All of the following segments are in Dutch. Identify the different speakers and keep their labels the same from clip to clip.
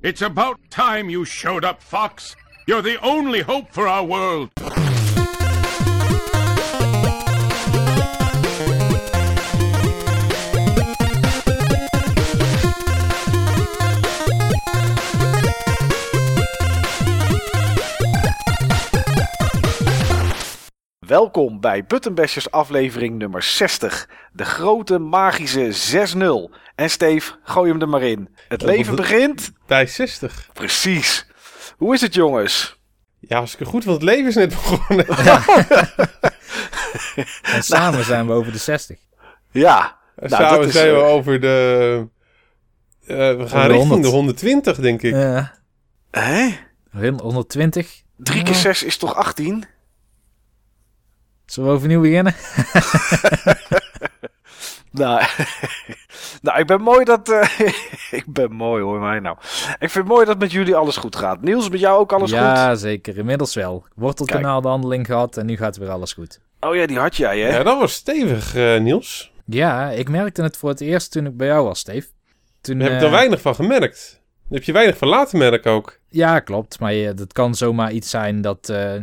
Speaker 1: It's about time you showed up, Fox. You're the only hope for our world.
Speaker 2: Welkom bij Buttonbashers aflevering nummer 60. De grote magische 6-0. En Steve, gooi hem er maar in. Het leven begint...
Speaker 3: Bij 60.
Speaker 2: Precies. Hoe is het jongens?
Speaker 3: Ja, hartstikke goed, want het leven is net begonnen.
Speaker 4: En samen zijn we over de 60.
Speaker 2: Ja. Nou,
Speaker 3: Samen
Speaker 2: dat is,
Speaker 3: zijn we
Speaker 2: eh,
Speaker 3: over de... eh, we gaan
Speaker 4: de
Speaker 3: richting
Speaker 4: 100.
Speaker 3: de 120, denk ik.
Speaker 4: Ja.
Speaker 2: Hè?
Speaker 4: 120.
Speaker 2: 3 keer 6 is toch 18?
Speaker 4: Zullen we overnieuw beginnen?
Speaker 2: Nou, nou, ik ben mooi dat... eh, ik ben mooi hoor, mij nou. Ik vind het mooi dat met jullie alles goed gaat. Niels, met jou ook alles
Speaker 4: ja,
Speaker 2: goed?
Speaker 4: zeker. Inmiddels wel. Wortelkanaalbehandeling gehad en nu gaat weer alles goed.
Speaker 2: Oh ja, die had jij hè?
Speaker 3: Ja, dat was stevig, eh, Niels.
Speaker 4: Ja, ik merkte het voor het eerst toen ik bij jou was, Steve. Toen,
Speaker 3: Daar heb ik
Speaker 4: eh,
Speaker 3: er weinig van gemerkt. Daar heb je weinig van laten merken ook.
Speaker 4: Ja, klopt. Maar je, dat kan zomaar iets zijn dat, eh,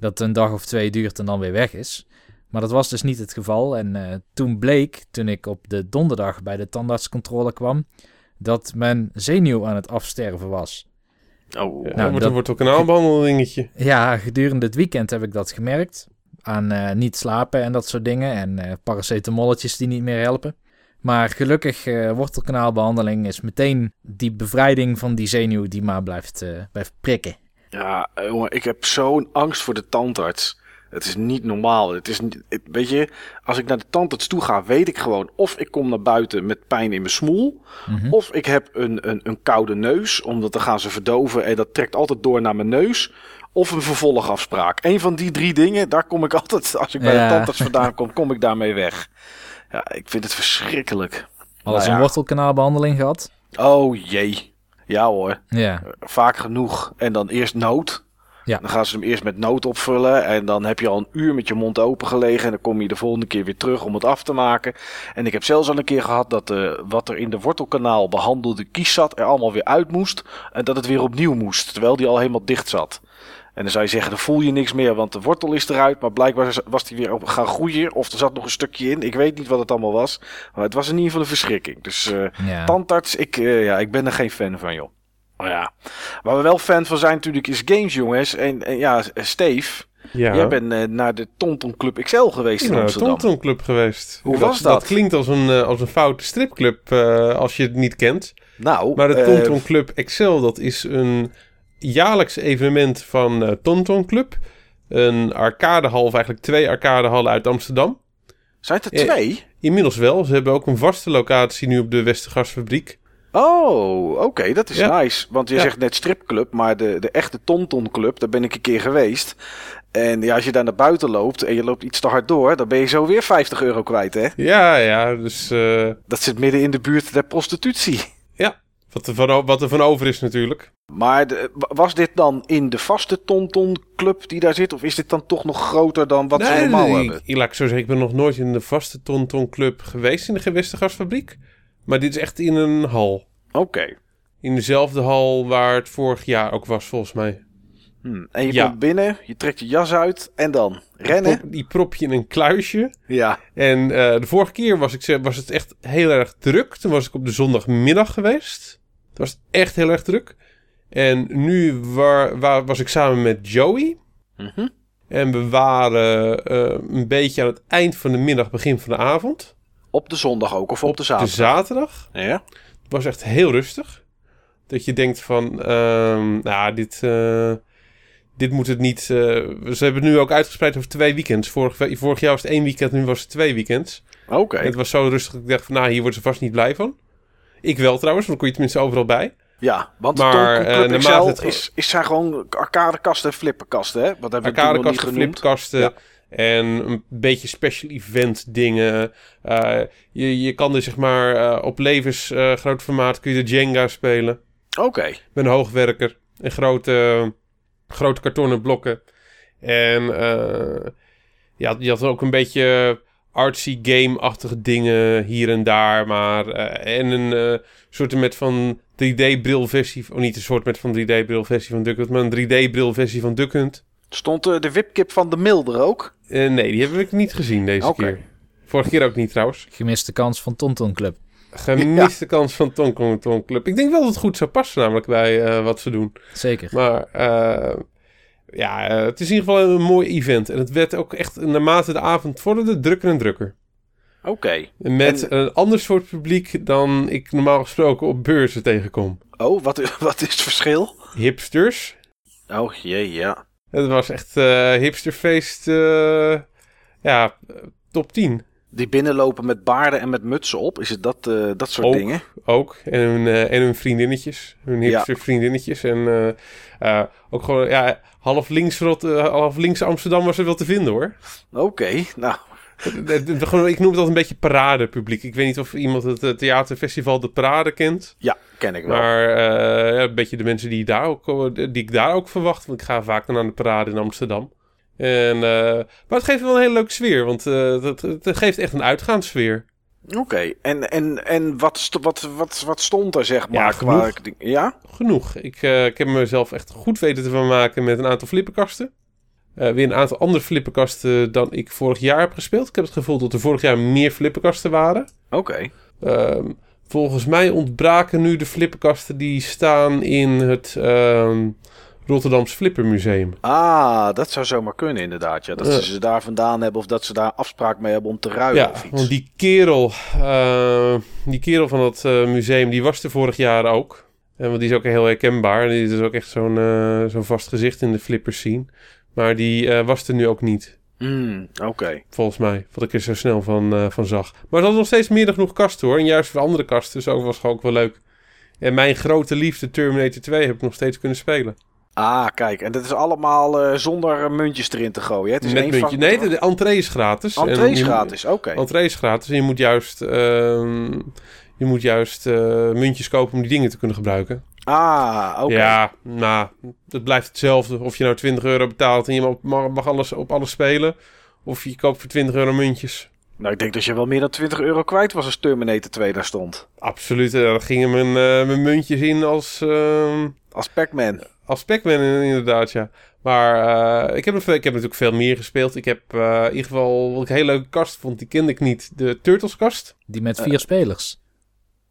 Speaker 4: dat een dag of twee duurt en dan weer weg is. Maar dat was dus niet het geval. En eh, toen bleek, toen ik op de donderdag bij de tandartscontrole kwam, dat mijn zenuw aan het afsterven was.
Speaker 2: Oh,
Speaker 4: Nou,
Speaker 3: wordt,
Speaker 4: dat-
Speaker 3: wordt ook een aanbehandelingetje.
Speaker 4: Ja, gedurende het weekend heb ik dat gemerkt. Aan eh, niet slapen en dat soort dingen. En eh paracetamolletjes die niet meer helpen. Maar gelukkig, eh, wortelkanaalbehandeling is meteen die bevrijding van die zenuw die maar blijft, eh, blijft prikken.
Speaker 2: Ja, eh, jongen, ik heb zo'n angst voor de tandarts. Het is niet normaal. Het is niet, het- weet je, als ik naar de tandarts toe ga, weet ik gewoon of ik kom naar buiten met pijn in mijn smoel,
Speaker 4: Mhm.
Speaker 2: of ik heb een, een, een koude neus, omdat dan gaan ze verdoven en dat trekt altijd door naar mijn neus, of een vervolgafspraak. Een van die drie dingen, daar kom ik altijd, als ik bij de tandarts vandaan kom, kom ik daarmee weg. Ja, ik vind het verschrikkelijk.
Speaker 4: Al eens
Speaker 2: Nou ja.
Speaker 4: een wortelkanaalbehandeling gehad?
Speaker 2: Oh jee. Ja hoor.
Speaker 4: Ja.
Speaker 2: vaak genoeg. En dan eerst nood.
Speaker 4: Ja.
Speaker 2: Dan gaan ze hem eerst met nood opvullen. En dan heb je al een uur met je mond open gelegen. En dan kom je de volgende keer weer terug om het af te maken. En ik heb zelfs al een keer gehad dat eh, wat er in de wortelkanaal behandelde kies zat, er allemaal weer uit moest. En dat het weer opnieuw moest. Terwijl die al helemaal dicht zat. En dan zou je zeggen, dan voel je niks meer, want de wortel is eruit. Maar blijkbaar was die weer op gaan groeien. Of er zat nog een stukje in. Ik weet niet wat het allemaal was. Maar het was in ieder geval een verschrikking. Dus eh,
Speaker 4: ja.
Speaker 2: Tandarts, ik, eh, ja, ik ben er geen fan van, joh. Maar ja, waar we wel fan van zijn natuurlijk is games, jongens. En, en ja, Steve,
Speaker 3: Ja.
Speaker 2: jij bent eh, naar de Tonton Club XL geweest in
Speaker 3: de
Speaker 2: Amsterdam.
Speaker 3: Tonton Club geweest.
Speaker 2: Hoe was dat?
Speaker 3: Dat klinkt als een, eh, als een foute stripclub eh, als je het niet kent.
Speaker 2: Nou,
Speaker 3: Maar de
Speaker 2: eh,
Speaker 3: Tonton Club Excel, dat is een jaarlijks evenement van eh Tonton Club. Een arcadehal, of eigenlijk twee arcadehallen uit Amsterdam.
Speaker 2: zijn het er
Speaker 3: eh,
Speaker 2: twee?
Speaker 3: Inmiddels wel. Ze hebben ook een vaste locatie nu op de Westergasfabriek.
Speaker 2: Oh, oké, dat is
Speaker 3: Ja.
Speaker 2: nice. Want je
Speaker 3: Ja.
Speaker 2: zegt net stripclub, maar de, de echte Tonton Club, daar ben ik een keer geweest. En ja, als je daar naar buiten loopt en je loopt iets te hard door, dan ben je zo weer 50 euro kwijt, hè?
Speaker 3: Ja, ja, dus eh,
Speaker 2: Dat zit midden in de buurt der prostitutie.
Speaker 3: Wat, er van, wat er van over is natuurlijk.
Speaker 2: Maar de- was dit dan in de vaste Tonton Club die daar zit? Of is dit dan toch nog groter dan wat ze normaal
Speaker 3: nee,
Speaker 2: hebben?
Speaker 3: ik, ik zo zeggen, ik ben nog nooit in de vaste Tonton Club geweest in de Westergasfabriek. Maar dit is echt in een hal.
Speaker 2: Oké.
Speaker 3: In dezelfde hal waar het vorig jaar ook was, volgens mij.
Speaker 2: Hm. En je
Speaker 3: Ja.
Speaker 2: komt binnen, je trekt je jas uit en dan rennen.
Speaker 3: Prop- die prop je in een kluisje.
Speaker 2: Ja.
Speaker 3: En eh, de vorige keer was, ik, was het echt heel erg druk. Toen was ik op de zondagmiddag geweest. Toen was het echt heel erg druk. En nu waar, waar, was ik samen met Joey.
Speaker 2: Mhm.
Speaker 3: En we waren eh, een beetje aan het eind van de middag, begin van de avond.
Speaker 2: Op de zondag ook of op, de
Speaker 3: De
Speaker 2: zaterdag?
Speaker 3: zaterdag.
Speaker 2: ja.
Speaker 3: Het was echt heel rustig. Dat je denkt van, ehm, nou, dit, eh, dit moet het niet... eh, ze hebben het nu ook uitgespreid over twee weekends. Vorig, vorig jaar was het één weekend, nu was het twee weekends.
Speaker 2: Oké.
Speaker 3: Het was zo rustig dat ik dacht van, nou, hier worden ze vast niet blij van. Ik wel trouwens, want dan kon je tenminste overal bij.
Speaker 2: Ja, want
Speaker 3: Maar,
Speaker 2: Tonton
Speaker 3: eh, het-
Speaker 2: is, is zijn gewoon arcadekasten en flipperkasten, hè? Wat hebben we toen nog niet
Speaker 3: Arcadekasten, flipkasten
Speaker 2: Ja.
Speaker 3: en een beetje special event dingen. Eh, je, je kan er zeg maar op levensgroot formaat kun je de Jenga spelen.
Speaker 2: Oké.
Speaker 3: met een hoogwerker en grote, grote kartonnen blokken. En eh, ja, je had ook een beetje artsy game-achtige dingen hier en daar. Maar, eh, en een eh soort met van 3D-bril versie. Of niet een soort met van 3D-bril versie van Duck Hunt, maar een 3D-bril versie van Duck Hunt.
Speaker 2: Stond de wipkip van de Milder ook?
Speaker 3: Eh, nee, die heb ik niet gezien deze keer. Vorige keer ook niet trouwens.
Speaker 4: Gemiste kans van Tonton Club.
Speaker 3: Gemiste kans van Tonk Tonk Club. Ik denk wel dat het goed zou passen namelijk bij eh, wat ze doen.
Speaker 4: Zeker.
Speaker 3: Maar eh, ja, eh, het is in ieder geval een mooi event. En het werd ook echt naarmate de avond vorderde drukker en drukker.
Speaker 2: Oké.
Speaker 3: Met
Speaker 2: En-
Speaker 3: een ander soort publiek dan ik normaal gesproken op beurzen tegenkom.
Speaker 2: Oh, wat, wat is het verschil?
Speaker 3: Hipsters.
Speaker 2: Oh, jee, ja.
Speaker 3: Het was echt eh hipsterfeest. eh, ja, top 10
Speaker 2: Die binnenlopen met baarden en met mutsen op. Is het dat, eh, dat soort
Speaker 3: Ook.
Speaker 2: dingen?
Speaker 3: ook. En hun, eh, en hun vriendinnetjes. Hun hipster vriendinnetjes. En eh, ook gewoon, ja, half links, Rot- half links Amsterdam was er wel te vinden hoor.
Speaker 2: Oké, nou.
Speaker 3: Gewoon, ik noem het altijd een beetje paradepubliek. Ik weet niet of iemand het theaterfestival De Parade kent.
Speaker 2: Ja, ken ik wel.
Speaker 3: Maar ja, een beetje de mensen die, daar ook, die ik daar ook verwacht. Want ik ga vaak dan aan de parade in Amsterdam. En, eh, maar het geeft wel een hele leuke sfeer. Want eh, het, het geeft echt een uitgaanssfeer.
Speaker 2: Oké, en, en, en wat, st- wat, wat, wat stond er, zeg maar?
Speaker 3: Ja,
Speaker 2: qua,
Speaker 3: genoeg.
Speaker 2: ja?
Speaker 3: Genoeg. Ik, ik heb mezelf echt goed weten te vermaken met een aantal flipperkasten. Eh, weer een aantal andere flipperkasten dan ik vorig jaar heb gespeeld. Ik heb het gevoel dat er vorig jaar meer flipperkasten waren.
Speaker 2: Oké.
Speaker 3: Ehm, volgens mij ontbraken nu de flipperkasten die staan in het ehm Rotterdams Flippermuseum.
Speaker 2: Ah, dat zou zomaar kunnen inderdaad. Ja. Dat
Speaker 3: Ja.
Speaker 2: ze ze daar vandaan hebben of dat ze daar afspraak mee hebben om te ruilen
Speaker 3: Ja,
Speaker 2: of iets.
Speaker 3: want die kerel, eh, die kerel van dat eh, museum, die was er vorig jaar ook. En want die is ook heel herkenbaar. Die is ook echt zo'n eh, zo'n vast gezicht in de flippers scene. Maar die was er nu ook niet.
Speaker 2: Hmm, Oké.
Speaker 3: Volgens mij, wat ik er zo snel van, van zag. Maar er hadden nog steeds meer dan genoeg kasten hoor. En juist voor andere kasten, dus ook was gewoon ook wel leuk. En mijn grote liefde Terminator 2 heb ik nog steeds kunnen spelen.
Speaker 2: Ah, kijk. En dat is allemaal eh, zonder muntjes erin te gooien. hè? Het is
Speaker 3: Met
Speaker 2: één
Speaker 3: muntje. Nee, de, de entree is gratis. En
Speaker 2: Entree is gratis, oké.
Speaker 3: Entree is gratis. En je moet juist, ehm, je moet juist eh, muntjes kopen om die dingen te kunnen gebruiken.
Speaker 2: Ah, oké.
Speaker 3: Ja, nou, het blijft hetzelfde. Of je nou 20 euro betaalt en je mag, mag, alles op alles spelen. Of je koopt voor 20 euro muntjes.
Speaker 2: Nou, ik denk dat je wel meer dan 20 euro kwijt was als Terminator 2 daar stond.
Speaker 3: Absoluut. eh, Daar gingen mijn, mijn muntjes in als, ehm
Speaker 2: Als Pac-Man.
Speaker 3: Als Pac-Man in- inderdaad, ja. Maar eh, ik, heb, ik heb natuurlijk veel meer gespeeld. Ik heb eh, in ieder geval, wat ik een hele leuke kast vond, die kende ik niet. De Turtles kast.
Speaker 4: Die met vier spelers.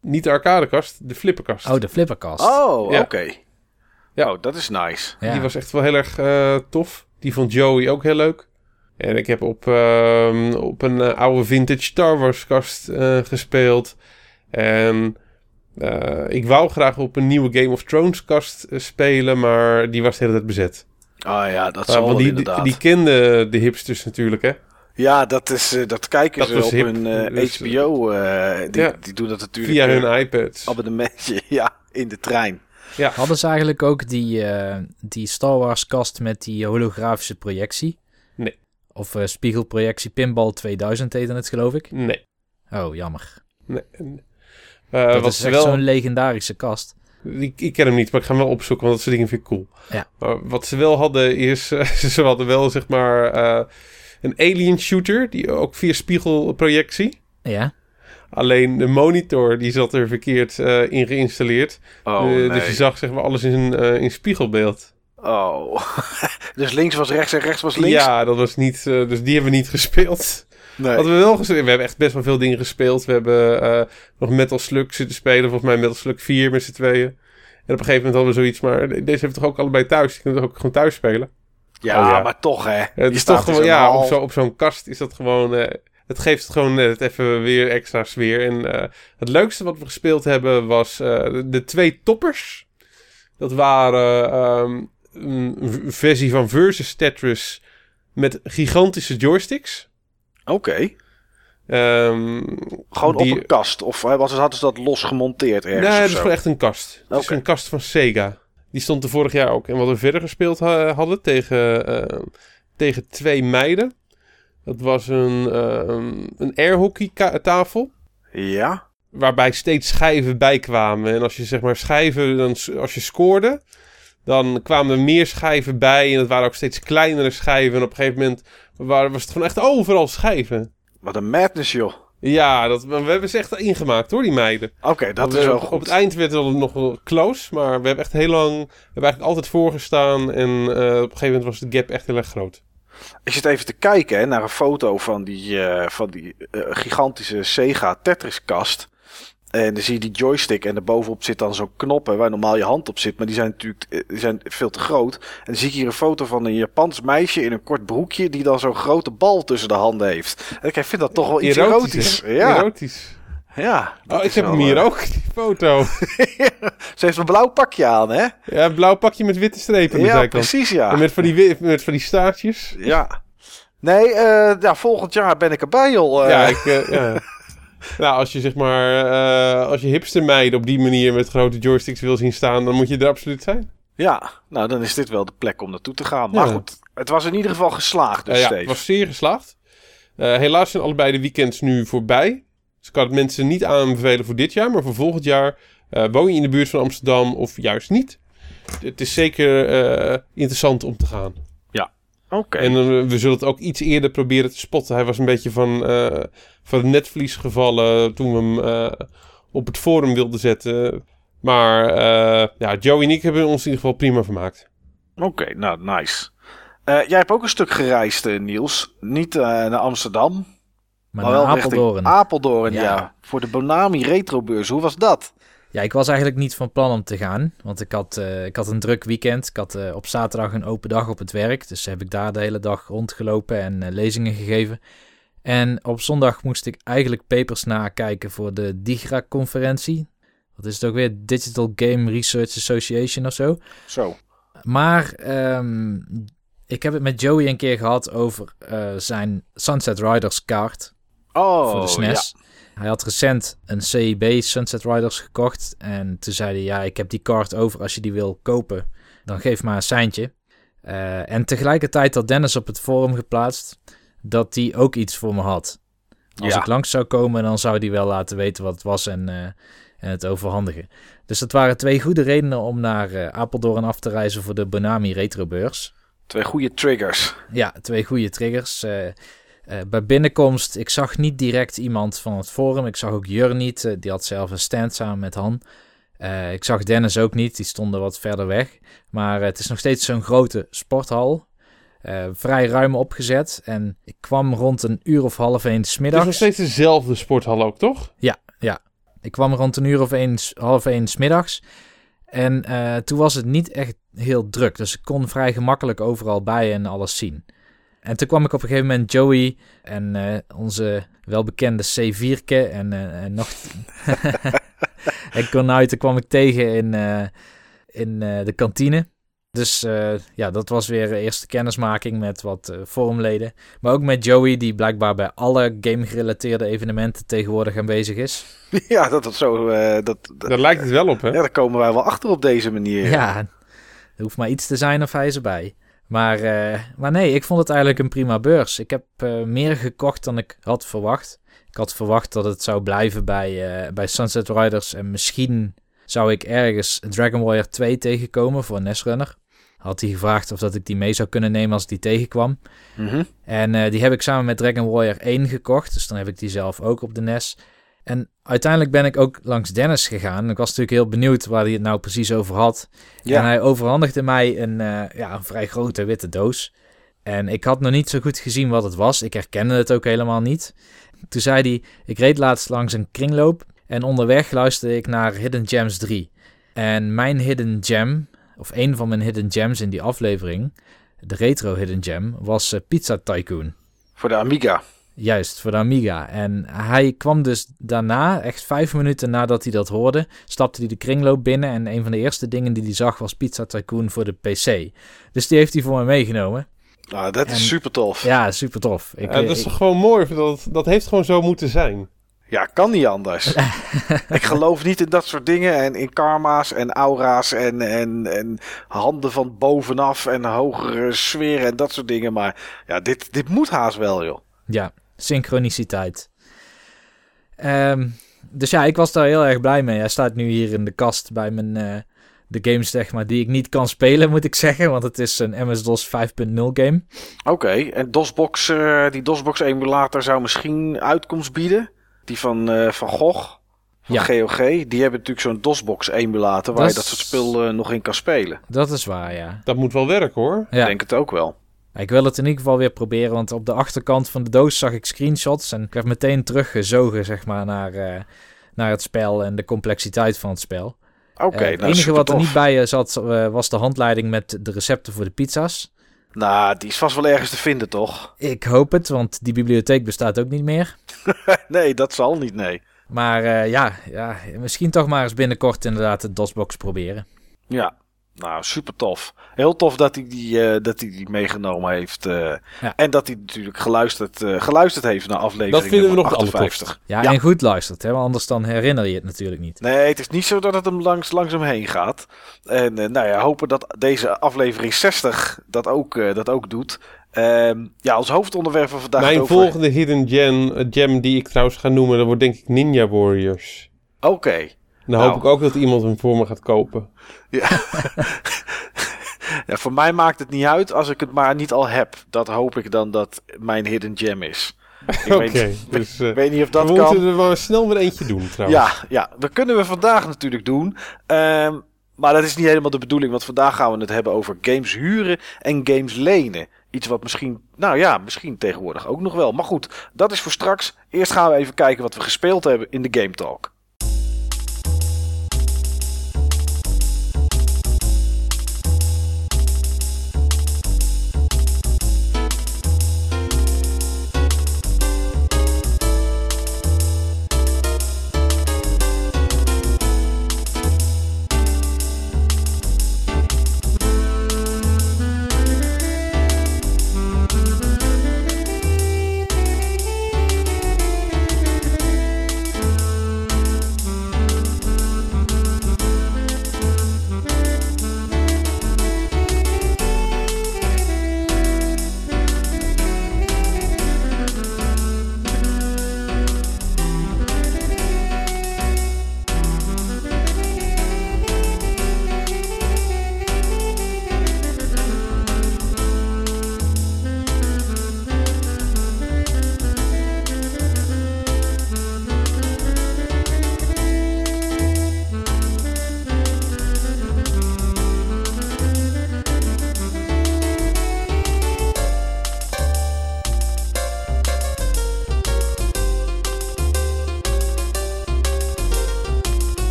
Speaker 3: Niet de arcade kast, de flipperkast.
Speaker 4: Oh, de flipperkast.
Speaker 2: Oh,
Speaker 3: Ja.
Speaker 2: oké.
Speaker 3: Ja.
Speaker 2: Oh, dat is nice.
Speaker 4: Ja.
Speaker 3: Die was echt wel heel erg eh, tof. Die vond Joey ook heel leuk. En ik heb op, ehm, op een eh, oude vintage Star Wars kast eh, gespeeld. En eh, ik wou graag op een nieuwe Game of Thrones kast eh, spelen, maar die was de hele tijd bezet.
Speaker 2: Ah ja, dat
Speaker 3: Maar,
Speaker 2: zal
Speaker 3: want
Speaker 2: wel
Speaker 3: die, die,
Speaker 2: inderdaad.
Speaker 3: die kenden de hipsters natuurlijk, hè?
Speaker 2: Ja, dat, is, eh, dat kijken
Speaker 3: Dat
Speaker 2: ze op
Speaker 3: hip.
Speaker 2: hun HBO. eh, die,
Speaker 3: ja.
Speaker 2: die doen dat natuurlijk
Speaker 3: Via hun iPads.
Speaker 2: abonnementje. Ja, in de trein.
Speaker 3: Ja,
Speaker 4: Hadden ze eigenlijk ook die, eh, die Star Wars kast met die holografische projectie?
Speaker 3: Nee.
Speaker 4: Of eh, spiegelprojectie Pinball 2000 heette het geloof ik?
Speaker 3: nee.
Speaker 4: Oh, jammer.
Speaker 3: nee. Eh,
Speaker 4: dat
Speaker 3: wat
Speaker 4: is
Speaker 3: wel...
Speaker 4: zo'n legendarische kast.
Speaker 3: Ik, ik ken hem niet, maar ik ga hem wel opzoeken, want dat soort dingen vind ik cool.
Speaker 4: Ja.
Speaker 3: Maar wat ze wel hadden is, ze hadden wel zeg maar eh, een alien shooter, die ook via spiegelprojectie.
Speaker 4: Ja.
Speaker 3: Alleen de monitor die zat er verkeerd eh, in geïnstalleerd.
Speaker 2: Oh,
Speaker 3: Eh,
Speaker 2: nee.
Speaker 3: Dus je zag zeg maar alles in, eh, in spiegelbeeld.
Speaker 2: Oh. dus links was rechts en rechts was links?
Speaker 3: Ja, dat was niet, eh, dus die hebben we niet gespeeld.
Speaker 2: Nee.
Speaker 3: Wat we wel we hebben echt best wel veel dingen gespeeld. We hebben eh, nog Metal Slug zitten spelen, volgens mij Metal Slug 4 met z'n tweeën. En op een gegeven moment hadden we zoiets, maar deze hebben we toch ook allebei thuis. Je kunt het ook gewoon thuis spelen.
Speaker 2: ja,
Speaker 3: Oh, ja.
Speaker 2: maar toch hè.
Speaker 3: Het is toch
Speaker 2: dus
Speaker 3: gewoon, ja, op,
Speaker 2: half-
Speaker 3: zo, op zo'n kast is dat gewoon, eh, het geeft gewoon net even weer extra sfeer. En eh, het leukste wat we gespeeld hebben was eh, de, twee toppers. Dat waren ehm, een versie van Versus Tetris met gigantische joysticks.
Speaker 2: Oké.
Speaker 3: Ehm,
Speaker 2: Gewoon
Speaker 3: die-
Speaker 2: op een kast. Of was, hadden ze dat los gemonteerd ergens
Speaker 3: Nee, dat is gewoon echt een kast. Het is een kast van Sega. Die stond er vorig jaar ook. En wat we verder gespeeld ha- hadden tegen, eh, tegen twee meiden. Dat was een, uh, een airhockey tafel.
Speaker 2: Ja?
Speaker 3: Waarbij steeds schijven bijkwamen. En als je zeg maar schijven, dan, als je scoorde, dan kwamen er meer schijven bij. En het waren ook steeds kleinere schijven. En op een gegeven moment waren, was het gewoon echt overal schijven.
Speaker 2: Wat een madness, joh.
Speaker 3: Ja, dat, we hebben ze echt ingemaakt hoor, die meiden.
Speaker 2: Oké, dat
Speaker 3: We-
Speaker 2: is wel goed.
Speaker 3: Op het eind werd het nog wel close, maar we hebben echt heel lang... We hebben eigenlijk altijd voorgestaan en eh, op een gegeven moment was de gap echt heel erg groot.
Speaker 2: Ik zit even te kijken hè, naar een foto van die, eh, van die eh, gigantische Sega Tetris-kast. En dan zie je die joystick en daarbovenop zit dan zo'n knoppen waar normaal je hand op zit. Maar die zijn natuurlijk eh, die zijn veel te groot. En dan zie ik hier een foto van een Japans meisje in een kort broekje die dan zo'n grote bal tussen de handen heeft. En ik vind dat toch wel iets erotisch. Ja,
Speaker 3: Erotisch.
Speaker 2: ja.
Speaker 3: Oh, ik heb
Speaker 2: wel,
Speaker 3: hem hier
Speaker 2: eh,
Speaker 3: ook, die foto.
Speaker 2: Ze heeft een blauw pakje aan, hè?
Speaker 3: Ja, een blauw pakje met witte strepen aan de
Speaker 2: Ja,
Speaker 3: zijkant.
Speaker 2: precies, ja.
Speaker 3: En met van die, met van die staartjes.
Speaker 2: Ja. Nee, eh, ja, volgend jaar ben ik erbij, joh.
Speaker 3: Ja, ik, ja. Nou, als je zeg maar, eh, als je hipster meiden op die manier met grote joysticks wil zien staan, dan moet je er absoluut zijn.
Speaker 2: Ja, nou dan is dit wel de plek om naartoe te gaan. Maar
Speaker 3: Ja.
Speaker 2: goed, het was in ieder geval geslaagd dus
Speaker 3: ja, het was zeer geslaagd. Eh, helaas zijn allebei de weekends nu voorbij. Dus ik kan het mensen niet aanbevelen voor dit jaar, maar voor volgend jaar eh, woon je in de buurt van Amsterdam of juist niet. Het is zeker interessant om te gaan.
Speaker 2: Oké.
Speaker 3: En eh, we zullen het ook iets eerder proberen te spotten. Hij was een beetje van, eh van het netvlies gevallen toen we hem eh, op het forum wilden zetten. Maar eh, ja, Joey en ik hebben ons in ieder geval prima vermaakt.
Speaker 2: Oké, nou nice. Eh, jij hebt ook een stuk gereisd, Niels. Niet eh, naar Amsterdam,
Speaker 4: Maar,
Speaker 2: maar,
Speaker 4: naar
Speaker 2: wel richting
Speaker 4: Apeldoorn.
Speaker 2: Apeldoorn, ja.
Speaker 4: Ja.
Speaker 2: Voor de Bonami Retrobeurs. Hoe was dat?
Speaker 4: Ja, ik was eigenlijk niet van plan om te gaan. Want ik had, eh, ik had een druk weekend. Ik had eh, op zaterdag een open dag op het werk. Dus heb ik daar de hele dag rondgelopen en eh, lezingen gegeven. En op zondag moest ik eigenlijk papers nakijken voor de DIGRA-conferentie. Wat is het ook weer? Digital Game Research Association of zo.
Speaker 2: Zo.
Speaker 4: Maar ehm, ik heb het met Joey een keer gehad over zijn Sunset Riders kaart
Speaker 2: Oh,
Speaker 4: voor de SNES. Hij had recent een CIB Sunset Riders gekocht. En toen zei hij, ja, ik heb die kaart over. Als je die wil kopen, dan geef maar een seintje. Eh, en tegelijkertijd had Dennis op het forum geplaatst dat hij ook iets voor me had. Als
Speaker 2: Ja.
Speaker 4: ik langs zou komen, dan zou hij wel laten weten wat het was en, eh, en het overhandigen. Dus dat waren twee goede redenen om naar eh, Apeldoorn af te reizen voor de Bonami Retrobeurs.
Speaker 2: Twee goede triggers.
Speaker 4: Ja, twee goede triggers. Eh, bij binnenkomst, ik zag niet direct iemand van het forum. Ik zag ook Jur niet, eh, die had zelf een stand samen met Han. Eh, ik zag Dennis ook niet, die stonden wat verder weg. Maar het is nog steeds zo'n grote sporthal. Vrij ruim opgezet. En ik kwam rond een uur of half één
Speaker 3: Het is nog
Speaker 4: smiddags.
Speaker 3: steeds dezelfde sporthal ook, toch?
Speaker 4: Ja, ja. Ik kwam rond een uur of één, half één smiddags. En toen was het niet echt heel druk. Dus ik kon vrij gemakkelijk overal bij en alles zien. En toen kwam ik op een gegeven moment Joey en eh, onze welbekende C4'ke en, eh, en nog... en Cornuiten kwam ik tegen in, eh, in eh, de kantine. Dus eh, ja, dat was weer de eerste kennismaking met wat forumleden. Maar ook met Joey, die blijkbaar bij alle game-gerelateerde evenementen tegenwoordig aanwezig is.
Speaker 2: ja, dat was zo. eh, dat, dat-
Speaker 3: Daar lijkt het wel op, hè?
Speaker 2: ja, daar komen wij wel achter op deze manier.
Speaker 4: Ja, er hoeft maar iets te zijn of hij is erbij. Maar, eh, maar nee, ik vond het eigenlijk een prima beurs. Ik heb eh, meer gekocht dan ik had verwacht. Ik had verwacht dat het zou blijven bij, eh, bij Sunset Riders. En misschien zou ik ergens Dragon Warrior 2 tegenkomen voor Netrunner. Had hij gevraagd of dat ik die mee zou kunnen nemen als die tegenkwam.
Speaker 2: Mhm.
Speaker 4: En die heb ik samen met Dragon Warrior 1 gekocht. Dus dan heb ik die zelf ook op de NES. En uiteindelijk ben ik ook langs Dennis gegaan. Ik was natuurlijk heel benieuwd waar hij het nou precies over had.
Speaker 2: Ja.
Speaker 4: En hij overhandigde mij een, eh, ja, een vrij grote witte doos. En ik had nog niet zo goed gezien wat het was. Ik herkende het ook helemaal niet. Toen zei hij, ik reed laatst langs een kringloop. En onderweg luisterde ik naar Hidden Gems 3. En mijn Hidden Gem, of een van mijn Hidden Gems in die aflevering... de retro Hidden Gem, was eh, Pizza Tycoon.
Speaker 2: Voor de Amiga.
Speaker 4: Juist, voor de Amiga. En hij kwam dus daarna, echt vijf minuten nadat hij dat hoorde, stapte hij de kringloop binnen. En een van de eerste dingen die hij zag was Pizza Tycoon voor de PC. Dus die heeft hij voor me meegenomen.
Speaker 2: Nou, dat is
Speaker 4: En-
Speaker 2: super tof. Ja.
Speaker 4: Ja, super tof. Ik,
Speaker 3: Ja, dat is
Speaker 4: ik-
Speaker 3: toch gewoon mooi. Dat, dat heeft gewoon zo moeten zijn.
Speaker 2: kan niet anders. ik geloof niet in dat soort dingen. En in karma's en aura's en, en, en handen van bovenaf en hogere sferen en dat soort dingen. Maar ja, dit, dit moet haast wel, joh.
Speaker 4: Ja, synchroniciteit. Ehm, dus ja, ik was daar heel erg blij mee. Hij staat nu hier in de kast bij mijn, eh, de games zeg maar, die ik niet kan spelen, moet ik zeggen. Want het is een MS-DOS 5.0 game.
Speaker 2: Oké, en DOSBox, eh, die DOSBox emulator zou misschien uitkomst bieden. Die van, eh, van Gogh, van
Speaker 4: Ja.
Speaker 2: GOG. Die hebben natuurlijk zo'n DOSBox emulator waar
Speaker 4: Dat
Speaker 2: je dat soort spel eh, nog in kan spelen.
Speaker 4: Dat is waar, ja.
Speaker 3: Dat moet wel werken hoor.
Speaker 4: ja.
Speaker 2: Ik denk het ook wel.
Speaker 4: Ik wil het in ieder geval weer proberen, want op de achterkant van de doos zag ik screenshots. En ik werd meteen teruggezogen, zeg maar, naar, eh, naar het spel en de complexiteit van het spel.
Speaker 2: Oké,
Speaker 4: Eh, het
Speaker 2: nou,
Speaker 4: enige wat er niet bij eh, zat, was de handleiding met de recepten voor de pizza's.
Speaker 2: Nou, die is vast wel ergens te vinden, toch?
Speaker 4: Ik hoop het, want die bibliotheek bestaat ook niet meer.
Speaker 2: nee, dat zal niet, nee.
Speaker 4: Maar ja, ja, misschien toch maar eens binnenkort inderdaad de DOSBox proberen.
Speaker 2: Ja, nou, super tof. Heel tof dat hij die, eh, dat hij die meegenomen heeft. eh,
Speaker 4: Ja.
Speaker 2: En dat hij natuurlijk geluisterd, eh, geluisterd heeft naar aflevering
Speaker 3: Dat vinden we nog het
Speaker 2: 58.
Speaker 4: Ja,
Speaker 2: Ja.
Speaker 4: en goed luistert, hè, want anders dan herinner je het natuurlijk niet.
Speaker 2: Nee, het is niet zo dat het hem langs, langzaam heen gaat. En eh, nou ja, hopen dat deze aflevering 60 dat ook, eh, dat ook doet. Ehm, ja, als hoofdonderwerp van vandaag
Speaker 3: Mijn
Speaker 2: over...
Speaker 3: volgende hidden gem, gem die ik trouwens ga noemen, dat wordt denk ik Ninja Warriors.
Speaker 2: Oké.
Speaker 3: En dan
Speaker 2: Nou.
Speaker 3: hoop ik ook dat iemand hem voor me gaat kopen.
Speaker 2: Ja. ja, voor mij maakt het niet uit als ik het maar niet al heb. Dat hoop ik dan dat mijn hidden gem is.
Speaker 3: Oké, dus eh,
Speaker 2: weet niet of
Speaker 3: we
Speaker 2: dat
Speaker 3: moeten
Speaker 2: kan.
Speaker 3: er maar snel weer eentje doen trouwens.
Speaker 2: Ja, ja, dat kunnen we vandaag natuurlijk doen. Ehm, maar dat is niet helemaal de bedoeling, want vandaag gaan we het hebben over games huren en games lenen. Iets wat misschien, nou ja, misschien tegenwoordig ook nog wel. Maar goed, dat is voor straks. Eerst gaan we even kijken wat we gespeeld hebben in de Game Talk.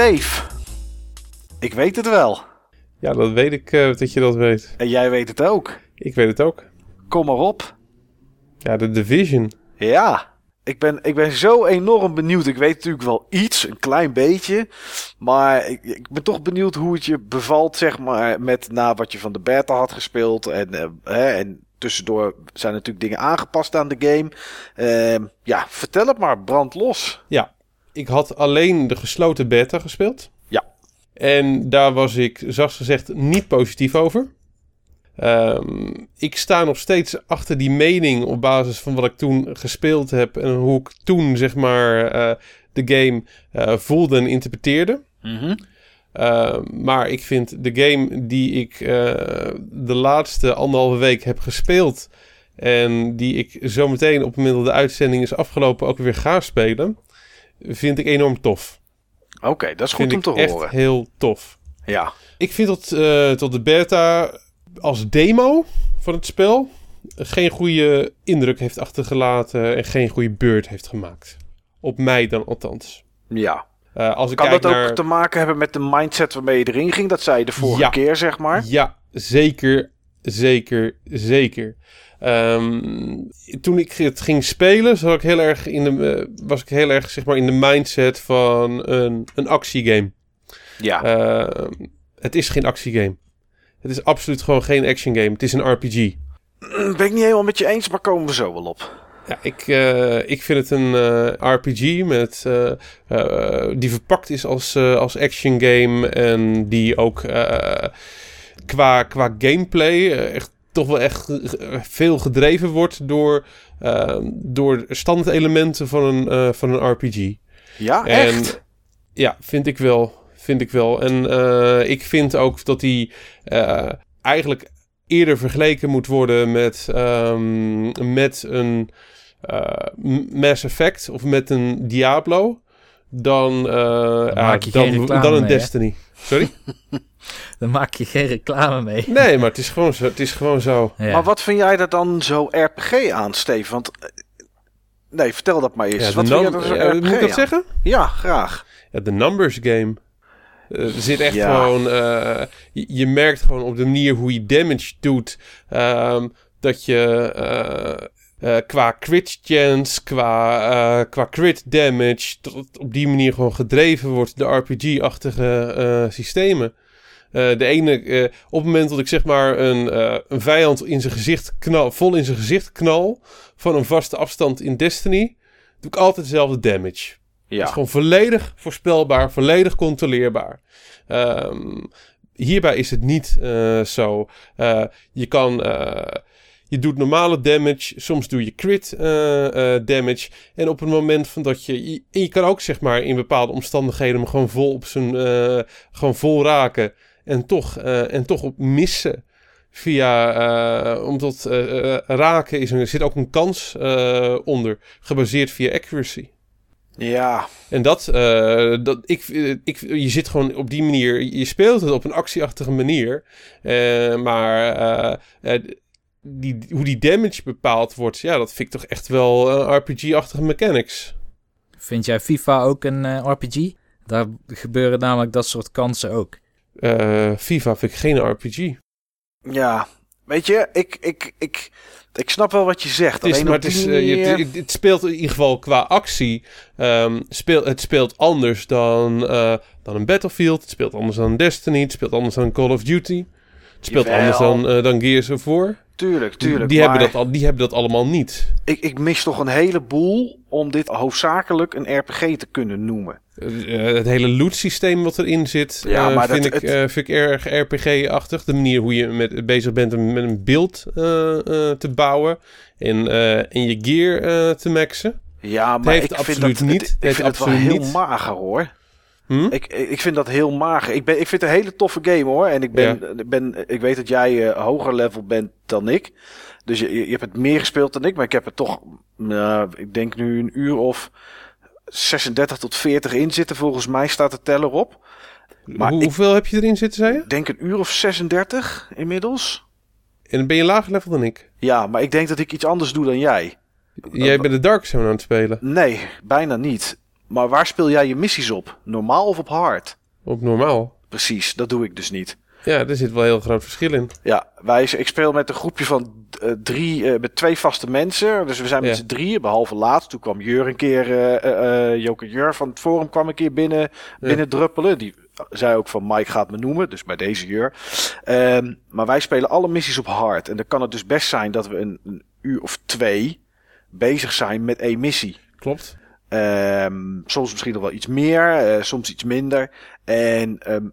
Speaker 2: Steve, ik weet het wel.
Speaker 3: Ja, dat weet ik eh, dat je dat weet.
Speaker 2: En jij weet het ook.
Speaker 3: Ik weet het ook.
Speaker 2: Kom maar op.
Speaker 3: Ja, de Division.
Speaker 2: Ja, ik ben, ik ben zo enorm benieuwd. Ik weet natuurlijk wel iets, een klein beetje. Maar ik, ik ben toch benieuwd hoe het je bevalt, zeg maar, met na wat je van de beta had gespeeld. En, eh, hè, en tussendoor zijn natuurlijk dingen aangepast aan de game. Ehm, ja, vertel het maar, brand los.
Speaker 3: Ja, ik had alleen de gesloten beta gespeeld.
Speaker 2: Ja.
Speaker 3: En daar was ik, zachts gezegd, niet positief over. Ehm, ik sta nog steeds achter die mening op basis van wat ik toen gespeeld heb en hoe ik toen, zeg maar, eh, de game eh, voelde en interpreteerde. Uh, maar ik vind de game die ik uh, de laatste anderhalve week heb gespeeld. En die ik zometeen op dat de uitzending is afgelopen ook weer ga spelen. Vind ik enorm tof.
Speaker 2: Oké, okay, dat is
Speaker 3: vind
Speaker 2: goed om te
Speaker 3: echt
Speaker 2: horen.
Speaker 3: heel tof.
Speaker 2: Ja.
Speaker 3: Ik vind tot, uh, tot de beta als demo van het spel geen goede indruk heeft achtergelaten. En geen goede beurt heeft gemaakt. Op mij dan althans.
Speaker 2: Ja.
Speaker 3: Uh, als ik
Speaker 2: kan dat ook
Speaker 3: naar...
Speaker 2: te maken hebben met de mindset waarmee je erin ging? Dat zei je de vorige
Speaker 3: Ja.
Speaker 2: keer, zeg maar.
Speaker 3: Ja, zeker, zeker, zeker. Um, toen ik het ging spelen, zat ik heel erg in de, uh, was ik heel erg zeg maar, in de mindset van een, een actiegame.
Speaker 2: Ja.
Speaker 3: Uh, het is geen actiegame. Het is absoluut gewoon geen action game. Het is een RPG.
Speaker 2: Ben ik niet helemaal met je eens, maar komen we zo wel op.
Speaker 3: Ja, ik, uh, ik vind het een uh, RPG met, uh, die verpakt is als, als action game. En die ook qua, qua gameplay echt toch wel echt eh, veel gedreven wordt door, uh, door standaardelementen van een, uh, van een RPG.
Speaker 2: Ja,
Speaker 3: En
Speaker 2: echt?
Speaker 3: ja, vind ik wel. Vind ik wel. En uh, ik vind ook dat die uh, eigenlijk eerder vergeleken moet worden met, um, met een Mass Effect of met een Diablo dan,
Speaker 4: maak je geen
Speaker 3: dan,
Speaker 4: reclame
Speaker 3: dan een
Speaker 4: mee, hè?
Speaker 3: Destiny. Sorry?
Speaker 4: Dan maak je geen reclame mee.
Speaker 3: nee, maar het is gewoon zo. Het is gewoon zo.
Speaker 4: Ja.
Speaker 2: Maar wat vind jij er dan zo RPG aan, Steven? Want... eh, Nee, vertel dat maar eens.
Speaker 3: Ja,
Speaker 2: wat vind jij er zo
Speaker 3: ja,
Speaker 2: RPG
Speaker 3: moet ik dat
Speaker 2: aan?
Speaker 3: zeggen?
Speaker 2: Ja, graag.
Speaker 3: Ja, de numbers game. Eh, er zit echt
Speaker 2: Ja.
Speaker 3: gewoon. eh, je, je merkt gewoon op de manier hoe je damage doet. ehm, dat je. Eh, qua crit chance, qua, eh, qua crit damage, dat het op die manier gewoon gedreven wordt, de RPG-achtige eh, systemen. De ene, op het moment dat ik zeg maar een, een vijand in zijn gezicht knal, vol in zijn gezicht knal, van een vaste afstand in Destiny, doe ik altijd dezelfde damage. Het is
Speaker 2: Ja,
Speaker 3: gewoon volledig voorspelbaar, volledig controleerbaar. Ehm, hierbij is het niet zo. Je kan. Je doet normale damage, soms doe je crit eh, eh, damage. En op het moment van dat je. Je, en je kan ook zeg maar in bepaalde omstandigheden hem gewoon vol op zijn. eh, gewoon vol raken. En toch, en toch op missen. Via. omdat raken is er, zit ook een kans onder. Gebaseerd via accuracy.
Speaker 2: ja.
Speaker 3: En dat, dat ik, ik, je zit gewoon op die manier, je speelt het op een actieachtige manier. Maar eh, die, hoe die damage bepaald wordt, ja, dat vind ik toch echt wel eh, RPG-achtige mechanics.
Speaker 4: Vind jij FIFA ook een eh, RPG? Daar gebeuren namelijk dat soort kansen ook.
Speaker 3: Eh, FIFA vind ik geen RPG.
Speaker 2: Ja, weet je, ik, ik, ik, ik snap wel wat je zegt.
Speaker 3: Het, is, maar het, is,
Speaker 2: die
Speaker 3: je-
Speaker 2: manier-
Speaker 3: het, het speelt in ieder geval qua actie. ehm, speelt, het speelt anders dan, eh, dan een Battlefield. Het speelt anders dan Destiny. Het speelt anders dan Call of Duty. Het speelt
Speaker 2: Jawel.
Speaker 3: anders dan, eh, dan Gears of War.
Speaker 2: Tuurlijk, tuurlijk.
Speaker 3: die,
Speaker 2: maar
Speaker 3: hebben dat al, die hebben dat allemaal niet.
Speaker 2: ik, ik mis toch een heleboel om dit hoofdzakelijk een RPG te kunnen noemen.
Speaker 3: Eh, het hele loot systeem wat erin zit,
Speaker 2: Ja,
Speaker 3: eh, vind,
Speaker 2: dat-
Speaker 3: ik,
Speaker 2: het-
Speaker 3: eh, vind ik erg RPG-achtig. De manier hoe je met, bezig bent om met een beeld eh, eh, te bouwen en, eh, en je gear eh, te maxen.
Speaker 2: Ja, maar ik vind dat,
Speaker 3: niet.
Speaker 2: Ik
Speaker 3: Het heeft
Speaker 2: vind het wel heel
Speaker 3: niet.
Speaker 2: mager hoor.
Speaker 3: Hm?
Speaker 2: Ik, ik vind dat heel mager. Ik, ben, ik vind het een hele toffe game hoor. En ik, ben, ik ben, ik weet dat jij eh, hoger level bent dan ik. Dus je, je hebt het meer gespeeld dan ik. Maar ik heb er toch, nou, ik denk nu een uur of 36 tot 40 in zitten. Volgens mij staat de teller op. Maar
Speaker 3: Hoe- hoeveel heb je erin zitten, zei je?
Speaker 2: Ik denk een uur of 36 inmiddels.
Speaker 3: En dan ben je lager level dan ik.
Speaker 2: Ja, maar ik denk dat ik iets anders doe dan jij.
Speaker 3: Jij bent de Dark Zone aan het spelen.
Speaker 2: Nee, bijna niet. Maar waar speel jij je missies op? Normaal of op hard?
Speaker 3: Op normaal.
Speaker 2: Precies, dat doe ik dus niet.
Speaker 3: Ja, er zit wel een heel groot verschil in.
Speaker 2: Ja, wij, ik speel met een groepje van eh, drie, eh, met twee vaste mensen. Dus we zijn met
Speaker 3: Ja.
Speaker 2: z'n drieën, behalve laatst. Toen kwam Jur een keer, eh eh, eh, Joke Jur van het forum kwam een keer binnen, binnen druppelen. Die zei ook van Mike gaat me noemen, dus bij deze Jur. Ehm, maar wij spelen alle missies op hard. En dan kan het dus best zijn dat we een, een uur of twee bezig zijn met één missie.
Speaker 3: Klopt.
Speaker 2: Ehm, soms misschien nog wel iets meer, eh, soms iets minder. En ehm,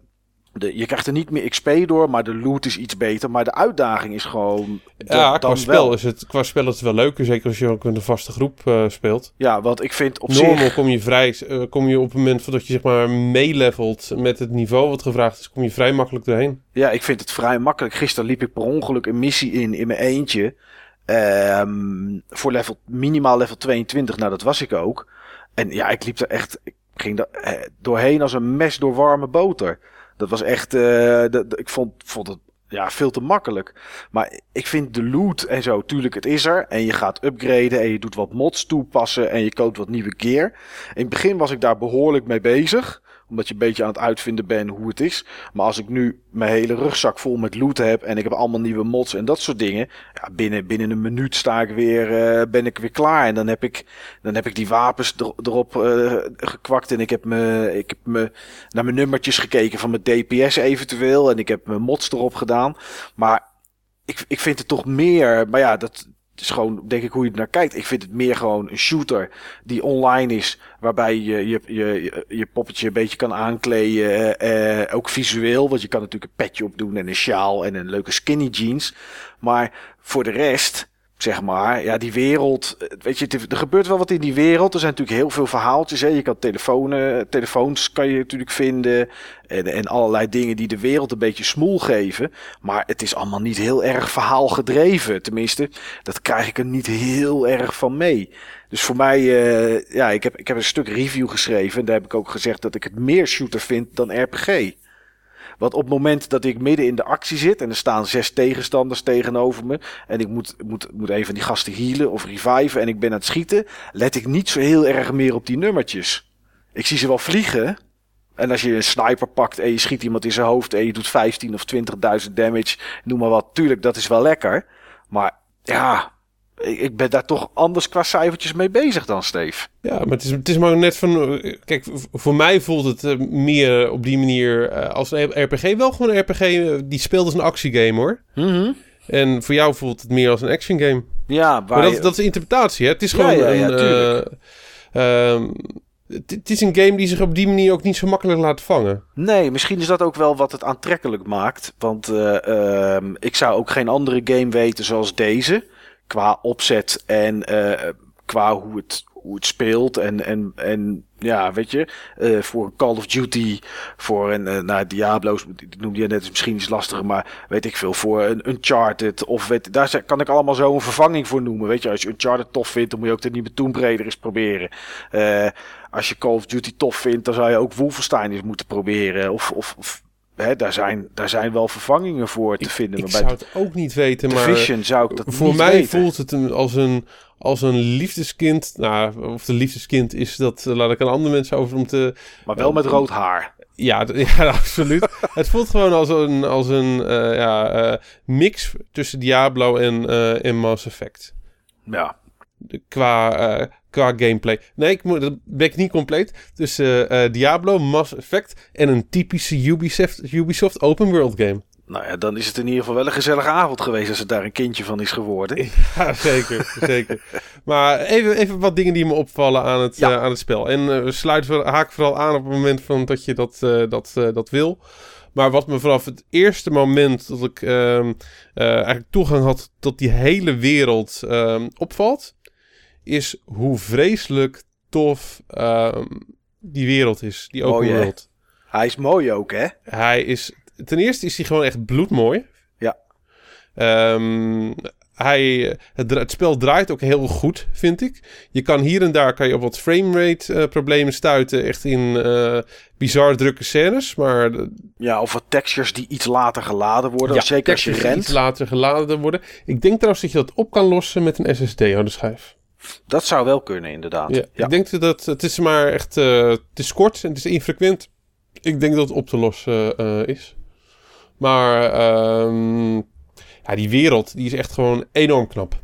Speaker 2: de, je krijgt er niet meer XP door, maar de loot is iets beter. Maar de uitdaging is gewoon.
Speaker 3: Ja, qua
Speaker 2: dan
Speaker 3: spel,
Speaker 2: wel.
Speaker 3: is het, qua spel is het wel leuker. Zeker als je ook in een vaste groep eh, speelt.
Speaker 2: Ja, want ik vind op
Speaker 3: Normal
Speaker 2: zich.
Speaker 3: kom je vrij, eh, kom je op het moment dat je zeg maar meelevelt met het niveau wat gevraagd is, kom je vrij makkelijk doorheen.
Speaker 2: Ja, ik vind het vrij makkelijk. Gisteren liep ik per ongeluk een missie in in mijn eentje. Ehm, voor level, minimaal level 22. Nou, dat was ik ook. En ja, ik liep er echt. Ik ging er eh, doorheen als een mes door warme boter. Dat was echt. eh, ik vond, vond het ja, veel te makkelijk. Maar ik vind de loot en zo, tuurlijk, het is er. En je gaat upgraden en je doet wat mods toepassen en je koopt wat nieuwe gear. In het begin was ik daar behoorlijk mee bezig. Omdat je een beetje aan het uitvinden bent hoe het is. Maar als ik nu mijn hele rugzak vol met loot heb en ik heb allemaal nieuwe mods en dat soort dingen. Ja, binnen, binnen een minuut sta ik weer, eh, ben ik weer klaar. En dan heb ik, dan heb ik die wapens er, erop eh, gekwakt. En ik heb, me, ik heb me naar mijn nummertjes gekeken van mijn DPS eventueel. En ik heb mijn mods erop gedaan. Maar ik, ik vind het toch meer. Maar ja, dat, is gewoon, denk ik, hoe je er naar kijkt. Ik vind het meer gewoon een shooter die online is. Waarbij je je, je, je poppetje een beetje kan aankleden. Eh, ook visueel, want je kan natuurlijk een petje opdoen en een sjaal en een leuke skinny jeans. Maar voor de rest zeg maar, ja, die wereld. Weet je, er gebeurt wel wat in die wereld. Er zijn natuurlijk heel veel verhaaltjes. Hè. Je kan telefoons, telefoons kan je natuurlijk vinden. En, en allerlei dingen die de wereld een beetje smoel geven. Maar het is allemaal niet heel erg verhaalgedreven. Tenminste, dat krijg ik er niet heel erg van mee. Dus voor mij, uh, ja, ik heb, ik heb een stuk review geschreven. En daar heb ik ook gezegd dat ik het meer shooter vind dan RPG. Want op het moment dat ik midden in de actie zit en er staan zes tegenstanders tegenover me. En ik moet, moet, moet een van die gasten healen of reviven en ik ben aan het schieten. Let ik niet zo heel erg meer op die nummertjes. Ik zie ze wel vliegen. En als je een sniper pakt en je schiet iemand in zijn hoofd en je doet 15 of 20.000 damage, noem maar wat. Tuurlijk, dat is wel lekker. Maar ja, ik ben daar toch anders qua cijfertjes mee bezig dan Steve.
Speaker 3: Ja, maar het is, het is maar net van... Kijk, voor mij voelt het eh, meer op die manier eh, als een RPG. Wel gewoon een RPG eh, die speelt als een actiegame hoor.
Speaker 2: Mhm.
Speaker 3: En voor jou voelt het meer als een action game.
Speaker 2: Ja,
Speaker 3: maar dat, dat is interpretatie. Hè? Het is gewoon ja, ja, een... Uh, het is een game die zich op die manier ook niet zo makkelijk laat vangen.
Speaker 2: Nee, misschien is dat ook wel wat het aantrekkelijk maakt. Want ehm, ik zou ook geen andere game weten zoals deze qua opzet en uh, qua hoe het, hoe het speelt. En, en, en ja, weet je, uh, voor een Call of Duty, voor een uh, nou, Diablo's, die noemde je net, misschien iets lastiger, maar weet ik veel, voor een Uncharted. Of weet, daar kan ik allemaal zo een vervanging voor noemen. Weet je, als je Uncharted tof vindt, dan moet je ook de nieuwe Tomb Raider eens proberen. Uh, als je Call of Duty tof vindt, dan zou je ook Wolfenstein eens moeten proberen. Of, of, of Hè, daar, zijn, daar zijn wel vervangingen voor te vinden.
Speaker 3: Ik zou het ook niet weten, maar
Speaker 2: Division zou ik dat
Speaker 3: voor mij voelt het een, als, een, als een liefdeskind. Nou, of de liefdeskind is, dat laat ik aan andere mensen over om te...
Speaker 2: Maar wel met rood haar.
Speaker 3: Ja, ja absoluut. het voelt gewoon als een, als een uh, ja, uh, mix tussen Diablo en, en Mass Effect.
Speaker 2: Ja.
Speaker 3: Qua, qua gameplay. Nee, ik moet, dat ben ik niet compleet. Tussen uh, Diablo, Mass Effect en een typische Ubisoft, Ubisoft open world game.
Speaker 2: Nou ja, dan is het in ieder geval wel een gezellige avond geweest als het daar een kindje van is geworden.
Speaker 3: Ja, zeker, zeker. Maar even, even wat dingen die me opvallen aan het, ja. uh, aan het spel. En we sluiten haak vooral aan op het moment van dat je dat, dat, dat wil. Maar wat me vanaf het eerste moment dat ik ehm, eigenlijk toegang had tot die hele wereld ehm, opvalt, is hoe vreselijk tof uh, die wereld is. Die open
Speaker 2: mooi,
Speaker 3: world.
Speaker 2: Hij is mooi ook, hè?
Speaker 3: Hij is... Ten eerste is hij gewoon echt bloedmooi.
Speaker 2: Ja.
Speaker 3: Um, hij, het, het, spel draait ook heel goed, vind ik. Je kan hier en daar kan je op wat framerate uh, problemen stuiten. Echt in uh, bizar drukke scènes. Maar,
Speaker 2: ja, of wat textures die iets later geladen worden.
Speaker 3: Ja,
Speaker 2: zeker als je rent.
Speaker 3: iets later geladen worden. Ik denk trouwens dat je dat op kan lossen met een SSD-harde schijf.
Speaker 2: Dat zou wel kunnen, inderdaad.
Speaker 3: Ja, Ik denk dat het is maar echt. Uh, het is kort en het is infrequent. Ik denk dat het op te lossen uh, is. Maar um, ja, die wereld die is echt gewoon enorm knap.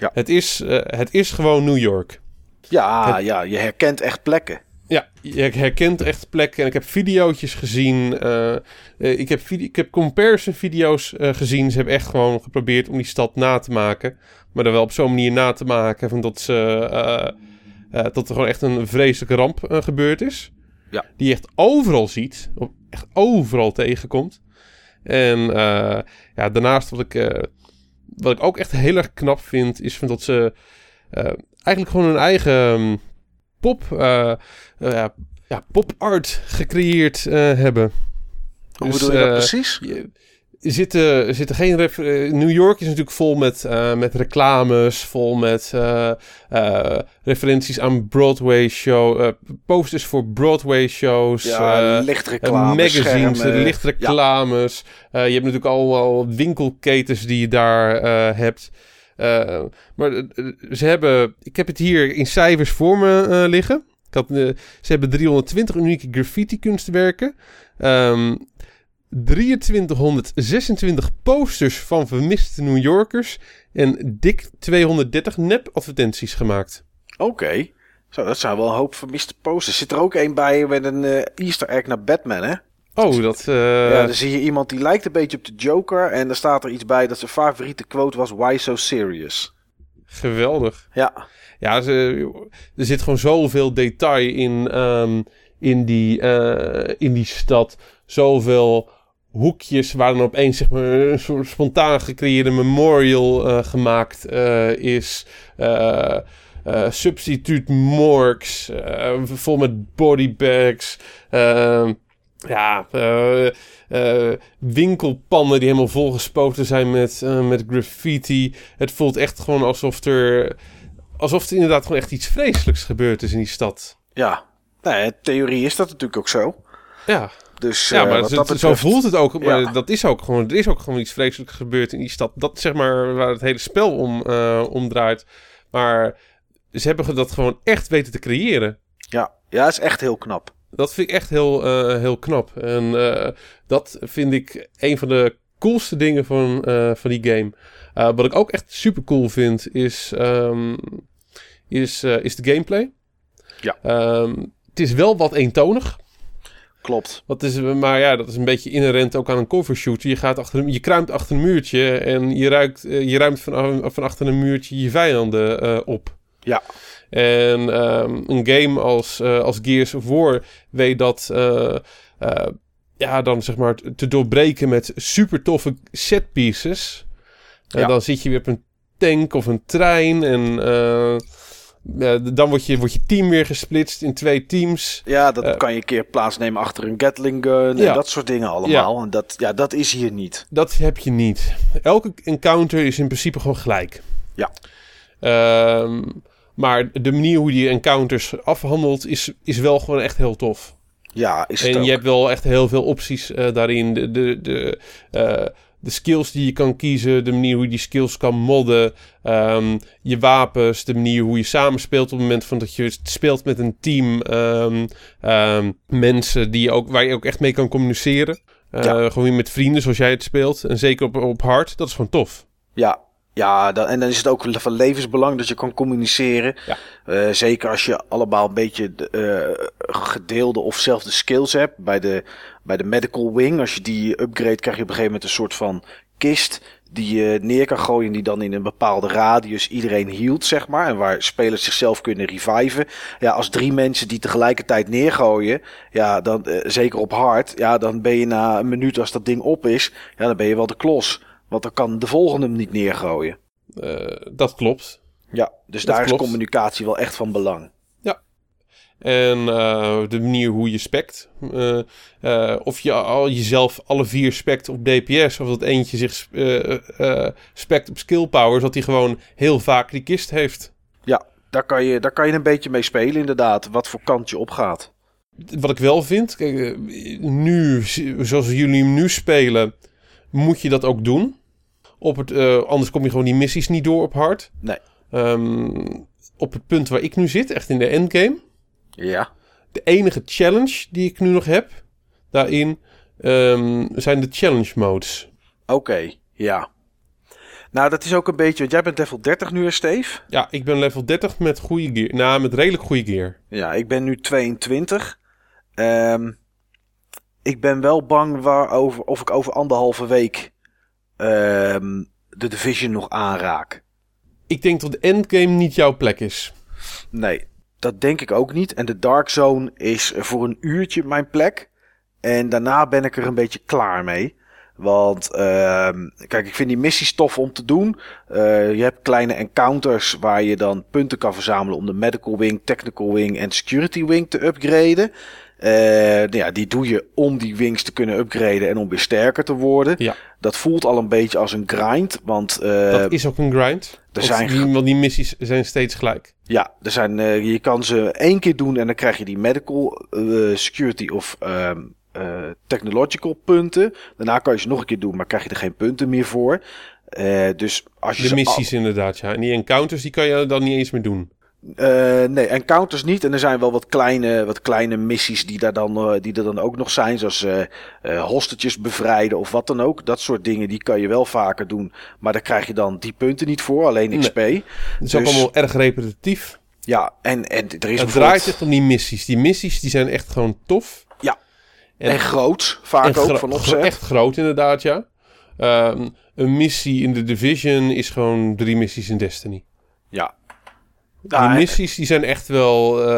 Speaker 2: Ja.
Speaker 3: Het, is, uh, het is gewoon New York.
Speaker 2: Ja, het, ja, je herkent echt plekken.
Speaker 3: Ja, je herkent echt plekken. En ik heb video's gezien. Uh, ik, heb ik heb comparison video's uh, gezien. Ze hebben echt gewoon geprobeerd om die stad na te maken. Maar dan wel op zo'n manier na te maken. Van dat, ze, uh, dat er gewoon echt een vreselijke ramp gebeurd is.
Speaker 2: Ja.
Speaker 3: Die je echt overal ziet. Echt overal tegenkomt. En ja, daarnaast wat ik, wat ik ook echt heel erg knap vind. Is van dat ze eigenlijk gewoon hun eigen... Pop, uh, uh, ja, pop art gecreëerd uh, hebben.
Speaker 2: Hoe dus, bedoel je dat precies?
Speaker 3: Je, zitten, zitten geen New York is natuurlijk vol met, met reclames, vol met referenties aan Broadway show, posters voor Broadway shows,
Speaker 2: ja, lichtreclames,
Speaker 3: magazines, lichtreclames. Ja. je hebt natuurlijk allemaal winkelketens die je daar hebt. Uh, maar uh, ze hebben, ik heb het hier in cijfers voor me uh, liggen. Ik ze hebben 320 unieke graffiti kunstwerken. Um, 2326 posters van vermiste New Yorkers. En dik 230 nep-advertenties gemaakt.
Speaker 2: Oké. Zo, dat zijn wel een hoop vermiste posters. Zit er ook een bij met een Easter egg naar Batman, hè?
Speaker 3: Oh, dat... Uh...
Speaker 2: Ja, dan zie je iemand die lijkt een beetje op de Joker. En dan staat er iets bij dat zijn favoriete quote was... Why so serious?
Speaker 3: Geweldig.
Speaker 2: Ja,
Speaker 3: Ja, ze, er zit gewoon zoveel detail in, ehm, in, die, eh, in die stad. Zoveel hoekjes waar dan opeens zeg maar, een soort spontaan gecreëerde memorial eh, gemaakt eh, is. Eh eh, substituut morgues, eh, vol met bodybags. ehm, ja, eh, eh, winkelpannen die helemaal volgespoten zijn met, eh, met graffiti. Het voelt echt gewoon alsof er alsof er inderdaad gewoon echt iets vreselijks gebeurd is in die stad.
Speaker 2: ja. Nou, in theorie is dat natuurlijk ook zo.
Speaker 3: Ja,
Speaker 2: Dus
Speaker 3: ja maar zo, voelt het ook. Maar
Speaker 2: Ja.
Speaker 3: dat is ook gewoon, er is ook gewoon iets vreselijks gebeurd in die stad. Dat zeg maar waar het hele spel om, om draait. Maar ze hebben dat gewoon echt weten te creëren.
Speaker 2: Ja, ja, is echt heel knap.
Speaker 3: Dat vind ik echt heel, eh, heel knap. En eh, dat vind ik een van de coolste dingen van, eh, van die game. Wat ik ook echt super cool vind, is, ehm, is, is de gameplay.
Speaker 2: Ja.
Speaker 3: Ehm, het is wel wat eentonig.
Speaker 2: Klopt.
Speaker 3: Dat is, maar ja, dat is een beetje inherent ook aan een cover shooter. Je, gaat achter, je kruimt achter een muurtje en je, ruikt, je ruimt van, van achter een muurtje je vijanden op.
Speaker 2: Ja.
Speaker 3: En ehm, een game als, eh, als Gears of War weet dat eh, eh, ja, dan zeg maar te doorbreken met super toffe set pieces. En
Speaker 2: Ja.
Speaker 3: dan zit je weer op een tank of een trein en ja, dan wordt je, wordt je team weer gesplitst in twee teams.
Speaker 2: Ja, dat kan je een keer plaatsnemen achter een Gatling gun
Speaker 3: Ja.
Speaker 2: en dat soort dingen allemaal. En dat, ja, dat is hier niet.
Speaker 3: Dat heb je niet. Elke encounter is in principe gewoon gelijk.
Speaker 2: Ja.
Speaker 3: Ehm, maar de manier hoe je die encounters afhandelt is, is wel gewoon echt heel tof.
Speaker 2: Ja, is het
Speaker 3: En
Speaker 2: ook.
Speaker 3: je hebt wel echt heel veel opties eh, daarin. De, de, de, eh, de skills die je kan kiezen, de manier hoe je die skills kan modden, ehm, je wapens, de manier hoe je samenspeelt op het moment van dat je speelt met een team, ehm, ehm, mensen die je ook, waar je ook echt mee kan communiceren. Eh,
Speaker 2: Ja.
Speaker 3: Gewoon weer met vrienden zoals jij het speelt. En zeker op, op hard, dat is gewoon tof.
Speaker 2: Ja, ja dan, en dan is het ook van levensbelang dat je kan communiceren.
Speaker 3: Ja.
Speaker 2: Eh, zeker als je allemaal een beetje de, eh, gedeelde of zelfde skills hebt. Bij de, bij de medical wing, als je die upgrade, krijg je op een gegeven moment een soort van kist die je neer kan gooien, die dan in een bepaalde radius iedereen hield, zeg maar. En waar spelers zichzelf kunnen reviven. Ja, als drie mensen die tegelijkertijd neergooien, ja, dan eh, zeker op hard, ja, dan ben je na een minuut als dat ding op is, ja, dan ben je wel de klos. Want dan kan de volgende hem niet neergooien.
Speaker 3: Eh, dat klopt.
Speaker 2: Ja, dus
Speaker 3: Dat
Speaker 2: daar
Speaker 3: klopt.
Speaker 2: is communicatie wel echt van belang.
Speaker 3: En eh, de manier hoe je spect. Eh, of je al jezelf alle vier spect op DPS. Of dat eentje zich spect op skill power. Zodat hij gewoon heel vaak die kist heeft.
Speaker 2: Ja, daar kan, je, daar kan je een beetje mee spelen inderdaad. Wat voor kant je opgaat.
Speaker 3: Wat ik wel vind. Kijk, nu, zoals jullie hem nu spelen. Moet je dat ook doen. Op het, eh, anders kom je gewoon die missies niet door op hard.
Speaker 2: Nee.
Speaker 3: Ehm, op het punt waar ik nu zit. Echt in de endgame.
Speaker 2: Ja,
Speaker 3: De enige challenge die ik nu nog heb daarin ehm, zijn de challenge modes.
Speaker 2: oké, ja. Nou, dat is ook een beetje, want jij bent level 30 nu, hè, Steve?
Speaker 3: Ja, ik ben level 30 met goede gear. Nou, met redelijk goede gear.
Speaker 2: Ja, ik ben nu 22. Ehm, ik ben wel bang waar over, of ik over anderhalve week ehm, de Division nog aanraak.
Speaker 3: Ik denk dat de endgame niet jouw plek is.
Speaker 2: Nee, dat denk ik ook niet. En de Dark Zone is voor een uurtje mijn plek. En daarna ben ik er een beetje klaar mee. Want ehm, kijk, ik vind die missies tof om te doen. Eh, je hebt kleine encounters waar je dan punten kan verzamelen om de medical wing, technical wing en security wing te upgraden. Eh, nou ja, die doe je om die wings te kunnen upgraden en om weer sterker te worden.
Speaker 3: Ja.
Speaker 2: Dat voelt al een beetje als een grind. Want eh,
Speaker 3: dat is ook een grind. Want
Speaker 2: zijn
Speaker 3: die, want die missies zijn steeds gelijk.
Speaker 2: Ja, er zijn, eh, je kan ze één keer doen en dan krijg je die medical, security of eh, technological punten. Daarna kan je ze nog een keer doen, maar krijg je er geen punten meer voor. Dus als je
Speaker 3: De missies inderdaad, ja. En die encounters, die kan je dan niet eens meer doen.
Speaker 2: Al- eh, nee, encounters niet. En er zijn wel wat kleine, wat kleine missies die, daar dan, eh, die er dan ook nog zijn. Zoals hostetjes bevrijden of wat dan ook. Dat soort dingen, die kan je wel vaker doen. Maar daar krijg je dan die punten niet voor, alleen
Speaker 3: Nee.
Speaker 2: XP.
Speaker 3: Het is ook
Speaker 2: Dus-
Speaker 3: allemaal erg repetitief.
Speaker 2: Ja, en, en er is
Speaker 3: Het
Speaker 2: bijvoorbeeld-
Speaker 3: draait echt om die missies. Die missies die zijn echt gewoon tof.
Speaker 2: Ja.
Speaker 3: En-
Speaker 2: En, groot, vaak
Speaker 3: En
Speaker 2: ook van opzet.
Speaker 3: Echt groot inderdaad, ja. Ehm, een missie in de Division is gewoon drie missies in Destiny. Die missies die zijn echt wel.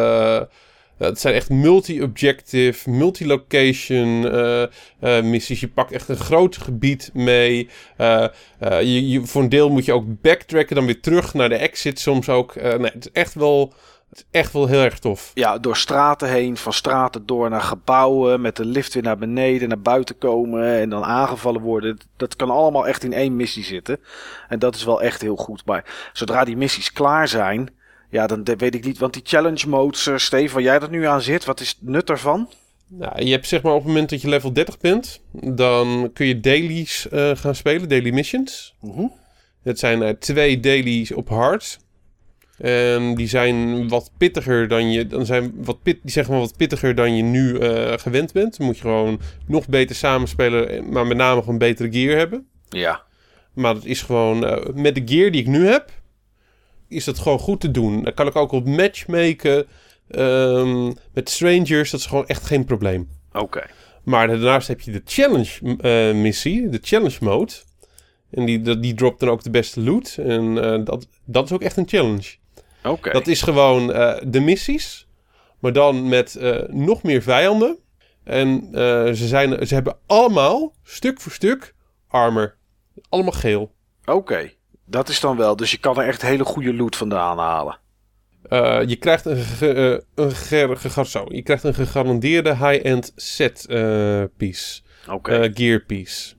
Speaker 3: eh, het zijn echt multi-objective, multi-location eh, eh, missies. Je pakt echt een groot gebied mee. Je, je, voor een deel moet je ook backtracken, dan weer terug naar de exit soms ook. Nee, het is echt wel, het is echt wel heel erg tof.
Speaker 2: ja, door straten heen, van straten door naar gebouwen, met de lift weer naar beneden, naar buiten komen en dan aangevallen worden. Dat kan allemaal echt in één missie zitten. En dat is wel echt heel goed. Maar zodra die missies klaar zijn, ja, dan weet ik niet. Want die challenge modes, eh, Steve, waar jij dat nu aan zit, wat is het nut ervan?
Speaker 3: Nou, je hebt zeg maar op het moment dat je level 30 bent, dan kun je dailies eh, gaan spelen, daily missions. Het zijn eh, twee dailies op hard. En die zijn wat pittiger dan je. Dan zijn wat pit, die zeggen maar wat pittiger dan je nu gewend bent. Dan moet je gewoon nog beter samenspelen, maar met name gewoon betere gear hebben.
Speaker 2: Ja.
Speaker 3: Maar dat is gewoon. met de gear die ik nu heb, is dat gewoon goed te doen. Dan kan ik ook op matchmaken. ehm met strangers, dat is gewoon echt geen probleem.
Speaker 2: Oké.
Speaker 3: Maar daarnaast heb je de challenge eh, missie, de challenge mode. En die, die, dropt dan ook de beste loot. En eh, dat, dat is ook echt een challenge.
Speaker 2: Oké.
Speaker 3: Dat is gewoon eh, de missies, maar dan met nog meer vijanden. En ze, zijn, ze hebben allemaal, stuk voor stuk, armor. Allemaal geel.
Speaker 2: Oké. Dat is dan wel. Dus je kan er echt hele goede loot vandaan halen.
Speaker 3: Eh, je krijgt een, ge- eh, een, ge- ge- zo, je krijgt een gegarandeerde high-end set eh, piece. Eh, gear piece.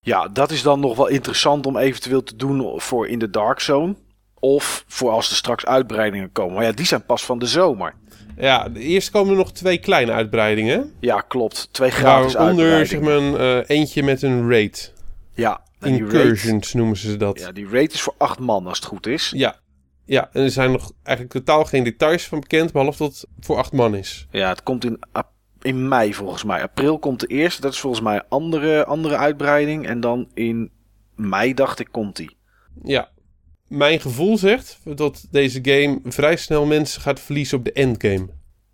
Speaker 2: Ja, dat is dan nog wel interessant om eventueel te doen voor in de Dark Zone. Of voor als er straks uitbreidingen komen. Maar ja, die zijn pas van de zomer.
Speaker 3: Ja, eerst komen er nog twee kleine uitbreidingen.
Speaker 2: Ja, klopt. Twee gratis
Speaker 3: Waaronder zeg
Speaker 2: uitbreidingen.
Speaker 3: maar een, eh, eentje met een raid.
Speaker 2: Ja, raid,
Speaker 3: Incursions noemen ze dat. Ja.
Speaker 2: ja, die raid is voor acht man als het goed is.
Speaker 3: ja. en er zijn nog eigenlijk totaal geen details van bekend, behalve dat het voor acht man is.
Speaker 2: Ja, het komt in, in mei volgens mij. April komt de eerste. Dat is volgens mij een andere, andere uitbreiding. En dan in mei dacht ik komt die.
Speaker 3: Ja. Mijn gevoel zegt dat deze game vrij snel mensen gaat verliezen op de endgame.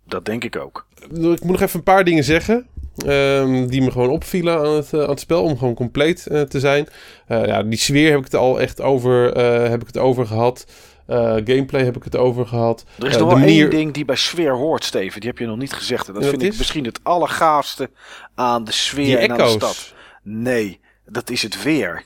Speaker 2: Dat denk ik ook.
Speaker 3: Ik moet nog even een paar dingen zeggen. Ehm, die me gewoon opvielen aan het, eh, aan het spel. Om gewoon compleet eh, te zijn. Eh, ja, die sfeer heb ik het al echt over, heb ik het over gehad. Eh, gameplay heb ik het over gehad.
Speaker 2: Er is nog wel
Speaker 3: manier-
Speaker 2: één ding die bij sfeer hoort, Steven. Die heb je nog niet gezegd. En dat vind ik
Speaker 3: is?
Speaker 2: misschien het allergaafste aan de sfeer
Speaker 3: Die
Speaker 2: en aan de stad. Nee, dat is het weer.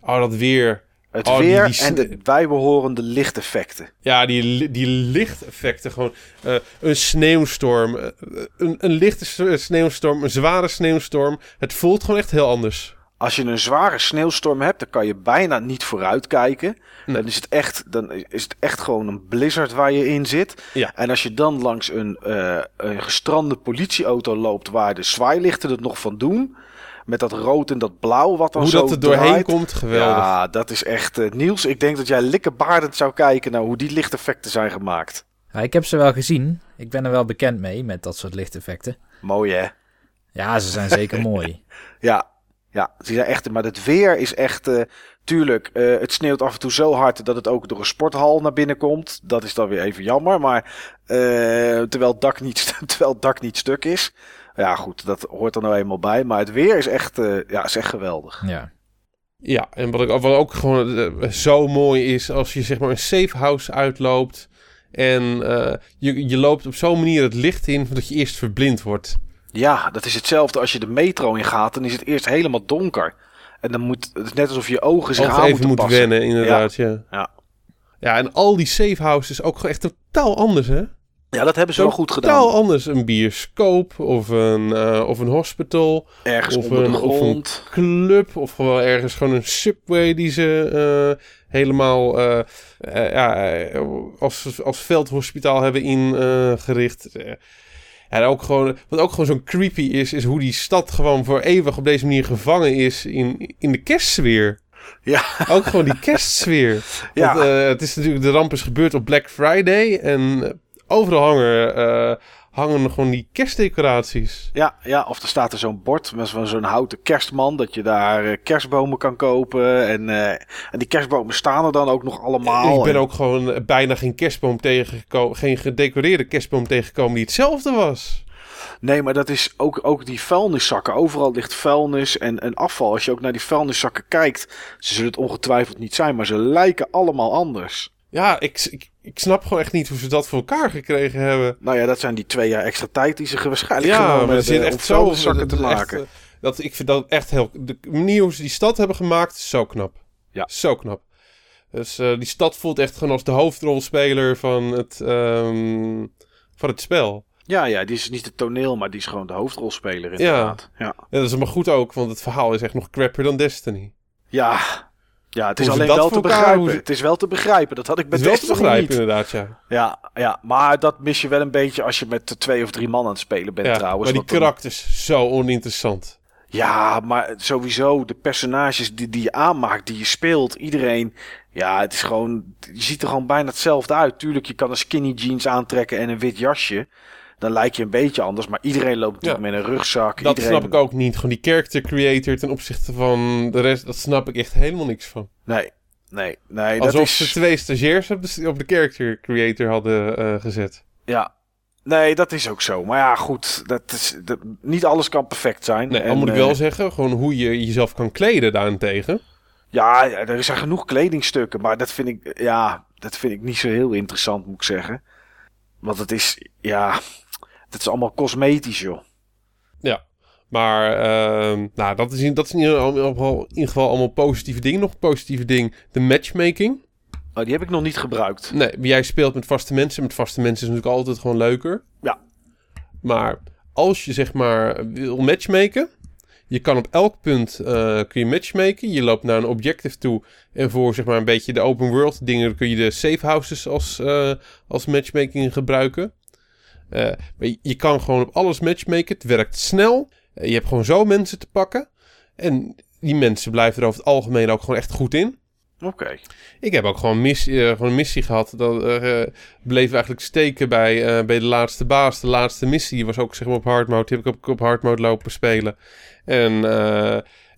Speaker 3: Oh, dat weer.
Speaker 2: Het
Speaker 3: Oh,
Speaker 2: weer
Speaker 3: die
Speaker 2: en de bijbehorende lichteffecten.
Speaker 3: Ja, die, die lichteffecten. Gewoon eh, een sneeuwstorm. eh, een, een lichte s- sneeuwstorm. Een zware sneeuwstorm. Het voelt gewoon echt heel anders.
Speaker 2: Als je een zware sneeuwstorm hebt, dan kan je bijna niet vooruitkijken.
Speaker 3: Hm.
Speaker 2: Dan is het echt, dan is het echt gewoon een blizzard waar je in zit.
Speaker 3: Ja.
Speaker 2: En als je dan langs een, eh, een gestrande politieauto loopt waar de zwaailichten het nog van doen. Met dat rood en dat blauw wat dan
Speaker 3: Hoe
Speaker 2: zo
Speaker 3: dat er doorheen
Speaker 2: draait.
Speaker 3: komt, geweldig.
Speaker 2: Ja, dat is echt... eh, Niels, ik denk dat jij likkebaardend zou kijken naar hoe die lichteffecten zijn gemaakt.
Speaker 4: Ja, ik heb ze wel gezien. Ik ben er wel bekend mee met dat soort lichteffecten.
Speaker 2: Mooi hè?
Speaker 4: Ja, ze zijn zeker mooi.
Speaker 2: Ja, ja, ze zijn echt. Maar het weer is echt. eh, tuurlijk, eh, het sneeuwt af en toe zo hard dat het ook door een sporthal naar binnen komt. Dat is dan weer even jammer. Maar eh, terwijl, het dak niet, terwijl het dak niet stuk is. Ja, goed, dat hoort er nou eenmaal bij. Maar het weer is echt, eh, ja, is echt geweldig.
Speaker 4: Ja.
Speaker 3: Ja, en wat, ik, wat ook gewoon eh, zo mooi is als je zeg maar een safe house uitloopt. En eh, je, je loopt op zo'n manier het licht in dat je eerst verblind wordt.
Speaker 2: Ja, dat is hetzelfde als je de metro in gaat. Dan is het eerst helemaal donker. En dan moet het is net alsof je ogen zich
Speaker 3: Of
Speaker 2: aan
Speaker 3: even
Speaker 2: moeten
Speaker 3: moet
Speaker 2: passen.
Speaker 3: wennen, inderdaad. Ja.
Speaker 2: Ja.
Speaker 3: ja, en al die safe houses ook gewoon echt totaal anders, hè?
Speaker 2: Ja, dat hebben ze wel goed
Speaker 3: Totaal
Speaker 2: gedaan.
Speaker 3: anders. Een bioscoop of een, eh, of een hospital.
Speaker 2: Ergens
Speaker 3: of
Speaker 2: onder
Speaker 3: een-
Speaker 2: de
Speaker 3: of een- club of gewoon ergens gewoon een subway die ze eh, helemaal eh, ja, als, als veldhospitaal hebben ingericht. En ook gewoon, wat ook gewoon zo'n creepy is, is hoe die stad gewoon voor eeuwig op deze manier gevangen is in, in de kerstsfeer.
Speaker 2: Ja.
Speaker 3: Ook gewoon die kerstsfeer.
Speaker 2: Ja.
Speaker 3: Want, het is natuurlijk, de ramp is gebeurd op Black Friday en overal hangen, eh, hangen gewoon die kerstdecoraties.
Speaker 2: Ja, ja, of er staat er zo'n bord met zo- zo'n houten kerstman. Dat je daar eh, kerstbomen kan kopen. En, eh, en die kerstbomen staan er dan ook nog allemaal.
Speaker 3: Ik ben
Speaker 2: En-
Speaker 3: ook gewoon bijna geen kerstboom tegengekomen, geen gedecoreerde kerstboom tegengekomen die hetzelfde was.
Speaker 2: Nee, maar dat is ook, ook die vuilniszakken. Overal ligt vuilnis en, en afval. Als je ook naar die vuilniszakken kijkt. Ze zullen het ongetwijfeld niet zijn, maar ze lijken allemaal anders.
Speaker 3: Ja, ik, ik, ik snap gewoon echt niet hoe ze dat voor elkaar gekregen hebben.
Speaker 2: Nou ja, dat zijn die twee jaar extra tijd die ze waarschijnlijk
Speaker 3: Ja,
Speaker 2: genomen
Speaker 3: maar
Speaker 2: hebben
Speaker 3: zit
Speaker 2: om
Speaker 3: echt zo
Speaker 2: zakken te
Speaker 3: echt,
Speaker 2: maken.
Speaker 3: eh, dat, ik vind dat echt heel... De manier hoe ze die stad hebben gemaakt, zo knap.
Speaker 2: Ja.
Speaker 3: Zo knap. Dus eh, die stad voelt echt gewoon als de hoofdrolspeler van het, ehm, van het spel.
Speaker 2: Ja, ja, die is niet het toneel, maar die is gewoon de hoofdrolspeler inderdaad. Ja, ja.
Speaker 3: En dat is maar goed ook, want het verhaal is echt nog crapper dan Destiny.
Speaker 2: ja. Ja het is alleen wel te begrijpen.
Speaker 3: ze-
Speaker 2: Het is wel te begrijpen. Dat had ik
Speaker 3: Het is wel te begrijpen
Speaker 2: niet.
Speaker 3: inderdaad, ja.
Speaker 2: Ja, ja, maar dat mis je wel een beetje als je met twee of drie man aan het spelen bent
Speaker 3: ja
Speaker 2: trouwens.
Speaker 3: maar die
Speaker 2: dan-
Speaker 3: karakters, zo oninteressant.
Speaker 2: Ja, maar sowieso de personages die, die je aanmaakt, die je speelt, iedereen. Ja, het is gewoon, je ziet er gewoon bijna hetzelfde uit. Tuurlijk, je kan een skinny jeans aantrekken en een wit jasje. Dan lijk je een beetje anders, maar iedereen loopt
Speaker 3: Ja.
Speaker 2: met een rugzak.
Speaker 3: Dat
Speaker 2: iedereen...
Speaker 3: snap ik ook niet. Gewoon die character creator ten opzichte van de rest, dat snap ik echt helemaal niks van.
Speaker 2: Nee, nee, nee. Dat
Speaker 3: Alsof
Speaker 2: is...
Speaker 3: ze twee stagiairs op de, op de character creator hadden eh, gezet.
Speaker 2: Ja, nee, dat is ook zo. Maar ja, goed, dat is, dat, niet alles kan perfect zijn.
Speaker 3: Nee,
Speaker 2: En,
Speaker 3: moet ik
Speaker 2: eh,
Speaker 3: wel zeggen, gewoon hoe je jezelf kan kleden daarentegen.
Speaker 2: Ja, ja, er zijn genoeg kledingstukken, maar dat vind ik, ja, dat vind ik niet zo heel interessant, moet ik zeggen. Want het is, ja, het is allemaal cosmetisch, joh.
Speaker 3: Ja. Maar ehm, nou, dat is, in, dat is in, ieder geval, in ieder geval allemaal positieve dingen. Nog een positieve ding, de matchmaking.
Speaker 2: Oh, die heb ik nog niet gebruikt.
Speaker 3: Nee, jij speelt met vaste mensen. Met vaste mensen is natuurlijk altijd gewoon leuker.
Speaker 2: Ja.
Speaker 3: Maar als je zeg maar wil matchmaken, je kan op elk punt eh, kun je matchmaken. Je loopt naar een objective toe en voor zeg maar een beetje de open world dingen kun je de safe houses als, eh, als matchmaking gebruiken. Eh, maar je, kan gewoon op alles matchmaken. Het werkt snel. Eh, je hebt gewoon zo mensen te pakken. En die mensen blijven er over het algemeen ook gewoon echt goed in.
Speaker 2: Oké.
Speaker 3: Ik heb ook gewoon, missie, eh, gewoon een missie gehad. Dat eh, bleef eigenlijk steken bij, bij de laatste baas. De laatste missie was ook zeg maar op hard mode. Die heb ik op, op hard mode lopen spelen. En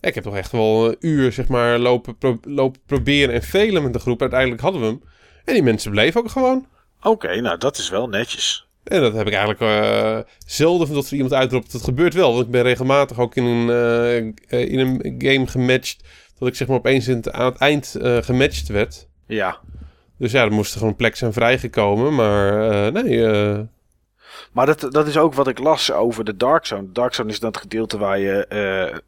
Speaker 3: ik heb toch echt wel een uur zeg maar lopen, pro- lopen proberen en velen met de groep. Uiteindelijk hadden we hem. En die mensen bleven ook gewoon.
Speaker 2: Oké, nou dat is wel netjes.
Speaker 3: En dat heb ik eigenlijk eh, zelden dat er iemand uitroept. Dat gebeurt wel. Want ik ben regelmatig ook in een, eh, in een game gematcht. Dat ik zeg maar opeens in het, aan het eind eh, gematcht werd.
Speaker 2: Ja.
Speaker 3: Dus ja, er moest er gewoon plek zijn vrijgekomen. Maar nee,
Speaker 2: Maar dat, dat is ook wat ik las over de Dark Zone. De Dark Zone is dan het gedeelte waar je,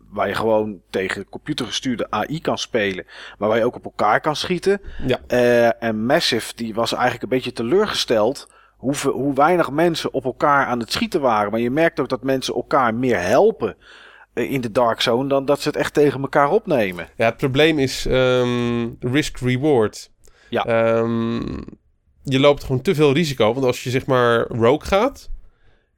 Speaker 2: waar je gewoon tegen computergestuurde AI kan spelen. Maar waar je ook op elkaar kan schieten.
Speaker 3: Ja.
Speaker 2: En Massive, die was eigenlijk een beetje teleurgesteld. Hoe, hoe weinig mensen op elkaar aan het schieten waren. Maar je merkt ook dat mensen elkaar meer helpen eh, in de Dark Zone. dan dat ze het echt tegen elkaar opnemen.
Speaker 3: ja, het probleem is ehm, risk-reward.
Speaker 2: Ja.
Speaker 3: Ehm, je loopt gewoon te veel risico. Want als je zeg maar rogue gaat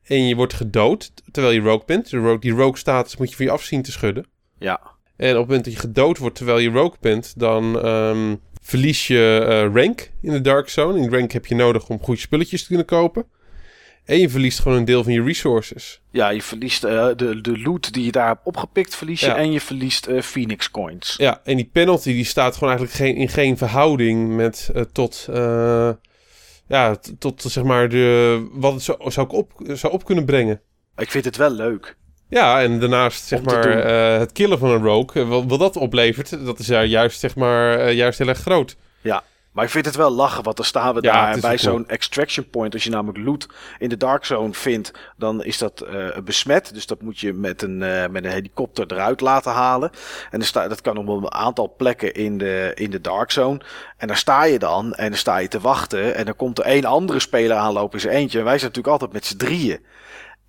Speaker 3: en je wordt gedood terwijl je rogue bent. De rogue, die rogue status moet je van je af zien te schudden.
Speaker 2: Ja.
Speaker 3: En op het moment dat je gedood wordt terwijl je rogue bent, dan ehm, verlies je eh, rank in de Dark Zone. In rank heb je nodig om goede spulletjes te kunnen kopen. En je verliest gewoon een deel van je resources.
Speaker 2: Ja, je verliest eh, de, de loot die je daar hebt opgepikt, verlies je.
Speaker 3: Ja.
Speaker 2: En je verliest eh, Phoenix Coins.
Speaker 3: Ja, en die penalty die staat gewoon eigenlijk geen, in geen verhouding met tot, ja, tot zeg maar de, wat het zou, zou, ik op, zou op kunnen brengen.
Speaker 2: Ik vind het wel leuk.
Speaker 3: Ja, en daarnaast zeg maar eh, het killen van een rogue, eh, wat, wat dat oplevert, dat is ja, juist zeg maar eh, juist heel erg groot.
Speaker 2: Ja, maar ik vind het wel lachen, want dan staan we
Speaker 3: Ja,
Speaker 2: daar
Speaker 3: is
Speaker 2: bij zo'n extraction point. Als je namelijk loot in de Dark Zone vindt, dan is dat eh, besmet. Dus dat moet je met een, eh, met een helikopter eruit laten halen. En dan sta, dat kan op een aantal plekken in de, in de Dark Zone. En daar sta je dan en dan sta je te wachten. En dan komt er één andere speler aanlopen in zijn eentje. En wij zijn natuurlijk altijd met z'n drieën.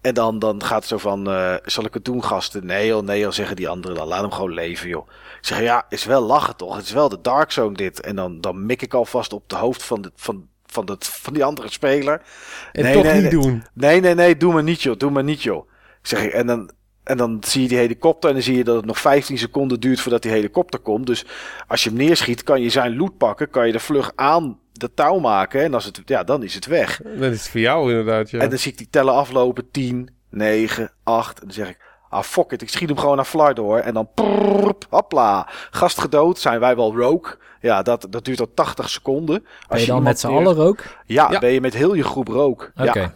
Speaker 2: En dan, dan gaat het zo van, eh, zal ik het doen gasten? Nee joh, nee joh, zeggen die anderen dan. Laat hem gewoon leven joh. Ik zeg, ja, is wel lachen toch? Het is wel de Dark Zone dit. En dan, dan mik ik alvast op de hoofd van, de, van, van, de, van die andere speler.
Speaker 3: En
Speaker 2: Nee,
Speaker 3: toch
Speaker 2: nee,
Speaker 3: niet
Speaker 2: nee.
Speaker 3: doen.
Speaker 2: Nee, nee, nee, doe maar niet joh, doe maar niet joh. Ik zeg, en dan, en dan zie je die helikopter en dan zie je dat het nog 15 seconden duurt voordat die helikopter komt. Dus als je hem neerschiet, kan je zijn loot pakken, kan je de vlug aan de touw maken. En als het, ja, dan is het weg.
Speaker 3: Dat is voor jou inderdaad, ja.
Speaker 2: En dan zie ik die tellen aflopen. 10, 9, 8. En dan zeg ik, ah fuck it. Ik schiet hem gewoon naar Fly door. En dan prrrp, hopla. Gast gedood. Zijn wij wel rogue. Ja, dat, dat duurt al 80 seconden. Als
Speaker 4: Ben je dan met z'n
Speaker 2: neer-
Speaker 4: allen ook?
Speaker 2: Ja,
Speaker 3: Ja.
Speaker 2: ben je met heel je groep rogue.
Speaker 4: Oké.
Speaker 2: Ja.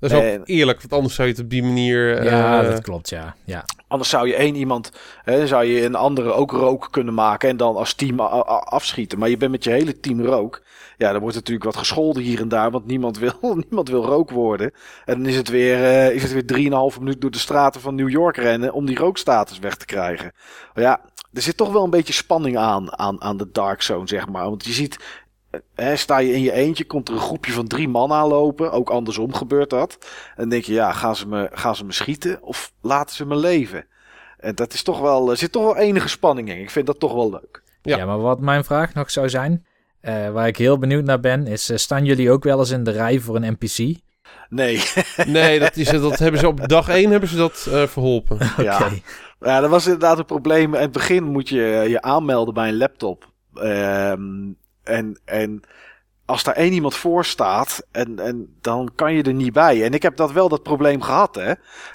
Speaker 3: Dat is ook
Speaker 2: En-
Speaker 3: eerlijk, want anders zou je het op die manier...
Speaker 4: ja,
Speaker 3: eh,
Speaker 4: dat klopt, ja. ja.
Speaker 2: Anders zou je één iemand, hè, zou je een andere ook rook kunnen maken en dan als team afschieten. Maar je bent met je hele team rook. Ja, dan wordt natuurlijk wat gescholden hier en daar, want niemand wil, niemand wil rook worden. En dan is het weer, eh, is het weer drieënhalve minuut door de straten van New York rennen om die rookstatus weg te krijgen. Maar ja, er zit toch wel een beetje spanning aan, aan, aan de dark zone, zeg maar. Want je ziet, eh, hè, sta je in je eentje, komt er een groepje van drie man aanlopen. Ook andersom gebeurt dat. En dan denk je, ja, gaan ze me, gaan ze me schieten of laten ze me leven? En dat is toch wel, er zit toch wel enige spanning in. Ik vind dat toch wel leuk.
Speaker 3: Ja.
Speaker 4: Ja. maar wat mijn vraag nog zou zijn, eh, waar ik heel benieuwd naar ben, is: eh, staan jullie ook wel eens in de rij voor een NPC?
Speaker 2: Nee,
Speaker 3: Nee, dat, is, dat hebben ze op dag één hebben ze dat eh, verholpen.
Speaker 2: ja. Ja, dat was inderdaad een probleem. In het begin moet je je aanmelden bij een laptop. Ehm, en, en als daar één iemand voor staat, en, en dan kan je er niet bij. En ik heb dat wel dat probleem gehad, hè.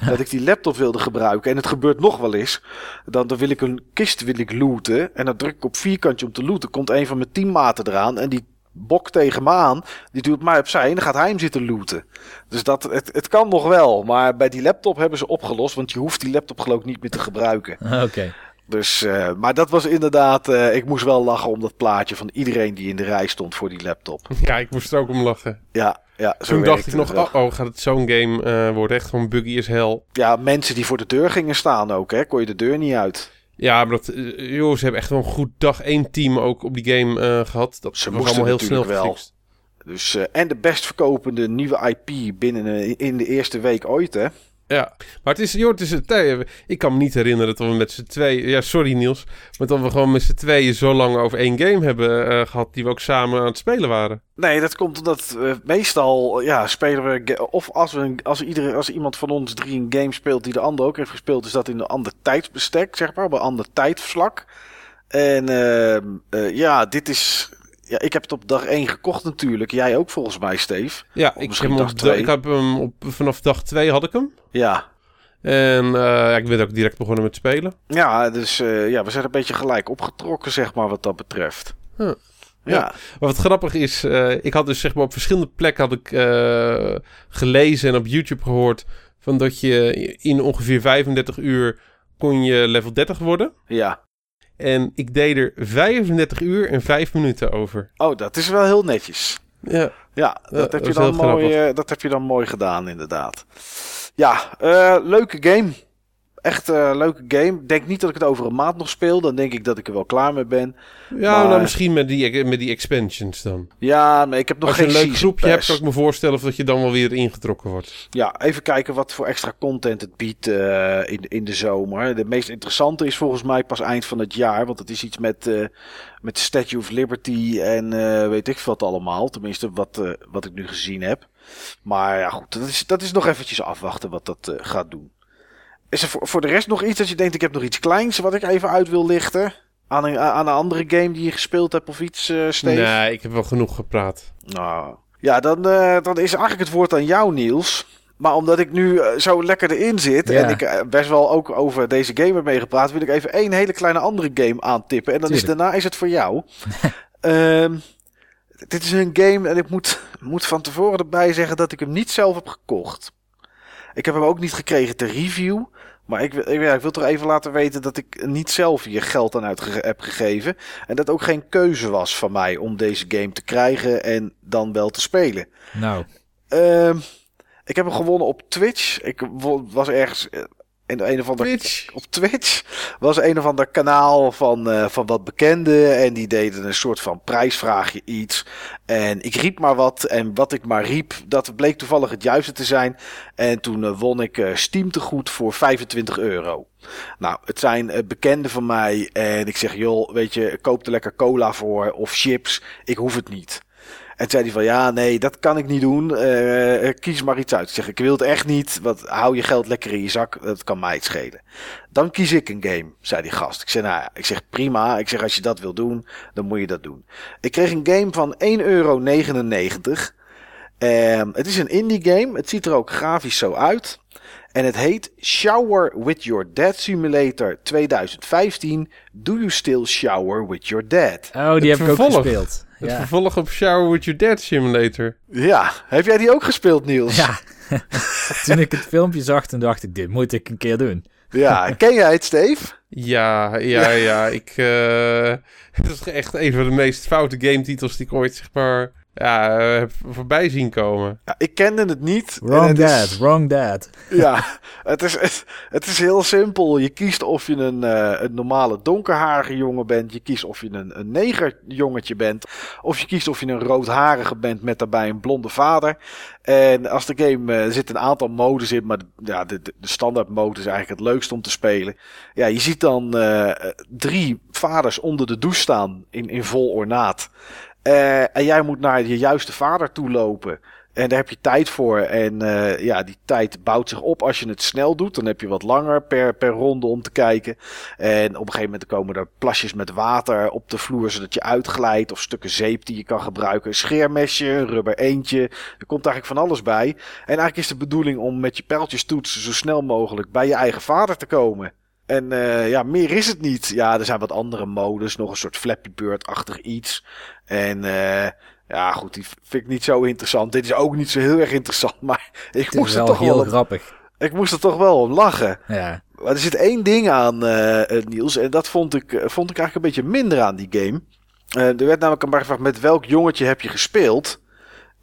Speaker 2: Dat ik die laptop wilde gebruiken. En het gebeurt nog wel eens. Dan, dan wil ik een kist wil ik looten. En dan druk ik op vierkantje om te looten. Komt een van mijn teammaten eraan. En die bok tegen me aan. Die doet mij opzij. En dan gaat hij hem zitten looten. Dus dat, het, het kan nog wel. Maar bij die laptop hebben ze opgelost. Want je hoeft die laptop geloof ik niet meer te gebruiken.
Speaker 4: Oké.
Speaker 2: Dus, eh, maar dat was inderdaad. eh, ik moest wel lachen om dat plaatje van iedereen die in de rij stond voor die laptop.
Speaker 3: Ja, ik moest er ook om lachen.
Speaker 2: Ja, ja zo
Speaker 3: Toen dacht ik nog, oh, oh, gaat het zo'n game eh, worden? Echt gewoon buggy as hell.
Speaker 2: Ja, mensen die voor de deur gingen staan ook, hè? Kon je de deur niet uit.
Speaker 3: Ja, maar dat, joh, ze hebben echt wel een goed dag één team ook op die game eh, gehad. Dat
Speaker 2: Ze
Speaker 3: was
Speaker 2: moesten
Speaker 3: allemaal heel snel
Speaker 2: wel.
Speaker 3: gefixt.
Speaker 2: Dus, en de best verkopende nieuwe IP binnen in de eerste week ooit, hè?
Speaker 3: Ja, maar het is, joh, het is een. Ik kan me niet herinneren dat we met z'n tweeën. Ja, sorry Niels. Maar dat we gewoon met z'n tweeën zo lang over één game hebben eh, gehad. die we ook samen aan het spelen waren.
Speaker 2: Nee, dat komt omdat eh, meestal ja, spelen we. Of als, we als, iedereen, als iemand van ons drie een game speelt die de ander ook heeft gespeeld, is dat in een ander tijdsbestek, zeg maar, op een ander tijdvlak. En ehm, eh, ja, dit is. Ja, ik heb het op dag 1 gekocht natuurlijk. Jij ook volgens mij, Steve.
Speaker 3: Ja,
Speaker 2: Of
Speaker 3: ik heb,
Speaker 2: dag
Speaker 3: op, ik heb hem op, vanaf dag twee had ik hem.
Speaker 2: Ja.
Speaker 3: En eh, ja, ik ben ook direct begonnen met spelen.
Speaker 2: Ja, dus eh, ja, we zijn een beetje gelijk opgetrokken, zeg maar, wat dat betreft.
Speaker 3: Huh.
Speaker 2: Ja.
Speaker 3: Maar wat grappig is, eh, ik had dus zeg maar op verschillende plekken had ik gelezen en op YouTube gehoord van dat je in ongeveer 35 uur kon je level 30 worden.
Speaker 2: ja.
Speaker 3: En ik deed er 35 uur en 5 minuten over.
Speaker 2: Oh, dat is wel heel netjes.
Speaker 3: Ja,
Speaker 2: Ja, dat,
Speaker 3: Ja,
Speaker 2: heb, je dan mooi, eh, dat heb je dan mooi gedaan, inderdaad. Ja, eh, leuke game. Echt eh leuke game. Denk niet dat ik het over een maand nog speel. Dan denk ik dat ik er wel klaar mee ben.
Speaker 3: ja
Speaker 2: Maar-
Speaker 3: nou, misschien met die, met die expansions dan.
Speaker 2: Ja, maar ik heb nog
Speaker 3: Als je
Speaker 2: geen
Speaker 3: een leuk groepje hebt, kan ik me voorstellen of dat je dan wel weer ingetrokken wordt.
Speaker 2: Ja, even kijken wat voor extra content het biedt eh, in, in de zomer. De meest interessante is volgens mij pas eind van het jaar. Want het is iets met, eh, met Statue of Liberty en weet ik wat allemaal. Tenminste, wat, wat ik nu gezien heb. Maar ja, goed, dat is, dat is nog eventjes afwachten wat dat gaat doen. Is er voor, voor de rest nog iets dat je denkt, ik heb nog iets kleins wat ik even uit wil lichten? Aan een, aan een andere game die je gespeeld hebt of iets, eh Steve?
Speaker 3: Nee, ik heb wel genoeg gepraat.
Speaker 2: Nou, ja, dan, eh, dan is eigenlijk het woord aan jou, Niels. Maar omdat ik nu eh, zo lekker erin zit
Speaker 4: Ja.
Speaker 2: en ik best wel ook over deze game heb meegepraat, wil ik even één hele kleine andere game aantippen. En dan is daarna is het voor jou. Ehm, dit is een game en ik moet, moet van tevoren erbij zeggen dat ik hem niet zelf heb gekocht. Ik heb hem ook niet gekregen te review. Maar ik, wil- ik, ja, ik wil toch even laten weten dat ik niet zelf hier geld aan uit heb gegeven. En dat ook geen keuze was van mij om deze game te krijgen en dan wel te spelen.
Speaker 4: Nou,
Speaker 2: Ehm, ik heb hem gewonnen op Twitch. Ik was ergens eh, in een of ander...
Speaker 3: Twitch.
Speaker 2: Op Twitch was een of ander kanaal van, eh, van wat bekenden. En die deden een soort van prijsvraagje iets. En ik riep maar wat. En wat ik maar riep, dat bleek toevallig het juiste te zijn. En toen eh, won ik eh, Steam te goed voor 25 euro. Nou, het zijn bekenden van mij. En ik zeg, joh, weet je, koop er lekker cola voor of chips. Ik hoef het niet. En zei hij van, ja, nee, dat kan ik niet doen. Eh, kies maar iets uit. Ik zeg, ik wil het echt niet. Wat, hou je geld lekker in je zak. Dat kan mij het schelen. Dan kies ik een game, zei die gast. Ik zeg, nou ja, ik zeg, prima. Ik zeg, als je dat wil doen, dan moet je dat doen. Ik kreeg een game van 1,99 euro. Ehm, het is een indie game. Het ziet er ook grafisch zo uit. En het heet Shower with Your Dad Simulator 2015. Do you still shower with your dad?
Speaker 4: oh, die
Speaker 3: Het
Speaker 4: heb ik ook gespeeld.
Speaker 3: Het
Speaker 4: Ja.
Speaker 3: vervolg op Shower with Your Dad Simulator.
Speaker 2: Ja, heb jij die ook gespeeld, Niels?
Speaker 4: ja. toen ik het filmpje zag, toen dacht ik, dit moet ik een keer doen.
Speaker 2: Ja, ken jij het, Steve?
Speaker 3: Ja, ja, ja. ik, eh, het is echt een van de meest foute game titels die ik ooit, zeg maar, ja, eh, heb voorbij zien komen.
Speaker 2: Ja, ik kende het niet.
Speaker 4: Wrong
Speaker 2: het
Speaker 4: dad,
Speaker 2: is-
Speaker 4: wrong dad.
Speaker 2: Ja, het is, het, het is heel simpel. Je kiest of je een, eh, een normale donkerharige jongen bent. Je kiest of je een, een negerjongetje bent. Of je kiest of je een roodharige bent met daarbij een blonde vader. En als de game, eh, er zit een aantal modes in, maar de, ja, de, de, de standaard mode is eigenlijk het leukst om te spelen. Ja, je ziet dan eh, drie vaders onder de douche staan in, in vol ornaat. Eh, en jij moet naar je juiste vader toe lopen. En daar heb je tijd voor. En eh, ja, die tijd bouwt zich op als je het snel doet. Dan heb je wat langer per, per ronde om te kijken. En op een gegeven moment komen er plasjes met water op de vloer, zodat je uitglijdt. Of stukken zeep die je kan gebruiken. Een scheermesje, een rubber eentje. Er komt eigenlijk van alles bij. En eigenlijk is de bedoeling om met je pijltjes toetsen zo snel mogelijk bij je eigen vader te komen. En eh, ja, meer is het niet. Ja, er zijn wat andere modes. Nog een soort Flappy Bird-achtig iets. En eh, ja, goed, die vind ik niet zo interessant. Dit is ook niet zo heel erg interessant. Maar ik
Speaker 4: Het
Speaker 2: moest, er toch
Speaker 4: heel
Speaker 2: wel
Speaker 4: grappig.
Speaker 2: ik moest er toch wel om lachen.
Speaker 4: Ja,
Speaker 2: Maar er zit één ding aan, eh, Niels. En dat vond ik, vond ik eigenlijk een beetje minder aan die game. Er werd namelijk een paar gevraagd met welk jongetje heb je gespeeld.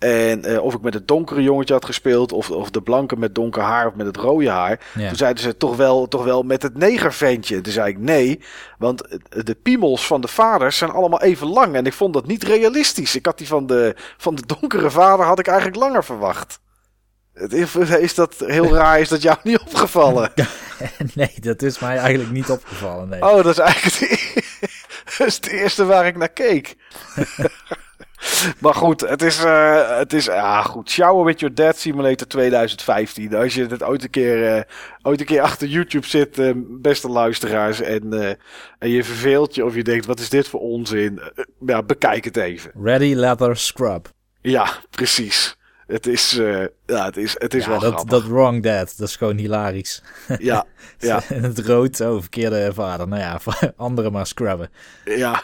Speaker 2: En eh, of ik met het donkere jongetje had gespeeld. Of, of de blanke met donker haar of met het rode haar.
Speaker 4: ja.
Speaker 2: Toen zeiden ze toch wel, toch wel met het negerventje. Toen zei ik nee, want de piemels van de vaders zijn allemaal even lang. En ik vond dat niet realistisch. Ik had die van de, van de donkere vader had ik eigenlijk langer verwacht. Is, dat heel raar? Is dat jou niet opgevallen?
Speaker 4: nee, dat is mij eigenlijk niet opgevallen. Nee.
Speaker 2: Oh, dat is eigenlijk het, dat is het eerste waar ik naar keek. maar goed, het is, eh, het is ja, goed. Shower with Your Dad Simulator 2015. Als je het ooit een keer, eh, ooit een keer achter YouTube zit, eh, beste luisteraars, en, en je verveelt je of je denkt, wat is dit voor onzin? Ja, bekijk het even.
Speaker 4: Ready Leather Scrub.
Speaker 2: Ja, precies. Het is, ja, het is, het is
Speaker 4: ja,
Speaker 2: wel
Speaker 4: dat,
Speaker 2: grappig.
Speaker 4: dat Wrong Dad, dat is gewoon hilarisch.
Speaker 2: Ja, ja,
Speaker 4: het rood, oh, verkeerde vader. Nou ja, anderen maar scrubben.
Speaker 2: Ja,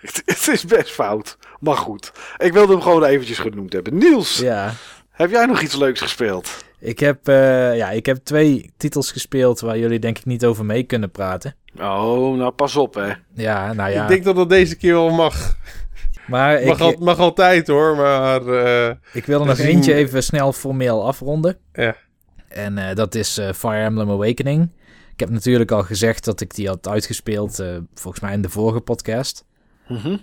Speaker 2: het, het is best fout. Maar goed, ik wilde hem gewoon eventjes genoemd hebben. Niels,
Speaker 4: Ja,
Speaker 2: heb jij nog iets leuks gespeeld?
Speaker 4: ik heb, eh, ja, ik heb twee titels gespeeld waar jullie denk ik niet over mee kunnen praten.
Speaker 2: Oh, nou pas op hè.
Speaker 4: Ja, nou ja.
Speaker 3: Ik denk dat dat deze keer wel mag.
Speaker 4: maar ik,
Speaker 3: Mag, al, mag altijd hoor, maar eh,
Speaker 4: ik wil er nog eentje even snel formeel afronden.
Speaker 3: ja.
Speaker 4: En eh, dat is eh, Fire Emblem Awakening. Ik heb natuurlijk al gezegd dat ik die had uitgespeeld, eh, volgens mij in de vorige podcast.
Speaker 2: Mhm.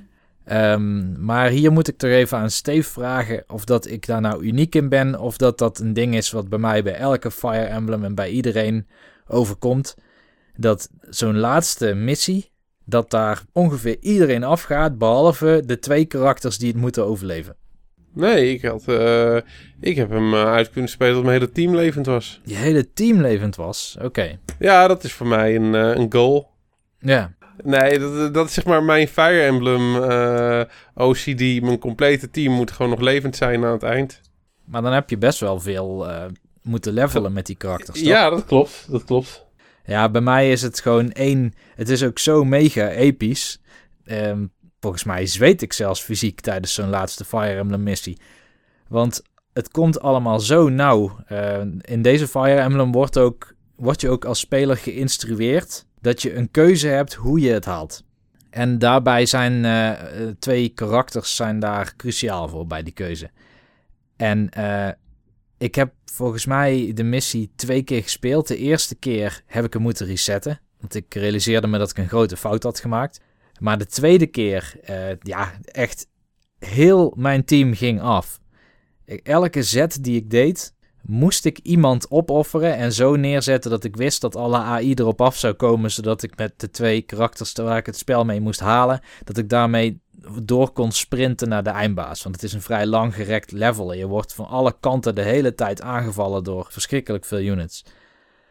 Speaker 4: Ehm, maar hier moet ik toch even aan Steve vragen of dat ik daar nou uniek in ben. Of dat dat een ding is wat bij mij bij elke Fire Emblem en bij iedereen overkomt. Dat zo'n laatste missie, dat daar ongeveer iedereen afgaat. Behalve de twee karakters die het moeten overleven.
Speaker 3: Nee, ik, had, eh, ik heb hem eh, uit kunnen spelen dat mijn hele team levend was.
Speaker 4: Je hele team levend was. Oké.
Speaker 3: Ja, dat is voor mij een, eh, een goal.
Speaker 4: Ja.
Speaker 3: Nee, dat, dat is zeg maar mijn Fire Emblem eh, OCD. Mijn complete team moet gewoon nog levend zijn aan het eind.
Speaker 4: Maar dan heb je best wel veel eh, moeten levelen met die karakters. toch?
Speaker 3: Ja, dat klopt. Dat klopt.
Speaker 4: Ja, bij mij is het gewoon één. Het is ook zo mega episch. Ehm, volgens mij zweet ik zelfs fysiek tijdens zo'n laatste Fire Emblem missie. Want het komt allemaal zo nauw. Eh, in deze Fire Emblem wordt, ook, wordt je ook als speler geïnstrueerd dat je een keuze hebt hoe je het haalt. En daarbij zijn eh, twee karakters zijn daar cruciaal voor bij die keuze. En eh, ik heb volgens mij de missie twee keer gespeeld. De eerste keer heb ik hem moeten resetten. Want ik realiseerde me dat ik een grote fout had gemaakt. Maar de tweede keer, eh, ja, echt heel mijn team ging af. Ik- elke zet die ik deed, moest ik iemand opofferen en zo neerzetten dat ik wist dat alle AI erop af zou komen, zodat ik met de twee karakters waar ik het spel mee moest halen, dat ik daarmee door kon sprinten naar de eindbaas. Want het is een vrij lang gerekt level en je wordt van alle kanten de hele tijd aangevallen door verschrikkelijk veel units.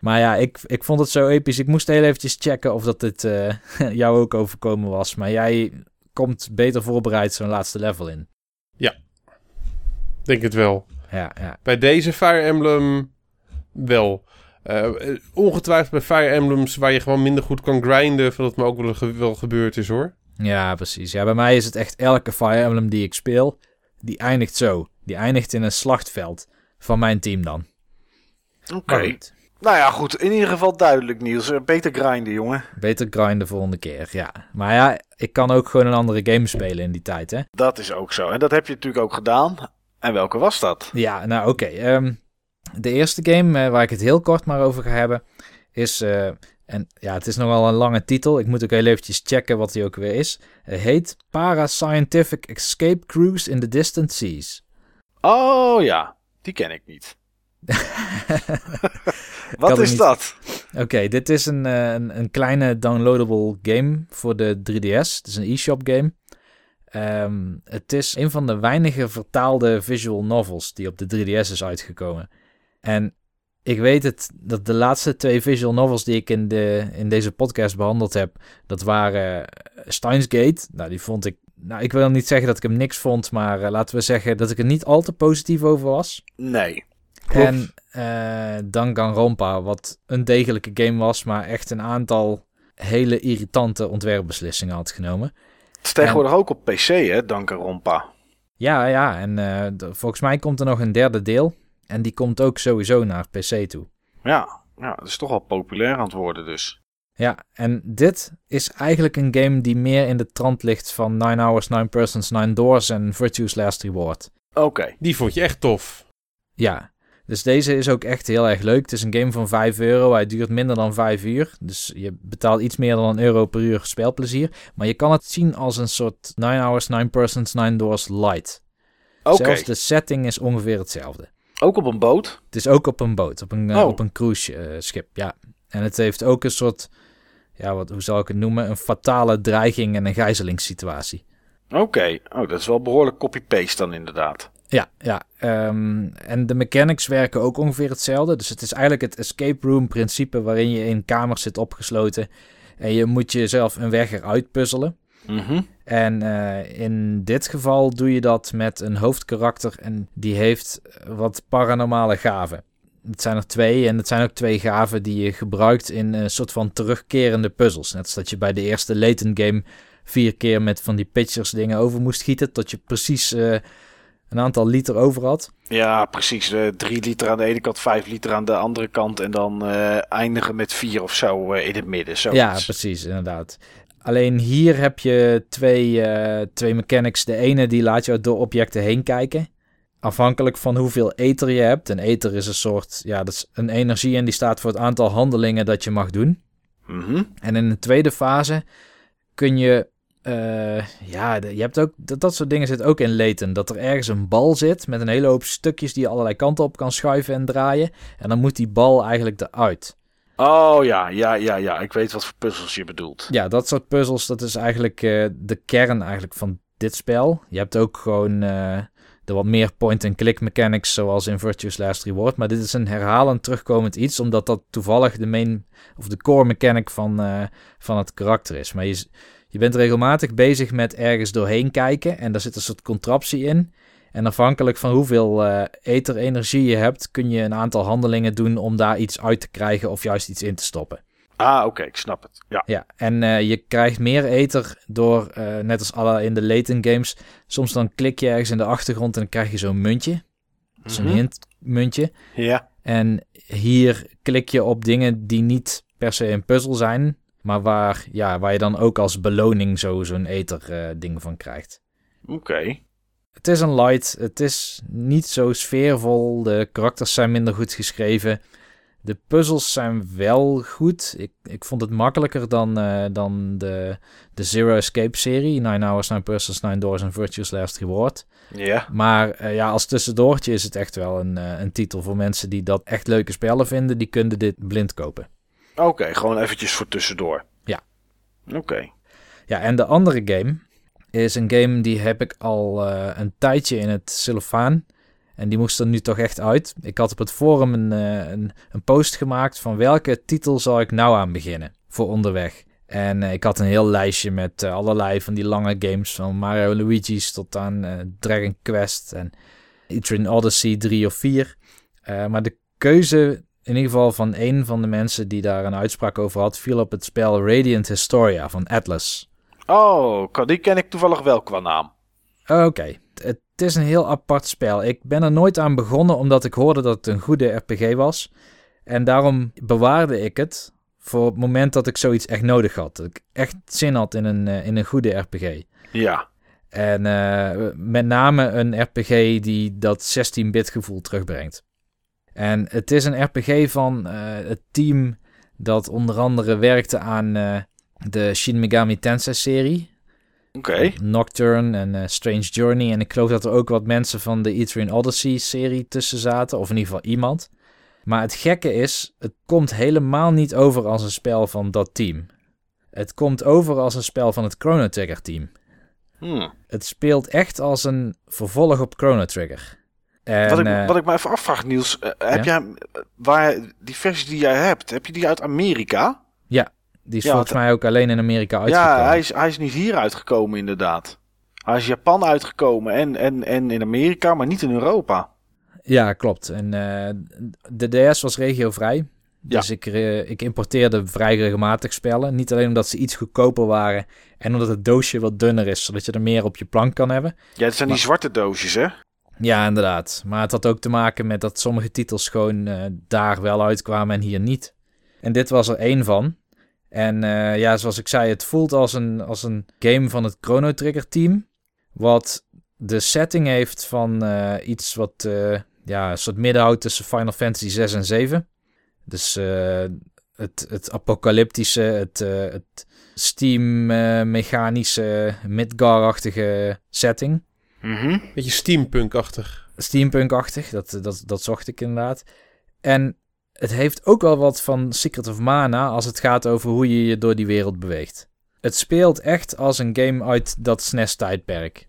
Speaker 4: Maar ja, ik, ik vond het zo episch. Ik moest heel eventjes checken of dat dit eh, jou ook overkomen was. Maar jij komt beter voorbereid zo'n laatste level in.
Speaker 3: Denk het wel.
Speaker 4: Ja, ja.
Speaker 3: Bij deze Fire Emblem wel. Eh, ongetwijfeld bij Fire Emblems waar je gewoon minder goed kan grinden, van dat me ook wel, ge- wel gebeurd is hoor.
Speaker 4: Ja, precies. Ja, bij mij is het echt elke Fire Emblem die ik speel, die eindigt zo. Die eindigt in een slachtveld. van mijn team dan.
Speaker 2: Oké. Nou ja, goed. In ieder geval duidelijk, Niels. Eh, Beter grinden, jongen.
Speaker 4: beter grinden volgende keer, ja. Maar ja, ik kan ook gewoon een andere game spelen in die tijd, hè.
Speaker 2: Dat is ook zo. En dat heb je natuurlijk ook gedaan. En welke was dat?
Speaker 4: Ja, nou oké. ehm, de eerste game eh, waar ik het heel kort maar over ga hebben is... eh, en ja, het is nogal een lange titel. Ik moet ook heel eventjes checken wat die ook weer is. Het heet Parascientific Escape Cruise in the Distant Seas.
Speaker 2: Oh ja, die ken ik niet. Wat is
Speaker 4: niet-
Speaker 2: dat?
Speaker 4: Oké, dit is een, eh, een, een kleine downloadable game voor de 3DS. Het is een e-shop game. Ehm, het is een van de weinige vertaalde visual novels die op de 3DS is uitgekomen. En ik weet het, dat de laatste twee visual novels die ik in, de, in deze podcast behandeld heb, dat waren eh, Steins Gate. Nou, die vond ik, nou, ik wil niet zeggen dat ik hem niks vond, maar eh, laten we zeggen dat ik er niet al te positief over was.
Speaker 2: Nee. Klopt.
Speaker 4: En eh Danganronpa, wat een degelijke game was, maar echt een aantal hele irritante ontwerpbeslissingen had genomen.
Speaker 2: Het is tegenwoordig ook op PC, hè, Danganronpa.
Speaker 4: Ja, ja, en eh, volgens mij komt er nog een derde deel. En die komt ook sowieso naar PC toe.
Speaker 2: Ja, ja, dat is toch wel populair aan het worden dus.
Speaker 4: Ja, en dit is eigenlijk een game die meer in de trant ligt van 9 Hours, 9 Persons, 9 Doors en Virtue's Last Reward.
Speaker 2: Oké.
Speaker 3: Die vond je echt tof.
Speaker 4: Ja, dus deze is ook echt heel erg leuk. Het is een game van 5 euro. Hij duurt minder dan 5 uur. Dus je betaalt iets meer dan een euro per uur spelplezier. Maar je kan het zien als een soort 9 Hours, 9 Persons, 9 Doors light.
Speaker 2: Oké.
Speaker 4: Zelfs de setting is ongeveer hetzelfde.
Speaker 2: Ook op een boot?
Speaker 4: Het is ook op een boot, op een, eh,
Speaker 2: Oh.
Speaker 4: op een cruise eh, schip, ja. En het heeft ook een soort, ja, wat, hoe zal ik het noemen? Een fatale dreiging en een gijzelingssituatie.
Speaker 2: Oké. Oh, dat is wel behoorlijk copy-paste dan inderdaad.
Speaker 4: Ja, ja. ehm, en de mechanics werken ook ongeveer hetzelfde. Dus het is eigenlijk het escape room principe waarin je in kamers zit opgesloten. En je moet jezelf een weg eruit puzzelen.
Speaker 2: Mhm.
Speaker 4: En eh, in dit geval doe je dat met een hoofdkarakter en die heeft wat paranormale gaven. Het zijn er twee en het zijn ook twee gaven die je gebruikt in een soort van terugkerende puzzels. Net als dat je bij de eerste Layton game vier keer met van die pitchers dingen over moest schieten tot je precies eh, een aantal liter over had.
Speaker 2: Ja, precies. eh, drie liter aan de ene kant, vijf liter aan de andere kant. En dan eh, eindigen met vier of zo eh, in het midden. Zoiets.
Speaker 4: Ja, precies, inderdaad. Alleen hier heb je twee, twee mechanics. De ene die laat je door objecten heen kijken. Afhankelijk van hoeveel ether je hebt. Een ether is een soort, ja, dat is een energie en die staat voor het aantal handelingen dat je mag doen.
Speaker 2: Mhm.
Speaker 4: En in de tweede fase kun je, eh, ja, de- je hebt ook, dat, dat soort dingen zit ook in Layton. Dat er ergens een bal zit met een hele hoop stukjes die je allerlei kanten op kan schuiven en draaien. En dan moet die bal eigenlijk eruit.
Speaker 2: Oh ja, ja, ja, ja. Ik weet wat voor puzzels je bedoelt.
Speaker 4: Ja, dat soort puzzels, dat is eigenlijk eh, de kern eigenlijk van dit spel. Je hebt ook gewoon eh, de wat meer point-and-click mechanics, zoals in Virtue's Last Reward. Maar dit is een herhalend terugkomend iets, omdat dat toevallig de main of de core mechanic van, van het karakter is. Maar je, je bent regelmatig bezig met ergens doorheen kijken en daar zit een soort contraptie in. En afhankelijk van hoeveel eh ether-energie je hebt, kun je een aantal handelingen doen om daar iets uit te krijgen of juist iets in te stoppen.
Speaker 2: Ah, oké, ik snap het. Ja.
Speaker 4: Ja, en eh, je krijgt meer ether door, eh, net als alle in de Layton games, soms dan klik je ergens in de achtergrond en dan krijg je zo'n muntje. Zo'n
Speaker 2: Mhm.
Speaker 4: hintmuntje.
Speaker 2: Ja.
Speaker 4: En hier klik je op dingen die niet per se een puzzel zijn, maar waar, ja, waar je dan ook als beloning zo, zo'n ether eh, ding van krijgt.
Speaker 2: Oké.
Speaker 4: Het is een light, het is niet zo sfeervol, de karakters zijn minder goed geschreven. De puzzels zijn wel goed. Ik, ik vond het makkelijker dan, eh, dan de, de Zero Escape serie. 9 Hours, 9 Persons, 9 Doors en Virtue's Last Reward.
Speaker 2: Ja.
Speaker 4: Maar eh, ja, als tussendoortje is het echt wel een, een titel voor mensen die dat echt leuke spellen vinden. Die kunnen dit blind kopen.
Speaker 2: Oké, gewoon eventjes voor tussendoor.
Speaker 4: Ja.
Speaker 2: Oké.
Speaker 4: Ja, en de andere game is een game die heb ik al eh, een tijdje in het cellophaan. En die moest er nu toch echt uit. Ik had op het forum een, eh, een, een post gemaakt van welke titel zal ik nou aan beginnen voor onderweg. En eh, ik had een heel lijstje met allerlei van die lange games van Mario Luigi's tot aan Dragon Quest en Etrian Odyssey 3 of 4. Eh, maar de keuze in ieder geval van een van de mensen die daar een uitspraak over had, viel op het spel Radiant Historia van Atlas.
Speaker 2: Oh, die ken ik toevallig wel qua naam.
Speaker 4: Oké, het het is een heel apart spel. Ik ben er nooit aan begonnen omdat ik hoorde dat het een goede RPG was. En daarom bewaarde ik het voor het moment dat ik zoiets echt nodig had. Dat ik echt zin had in een, uh, in een goede RPG.
Speaker 2: Ja.
Speaker 4: En uh, met name een RPG die dat 16-bit gevoel terugbrengt. En het is een RPG van uh, het team dat onder andere werkte aan de Shin Megami Tensei serie.
Speaker 2: Oké. Okay.
Speaker 4: Nocturne en Strange Journey. En ik geloof dat er ook wat mensen van de Etrian Odyssey serie tussen zaten. Of in ieder geval iemand. Maar het gekke is, het komt helemaal niet over als een spel van dat team. Het komt over als een spel van het Chrono Trigger team.
Speaker 2: Hmm.
Speaker 4: Het speelt echt als een vervolg op Chrono Trigger. En,
Speaker 2: wat, ik,
Speaker 4: uh,
Speaker 2: wat ik me even afvraag, Niels, uh, heb jij waar die versie die jij hebt, heb je die uit Amerika?
Speaker 4: Ja, die is ja, volgens mij ook alleen in Amerika uitgekomen.
Speaker 2: Ja, hij is, hij is niet hier uitgekomen inderdaad. Hij is Japan uitgekomen en, en, en in Amerika, maar niet in Europa.
Speaker 4: Ja, klopt. En uh, de DS was regiovrij. Dus ik, uh, ik importeerde vrij regelmatig spellen. Niet alleen omdat ze iets goedkoper waren en omdat het doosje wat dunner is, zodat je er meer op je plank kan hebben.
Speaker 2: Ja, het zijn maar... die zwarte doosjes, hè?
Speaker 4: Ja, inderdaad. Maar het had ook te maken met dat sommige titels gewoon uh, daar wel uitkwamen en hier niet. En dit was er één van. En uh, ja, zoals ik zei, het voelt als een, als een game van het Chrono Trigger team. Wat de setting heeft van uh, iets wat ja, een soort middenhout tussen Final Fantasy 6 en 7. Dus het, het apocalyptische, het, het steam-mechanische, Midgar-achtige setting.
Speaker 2: Mm -hmm.
Speaker 3: Beetje steampunk-achtig.
Speaker 4: Steampunk-achtig, dat, dat, dat zocht ik inderdaad. En het heeft ook wel wat van Secret of Mana als het gaat over hoe je je door die wereld beweegt. Het speelt echt als een game uit dat SNES-tijdperk.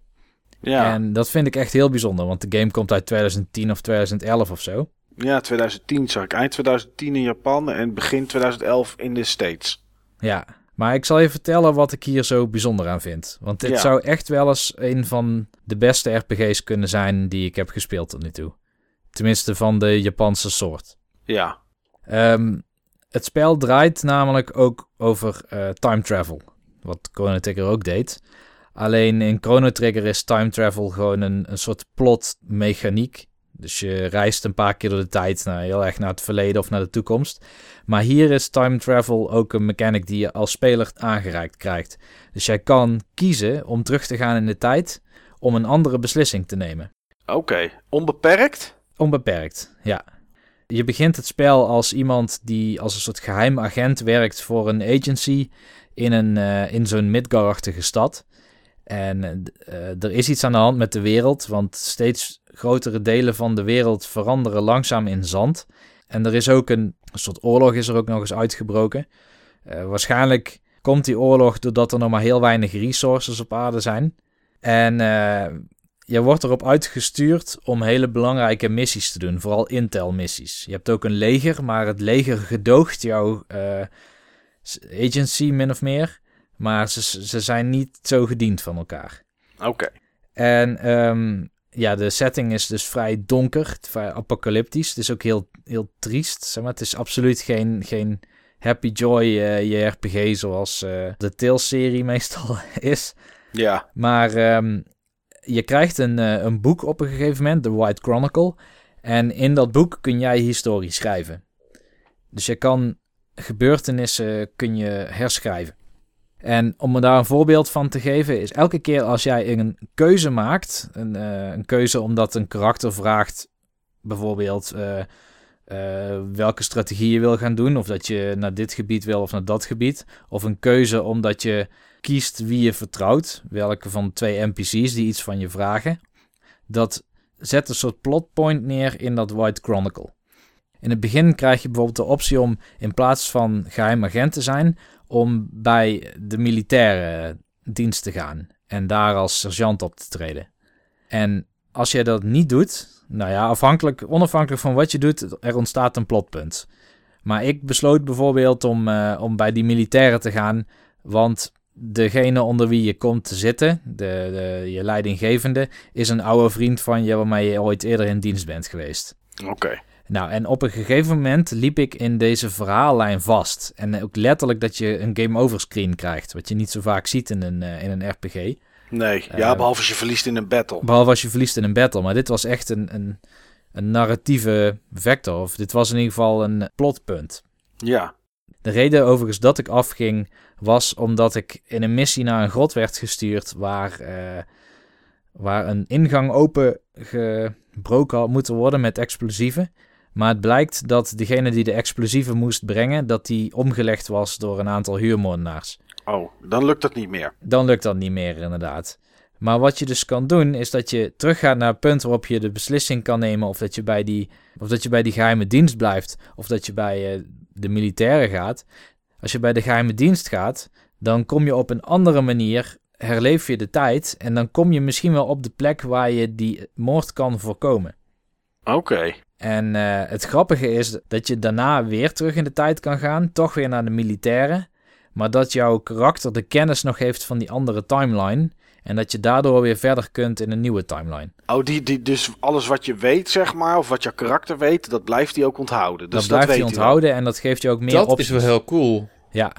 Speaker 2: Ja.
Speaker 4: En dat vind ik echt heel bijzonder, want de game komt uit 2010 of 2011 of zo.
Speaker 2: Ja, 2010 zag ik. Eind 2010 in Japan en begin 2011 in de States.
Speaker 4: Ja, maar ik zal je vertellen wat ik hier zo bijzonder aan vind. Want dit
Speaker 2: Ja.
Speaker 4: zou echt wel eens een van de beste RPG's kunnen zijn die ik heb gespeeld tot nu toe. Tenminste van de Japanse soort.
Speaker 2: Ja.
Speaker 4: Ehm, het spel draait namelijk ook over eh, time travel. Wat Chrono Trigger ook deed. Alleen in Chrono Trigger is time travel gewoon een, een soort plotmechaniek. Dus je reist een paar keer door de tijd, naar, heel erg naar het verleden of naar de toekomst. Maar hier is time travel ook een mechanic die je als speler aangereikt krijgt. Dus jij kan kiezen om terug te gaan in de tijd om een andere beslissing te nemen.
Speaker 2: Oké. Onbeperkt?
Speaker 4: Onbeperkt, ja. Je begint het spel als iemand die als een soort geheim agent werkt voor een agency in, een, eh, in zo'n Midgar-achtige stad. En eh, er is iets aan de hand met de wereld, want steeds grotere delen van de wereld veranderen langzaam in zand. En er is ook een, soort oorlog is er ook nog eens uitgebroken. Eh, waarschijnlijk komt die oorlog doordat er nog maar heel weinig resources op aarde zijn. En eh, je wordt erop uitgestuurd om hele belangrijke missies te doen, vooral intel-missies. Je hebt ook een leger, maar het leger gedoogt jouw eh, agency min of meer. Maar ze, ze zijn niet zo gediend van elkaar.
Speaker 2: Oké.
Speaker 4: En ehm, ja, de setting is dus vrij donker, vrij apocalyptisch. Het is ook heel, heel triest. Zeg maar. Het is absoluut geen, geen happy joy uh, JRPG zoals uh, de Tales-serie meestal is.
Speaker 2: Ja.
Speaker 4: Maar um, je krijgt een, uh, een boek op een gegeven moment, The White Chronicle. En in dat boek kun jij historie schrijven. Dus je kan gebeurtenissen kun je herschrijven. En om me daar een voorbeeld van te geven, is elke keer als jij een keuze maakt, een, uh, een keuze omdat een karakter vraagt, bijvoorbeeld uh, uh, welke strategie je wil gaan doen, of dat je naar dit gebied wil of naar dat gebied, of een keuze omdat je kiest wie je vertrouwt, welke van twee NPC's die iets van je vragen, dat zet een soort plotpoint neer in dat White Chronicle. In het begin krijg je bijvoorbeeld de optie om in plaats van geheim agent te zijn, om bij de militaire dienst te gaan en daar als sergeant op te treden. En als je dat niet doet, nou ja, afhankelijk, onafhankelijk van wat je doet, er ontstaat een plotpunt. Maar ik besloot bijvoorbeeld om, uh, om bij die militairen te gaan, want degene onder wie je komt te zitten, de, je leidinggevende, is een oude vriend van je waarmee je ooit eerder in dienst bent geweest.
Speaker 2: Oké.
Speaker 4: Nou, en op een gegeven moment liep ik in deze verhaallijn vast. En ook letterlijk dat je een game over screen krijgt, wat je niet zo vaak ziet in een, uh, in een RPG.
Speaker 2: Nee, ja,
Speaker 4: Eh,
Speaker 2: behalve als je verliest in een battle.
Speaker 4: Behalve als je verliest in een battle. Maar dit was echt een, een, een narratieve vector. Of dit was in ieder geval een plotpunt.
Speaker 2: Ja.
Speaker 4: De reden overigens dat ik afging was omdat ik in een missie naar een grot werd gestuurd waar, eh, waar een ingang open gebroken had moeten worden met explosieven. Maar het blijkt dat degene die de explosieven moest brengen, dat die omgelegd was door een aantal huurmoordenaars.
Speaker 2: Oh, dan lukt dat niet meer.
Speaker 4: Dan lukt dat niet meer inderdaad. Maar wat je dus kan doen, is dat je teruggaat naar het punt waarop je de beslissing kan nemen of dat je bij die, of dat je bij die geheime dienst blijft, of dat je bij eh, de militairen gaat. Als je bij de geheime dienst gaat, dan kom je op een andere manier, herleef je de tijd en dan kom je misschien wel op de plek waar je die moord kan voorkomen.
Speaker 2: Oké.
Speaker 4: En eh, het grappige is dat je daarna weer terug in de tijd kan gaan, toch weer naar de militairen, maar dat jouw karakter de kennis nog heeft van die andere timeline en dat je daardoor weer verder kunt in een nieuwe timeline.
Speaker 2: Oh, die, die, dus alles wat je weet, zeg maar, of wat jouw karakter weet, dat blijft hij ook onthouden. Dus
Speaker 4: dat blijft
Speaker 2: weet
Speaker 4: je
Speaker 2: hij wel.
Speaker 4: onthouden en dat geeft je ook meer
Speaker 3: dat
Speaker 4: opties.
Speaker 3: is wel heel cool.
Speaker 4: Ja.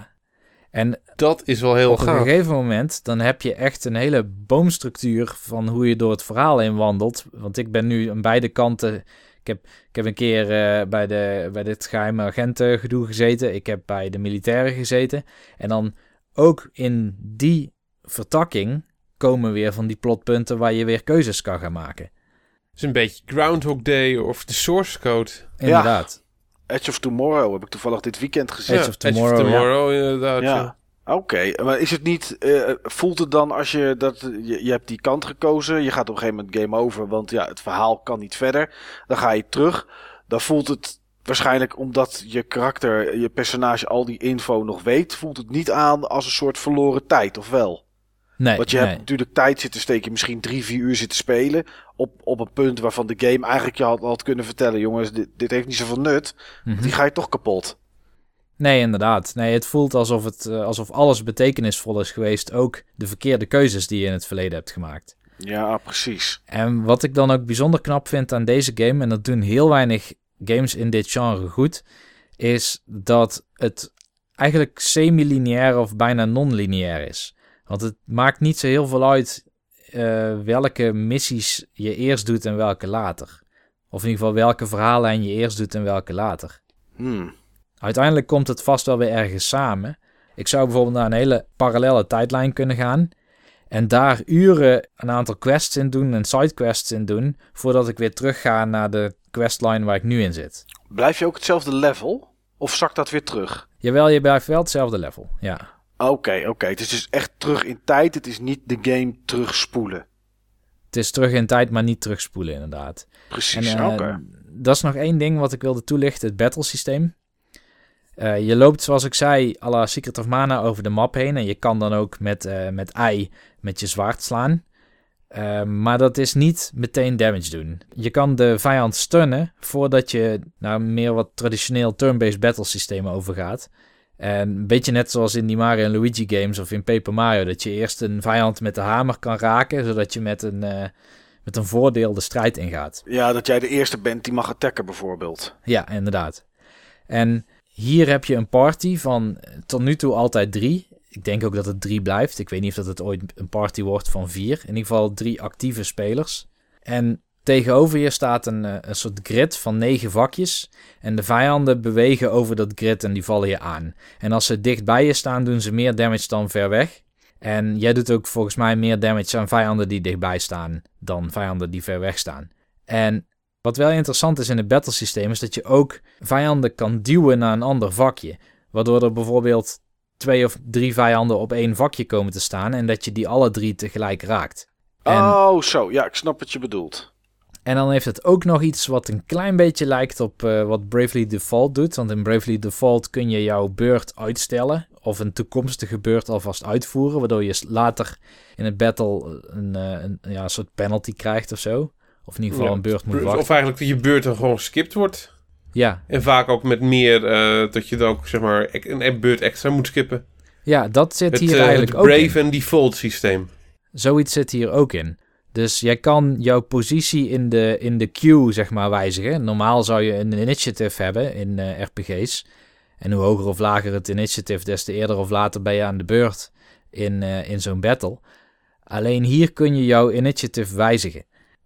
Speaker 4: En
Speaker 3: Dat is wel heel
Speaker 4: op een
Speaker 3: gaaf.
Speaker 4: gegeven moment, dan heb je echt een hele boomstructuur van hoe je door het verhaal in wandelt. Want ik ben nu aan beide kanten. Ik heb, ik heb een keer eh, bij, de, bij dit geheime agentengedoe gezeten. Ik heb bij de militairen gezeten. En dan ook in die vertakking komen weer van die plotpunten waar je weer keuzes kan gaan maken.
Speaker 3: Het is een beetje Groundhog Day of de source code.
Speaker 4: Inderdaad.
Speaker 2: Edge of Tomorrow heb ik toevallig dit weekend gezien.
Speaker 4: Edge of Tomorrow, ja.
Speaker 3: Tomorrow inderdaad.
Speaker 2: Ja. Oké, maar is het niet, eh, voelt het dan als je dat, je, je hebt die kant gekozen, je gaat op een gegeven moment game over, want ja, het verhaal kan niet verder. Dan ga je terug, dan voelt het waarschijnlijk omdat je karakter, je personage al die info nog weet, voelt het niet aan als een soort verloren tijd, of wel?
Speaker 4: Nee,
Speaker 2: Want je
Speaker 4: nee.
Speaker 2: hebt natuurlijk tijd zitten steken, misschien drie, vier uur zitten spelen. Op, op een punt waarvan de game eigenlijk je had, had kunnen vertellen: jongens, dit, dit heeft niet zoveel nut.
Speaker 4: Mhm.
Speaker 2: Die ga je toch kapot.
Speaker 4: Nee, inderdaad. Nee, het voelt alsof, het, eh, alsof alles betekenisvol is geweest. Ook de verkeerde keuzes die je in het verleden hebt gemaakt.
Speaker 2: Ja, precies.
Speaker 4: En wat ik dan ook bijzonder knap vind aan deze game, en dat doen heel weinig games in dit genre goed, is dat het eigenlijk semi-lineair of bijna non-lineair is. Want het maakt niet zo heel veel uit eh, welke missies je eerst doet en welke later. Of in ieder geval welke verhaallijn je eerst doet en welke later.
Speaker 2: Hmm.
Speaker 4: Uiteindelijk komt het vast wel weer ergens samen. Ik zou bijvoorbeeld naar een hele parallele tijdlijn kunnen gaan. En daar uren een aantal quests in doen en sidequests in doen. Voordat ik weer terug ga naar de questline waar ik nu in zit.
Speaker 2: Blijf je ook hetzelfde level? Of zakt dat weer terug?
Speaker 4: Jawel, je blijft wel hetzelfde level. Ja.
Speaker 2: Oké, oké. Het is dus echt terug in tijd. Het is niet de game terugspoelen.
Speaker 4: Het is terug in tijd, maar niet terugspoelen inderdaad.
Speaker 2: Precies,
Speaker 4: En, eh. Dat is nog één ding wat ik wilde toelichten, het battle Eh, je loopt, zoals ik zei, à la Secret of Mana over de map heen. En je kan dan ook met, eh, met I met je zwaard slaan. Eh, maar dat is niet meteen damage doen. Je kan de vijand stunnen voordat je naar een meer wat traditioneel turn-based battle systeem overgaat. En een beetje net zoals in die Mario en Luigi games of in Paper Mario. Dat je eerst een vijand met de hamer kan raken, zodat je met een, eh, met een voordeel de strijd ingaat.
Speaker 2: Ja, dat jij de eerste bent die mag attacken bijvoorbeeld.
Speaker 4: Ja, inderdaad. En hier heb je een party van eh, tot nu toe altijd drie. Ik denk ook dat het drie blijft. Ik weet niet of dat het ooit een party wordt van vier. In ieder geval drie actieve spelers. En tegenover je staat een, eh, een soort grid van negen vakjes. En de vijanden bewegen over dat grid en die vallen je aan. En als ze dicht bij je staan, doen ze meer damage dan ver weg. En jij doet ook volgens mij meer damage aan vijanden die dichtbij staan dan vijanden die ver weg staan. En wat wel interessant is in het battle systeem is dat je ook vijanden kan duwen naar een ander vakje. Waardoor er bijvoorbeeld twee of drie vijanden op één vakje komen te staan en dat je die alle drie tegelijk raakt. En,
Speaker 2: Oh, zo. Ja, ik snap wat je bedoelt.
Speaker 4: en dan heeft het ook nog iets wat een klein beetje lijkt op eh, wat Bravely Default doet. Want in Bravely Default kun je jouw beurt uitstellen of een toekomstige beurt alvast uitvoeren. Waardoor je later in het battle een, eh, een, ja, een soort penalty krijgt of zo. Of in ieder geval
Speaker 3: Ja,
Speaker 4: een beurt moet
Speaker 3: Of
Speaker 4: wachten.
Speaker 3: eigenlijk dat je beurt dan gewoon geskipt wordt.
Speaker 4: Ja,
Speaker 3: En vaak ook met meer eh, dat je dan ook zeg maar een beurt extra moet skippen.
Speaker 4: ja, dat zit
Speaker 3: Het,
Speaker 4: hier
Speaker 3: eh,
Speaker 4: eigenlijk
Speaker 3: het
Speaker 4: ook in.
Speaker 3: Brave and Default systeem.
Speaker 4: Zoiets zit hier ook in. Dus jij kan jouw positie in de, in de queue, zeg maar, wijzigen. Normaal zou je een initiative hebben in eh, RPG's. En hoe hoger of lager het initiative, des te eerder of later ben je aan de beurt in, in zo'n battle. Alleen hier kun je jouw initiative wijzigen.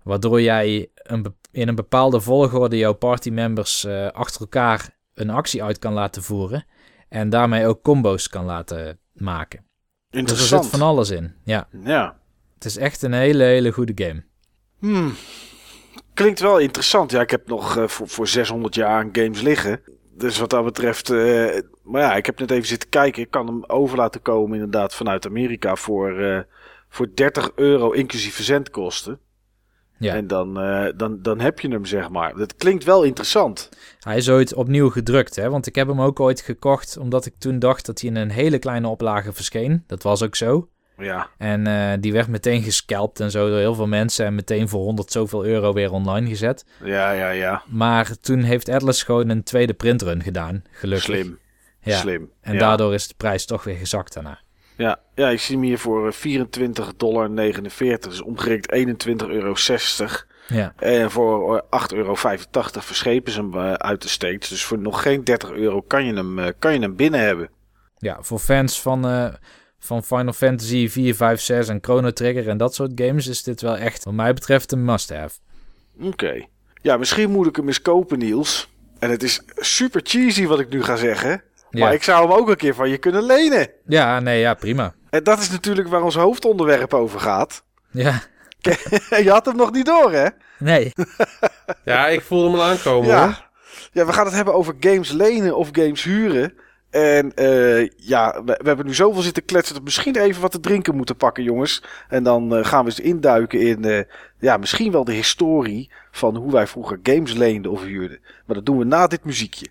Speaker 4: Waardoor jij een in een bepaalde volgorde jouw partymembers eh achter elkaar een actie uit kan laten voeren. En daarmee ook combo's kan laten maken. Dus er
Speaker 2: Interessant.
Speaker 4: zit van alles in. Ja,
Speaker 2: Ja.
Speaker 4: het is echt een hele, hele goede game.
Speaker 2: Hmm. Klinkt wel interessant. Ja, ik heb nog eh, voor, voor 600 jaar aan games liggen. Dus wat dat betreft. eh, maar ja, ik heb net even zitten kijken. Ik kan hem over laten komen, inderdaad, vanuit Amerika voor, voor 30 euro inclusief verzendkosten.
Speaker 4: Ja.
Speaker 2: En dan, eh, dan, dan heb je hem, zeg maar. Dat klinkt wel interessant.
Speaker 4: Hij is ooit opnieuw gedrukt, hè? want ik heb hem ook ooit gekocht omdat ik toen dacht dat hij in een hele kleine oplage verscheen. Dat was ook zo.
Speaker 2: Ja,
Speaker 4: En eh, die werd meteen gescalpt en zo door heel veel mensen en meteen voor 100 zoveel euro weer online gezet.
Speaker 2: ja, ja, ja.
Speaker 4: Maar toen heeft Atlas gewoon een tweede printrun gedaan, gelukkig.
Speaker 2: Slim.
Speaker 4: Ja.
Speaker 2: Slim.
Speaker 4: En
Speaker 2: ja.
Speaker 4: daardoor is de prijs toch weer gezakt daarna.
Speaker 2: Ja, ja, ik zie hem hier voor eh, 24,49 dollar. Dus omgerekend 21,60 euro.
Speaker 4: Ja,
Speaker 2: En voor eh, 8,85 euro verschepen ze hem eh, uit de States. Dus voor nog geen 30 euro kan je hem, eh, kan je hem binnen hebben.
Speaker 4: ja voor fans van, eh, van Final Fantasy 4, 5, 6 en Chrono Trigger en dat soort games is dit wel echt, wat mij betreft, een must-have.
Speaker 2: Oké. Ja, misschien moet ik hem eens kopen, Niels. En het is super cheesy wat ik nu ga zeggen.
Speaker 4: Ja,
Speaker 2: Maar ik zou hem ook een keer van je kunnen lenen.
Speaker 4: ja nee, ja, prima.
Speaker 2: En dat is natuurlijk waar ons hoofdonderwerp over gaat.
Speaker 4: Ja,
Speaker 2: je had hem nog niet door, hè?
Speaker 4: nee.
Speaker 3: Ja, ik voelde hem al aankomen hoor.
Speaker 2: Ja. ja, we gaan het hebben over games lenen of games huren. En eh, ja, we, we hebben nu zoveel zitten kletsen dat we misschien even wat te drinken moeten pakken, jongens. En dan eh, gaan we eens induiken in eh, ja, misschien wel de historie van hoe wij vroeger games leenden of huurden. Maar dat doen we na dit muziekje.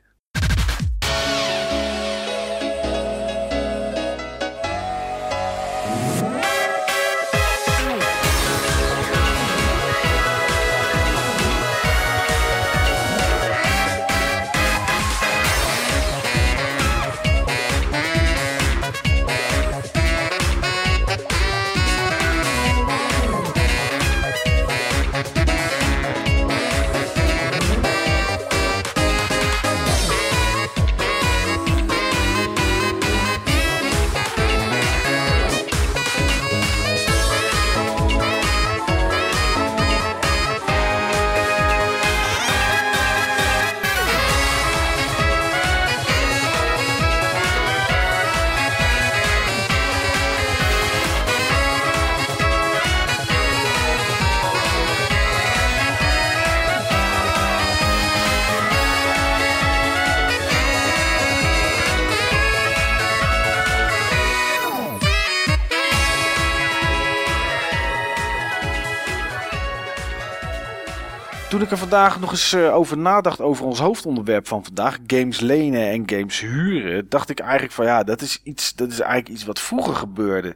Speaker 2: Ik er vandaag nog eens eh, over nadacht over ons hoofdonderwerp van vandaag, games lenen en games huren, dacht ik eigenlijk van ja, dat is iets, dat is eigenlijk iets wat vroeger gebeurde.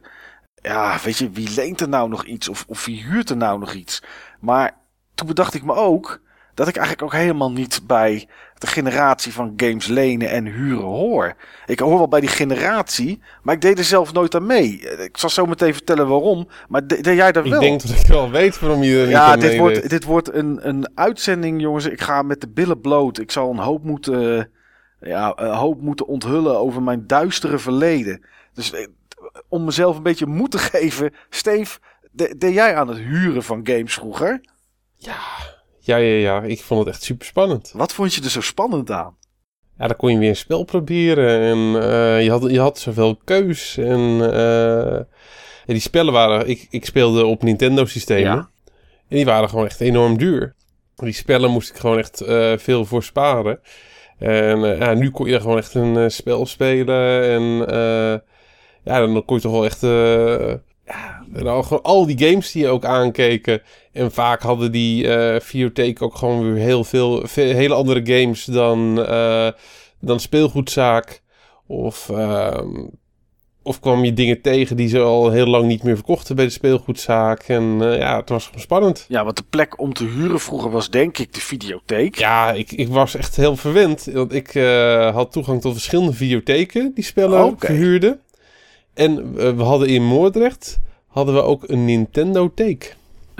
Speaker 2: Ja, weet je, wie leent er nou nog iets of, of wie huurt er nou nog iets? Maar toen bedacht ik me ook dat ik eigenlijk ook helemaal niet bij de generatie van games lenen en huren hoor. Ik hoor wel bij die generatie, maar ik deed er zelf nooit aan mee. Ik zal zo meteen vertellen waarom, maar de- deed jij daar
Speaker 3: Ik
Speaker 2: wel?
Speaker 3: denk dat ik wel weet waarom je er niet
Speaker 2: Ja,
Speaker 3: aan
Speaker 2: dit wordt, dit wordt een, een uitzending, jongens. Ik ga met de billen bloot. Ik zal een hoop moeten, ja, een hoop moeten onthullen over mijn duistere verleden. Dus eh, om mezelf een beetje moed te geven. Steve, de- deed jij aan het huren van games vroeger?
Speaker 3: Ja, ja, ja. Ik vond het echt super spannend.
Speaker 2: Wat vond je er zo spannend aan?
Speaker 3: Ja, dan kon je weer een spel proberen. En eh, je, had, je had zoveel keus. En eh, en die spellen waren... Ik, ik speelde op Nintendo-systemen.
Speaker 2: Ja.
Speaker 3: En die waren gewoon echt enorm duur. Die spellen moest ik gewoon echt eh, veel voor sparen. En ja, nu kon je gewoon echt een spel spelen. En ja, dan kon je toch wel echt... ja, gewoon al die games die je ook aankeken. En vaak hadden die eh videotheek ook gewoon weer heel veel... ve- hele andere games dan, eh, dan speelgoedzaak. Of... ehm, of kwam je dingen tegen die ze al heel lang niet meer verkochten bij de speelgoedzaak. En eh, ja, het was gewoon spannend.
Speaker 2: Ja, want de plek om te huren vroeger was denk ik de videotheek.
Speaker 3: Ja, ik, ik was echt heel verwend. Want ik had toegang tot verschillende videotheken die spellen verhuurden. En we hadden in Moordrecht hadden we ook een Nintendo-theek.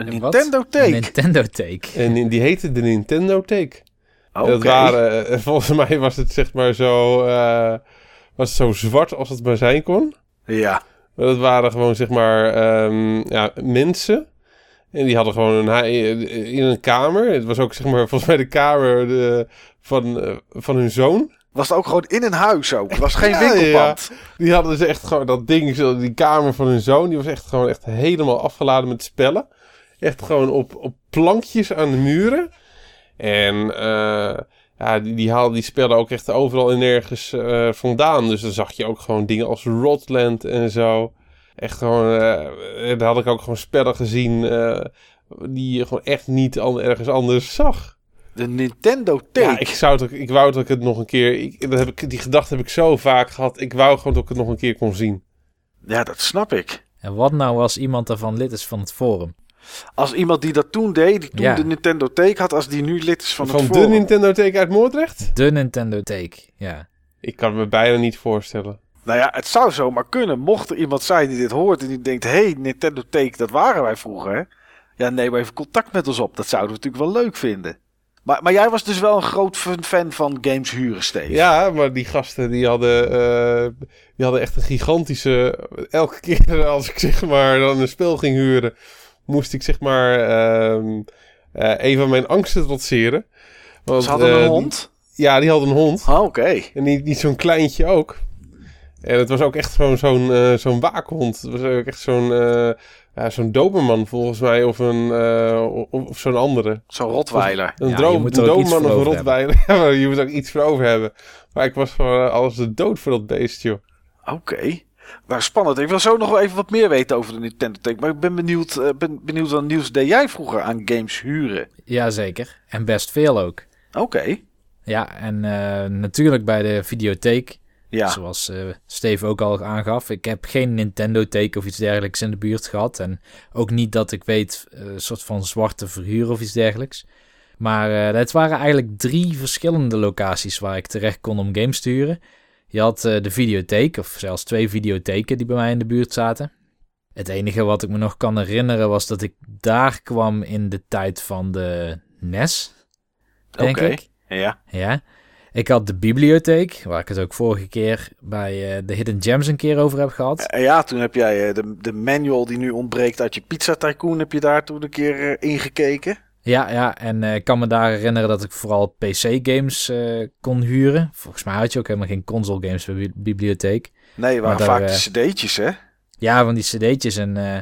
Speaker 2: Een
Speaker 4: wat?
Speaker 2: Nintendo-theek.
Speaker 4: Nintendo Take.
Speaker 3: En die heette de Nintendo-theek.
Speaker 2: Oké.
Speaker 3: Dat waren, eh, volgens mij was het zeg maar zo, eh, was het zo zwart als het maar zijn kon.
Speaker 2: Ja.
Speaker 3: Maar dat waren gewoon, zeg maar, ehm, ja, mensen. En die hadden gewoon een, in een kamer. Het was ook, zeg maar, volgens mij de kamer de, van, eh, van hun zoon.
Speaker 2: Was het ook gewoon in een huis ook? Het was geen
Speaker 3: Ja,
Speaker 2: winkelpand.
Speaker 3: Die hadden ze echt gewoon dat ding, zo, die kamer van hun zoon, die was echt gewoon echt helemaal afgeladen met spellen. Echt gewoon op, op plankjes aan de muren. En eh, ja, die, die haalden die spellen ook echt overal en nergens eh, vandaan. Dus dan zag je ook gewoon dingen als Rotland en zo. Echt gewoon, eh, daar had ik ook gewoon spellen gezien eh, die je gewoon echt niet an- ergens anders zag.
Speaker 2: De Nintendo Take.
Speaker 3: Ja, ik, zou het, ook- ik wou dat ik het nog een keer. Ik, dat heb ik, die gedachte heb ik zo vaak gehad. Ik wou gewoon dat ik het nog een keer kon zien.
Speaker 2: Ja, dat snap ik.
Speaker 4: En wat nou als iemand daarvan lid is van het forum?
Speaker 2: Als iemand die dat toen deed, die toen
Speaker 4: Ja.
Speaker 2: de Nintendo Take had, als die nu lid is van,
Speaker 3: Van,
Speaker 2: het
Speaker 3: de
Speaker 2: forum.
Speaker 3: Nintendo Take uit Moordrecht?
Speaker 4: De Nintendo Take, ja.
Speaker 3: Ik kan me bijna niet voorstellen.
Speaker 2: Nou ja, het zou zomaar kunnen. Mocht er iemand zijn die dit hoort en die denkt... Hé, hey, Nintendo Take, dat waren wij vroeger, hè? Ja, neem even contact met ons op. Dat zouden we natuurlijk wel leuk vinden. Maar, maar jij was dus wel een groot fan- van games huren, Steve.
Speaker 3: Ja, maar die gasten die hadden, eh, die hadden echt een gigantische. Elke keer als ik zeg maar dan een spel ging huren, moest ik zeg maar ehm eh, een van mijn angsten trotseren. Want,
Speaker 2: Ze hadden
Speaker 3: eh,
Speaker 2: een
Speaker 3: die-
Speaker 2: hond.
Speaker 3: ja, die hadden een hond.
Speaker 2: Ah, Oké.
Speaker 3: En niet, niet zo'n kleintje ook. En het was ook echt gewoon zo'n eh, zo'n waakhond. Het was ook echt zo'n eh, ja, zo'n doberman volgens mij. Of, een, eh, of, of zo'n andere.
Speaker 2: Zo'n Rotweiler.
Speaker 3: Een
Speaker 4: Ja,
Speaker 3: een
Speaker 4: er
Speaker 3: doberman
Speaker 4: voor
Speaker 3: of een rotweiler. Ja, maar je moet ook iets voor over hebben. Maar ik was gewoon alles de dood voor dat beest, joh.
Speaker 2: Oké. Maar spannend. Ik wil zo nog wel even wat meer weten over de Nintendo Take. Maar ik ben benieuwd, eh, ben benieuwd wat nieuws deed jij vroeger aan games huren?
Speaker 4: Jazeker. En best veel ook.
Speaker 2: Oké.
Speaker 4: Ja, en eh, natuurlijk bij de videotheek.
Speaker 2: Ja.
Speaker 4: Zoals eh Steve ook al aangaf. Ik heb geen Nintendo Take of iets dergelijks in de buurt gehad. En ook niet dat ik weet, een soort van zwarte verhuur of iets dergelijks. Maar het waren eigenlijk drie verschillende locaties waar ik terecht kon om games te huren. Je had eh, de videotheek, of zelfs twee videotheken die bij mij in de buurt zaten. Het enige wat ik me nog kan herinneren was dat ik daar kwam in de tijd van de NES, denk ik.
Speaker 2: Ja.
Speaker 4: Ja. Ik had de bibliotheek, waar ik het ook vorige keer bij eh, de Hidden Gems een keer over heb gehad.
Speaker 2: En ja, toen heb jij eh, de, de manual die nu ontbreekt uit je Pizza Tycoon, heb je daar toen een keer eh, ingekeken?
Speaker 4: Ja, ja, en eh, ik kan me daar herinneren dat ik vooral PC-games eh, kon huren. Volgens mij had je ook helemaal geen console-games bij de bibliotheek.
Speaker 2: Nee, waren
Speaker 4: Maar
Speaker 2: vaak
Speaker 4: daar,
Speaker 2: de cd'tjes, hè?
Speaker 4: Ja, van die cd'tjes en... eh,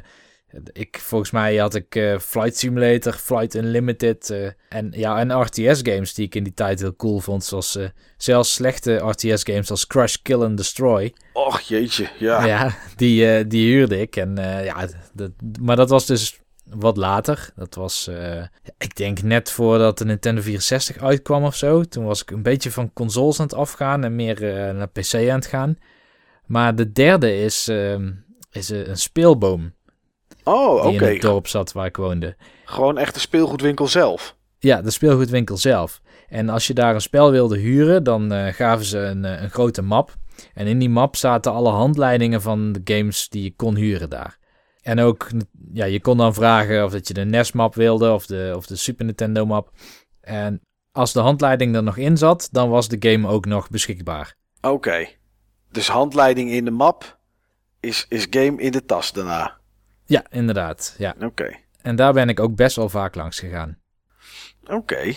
Speaker 4: ik, volgens mij had ik eh, Flight Simulator, Flight Unlimited eh, en, ja, en RTS-games die ik in die tijd heel cool vond. Zoals eh, zelfs slechte RTS-games als Crash, Kill and Destroy.
Speaker 2: Och, jeetje, ja.
Speaker 4: Ja, die, eh, die huurde ik. En, eh, ja, dat, maar dat was dus wat later. Dat was, eh, ik denk net voordat de Nintendo 64 uitkwam of zo. Toen was ik een beetje van consoles aan het afgaan en meer eh, naar PC aan het gaan. Maar de derde is, ehm, is eh, een speelboom
Speaker 2: Oh,
Speaker 4: die
Speaker 2: oké.
Speaker 4: in het dorp zat waar ik woonde.
Speaker 2: Gewoon echt de speelgoedwinkel zelf.
Speaker 4: Ja, de speelgoedwinkel zelf. En als je daar een spel wilde huren, dan gaven ze een, een grote map. En in die map zaten alle handleidingen van de games die je kon huren daar. En ook, ja, je kon dan vragen of dat je de NES-map wilde of de, of de Super Nintendo-map. En als de handleiding er nog in zat, dan was de game ook nog beschikbaar.
Speaker 2: Oké. Dus handleiding in de map is, is game in de tas daarna.
Speaker 4: Ja, inderdaad. Ja.
Speaker 2: Oké.
Speaker 4: En daar ben ik ook best wel vaak langs gegaan.
Speaker 2: Oké.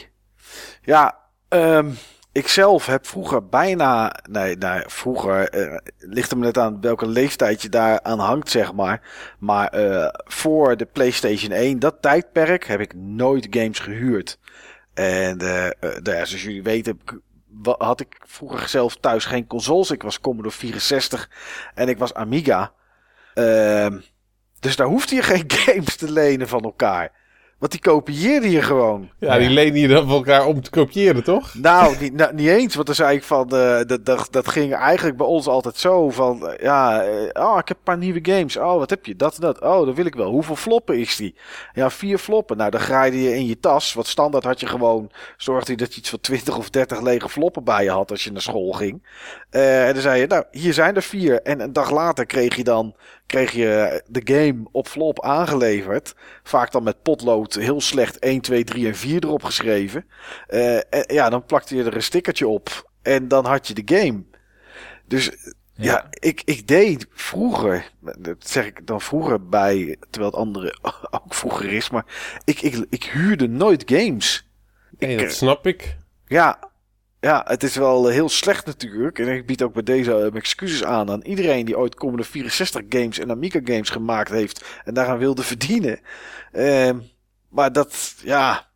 Speaker 2: Ja, ehm, ik zelf heb vroeger bijna. Nee, nee vroeger. eh, ligt maar net aan welke leeftijd je daar aan hangt, zeg maar. Maar eh, voor de PlayStation 1, dat tijdperk, heb ik nooit games gehuurd. En nou ja, zoals jullie weten, had ik vroeger zelf thuis geen consoles. Ik was Commodore 64 en ik was Amiga. Ehm, dus daar hoefde je geen games te lenen van elkaar. Want die kopieerde je gewoon.
Speaker 3: Ja, die lenen je dan van elkaar om te kopiëren, toch?
Speaker 2: Nou, niet, nou, niet eens. Want dan zei ik van. eh, dat, dat, dat ging eigenlijk bij ons altijd zo. Van. eh, ja, eh, oh, ik heb een paar nieuwe games. Oh, wat heb je? Dat en dat. Oh, dat wil ik wel. Hoeveel floppen is die? Ja, vier floppen. Nou, dan graaide je in je tas. Want standaard had je gewoon. Zorgde je dat je iets van 20 of 30 lege floppen bij je had. als je naar school ging. Eh, en dan zei je. Nou, hier zijn er vier. En een dag later kreeg je dan. Kreeg je de game op flop aangeleverd. Vaak dan met potlood heel slecht 1, 2, 3 en 4 erop geschreven. Eh, en ja, dan plakte je er een stickertje op. En dan had je de game. Dus Ja, ik, ik deed vroeger, dat zeg ik dan vroeger bij, terwijl het andere ook vroeger is, maar ik, ik, ik huurde nooit games.
Speaker 3: Nee,
Speaker 2: Ik,
Speaker 3: dat snap ik.
Speaker 2: Ja, ja, het is wel heel slecht natuurlijk. En ik bied ook bij deze eh, excuses aan aan iedereen die ooit komende 64 games en Amiga games gemaakt heeft en daaraan wilde verdienen. Ehm, maar dat, ja,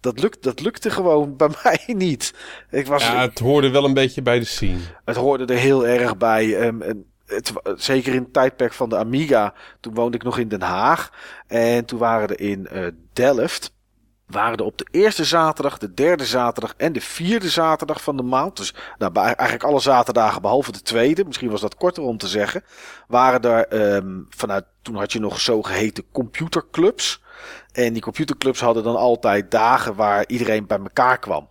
Speaker 2: dat, lukt, dat lukte gewoon bij mij niet. Ik was,
Speaker 3: Ja, het hoorde wel een beetje bij de scene.
Speaker 2: het hoorde er heel erg bij. ehm, en het, zeker in het tijdperk van de Amiga. Toen woonde ik nog in Den Haag. En toen waren er in eh, Delft. Waren er op de eerste zaterdag, de derde zaterdag en de vierde zaterdag van de maand. Dus nou, eigenlijk alle zaterdagen behalve de tweede. Misschien was dat korter om te zeggen. Waren er ehm, vanuit. Toen had je nog zogeheten computerclubs. En die computerclubs hadden dan altijd dagen waar iedereen bij elkaar kwam.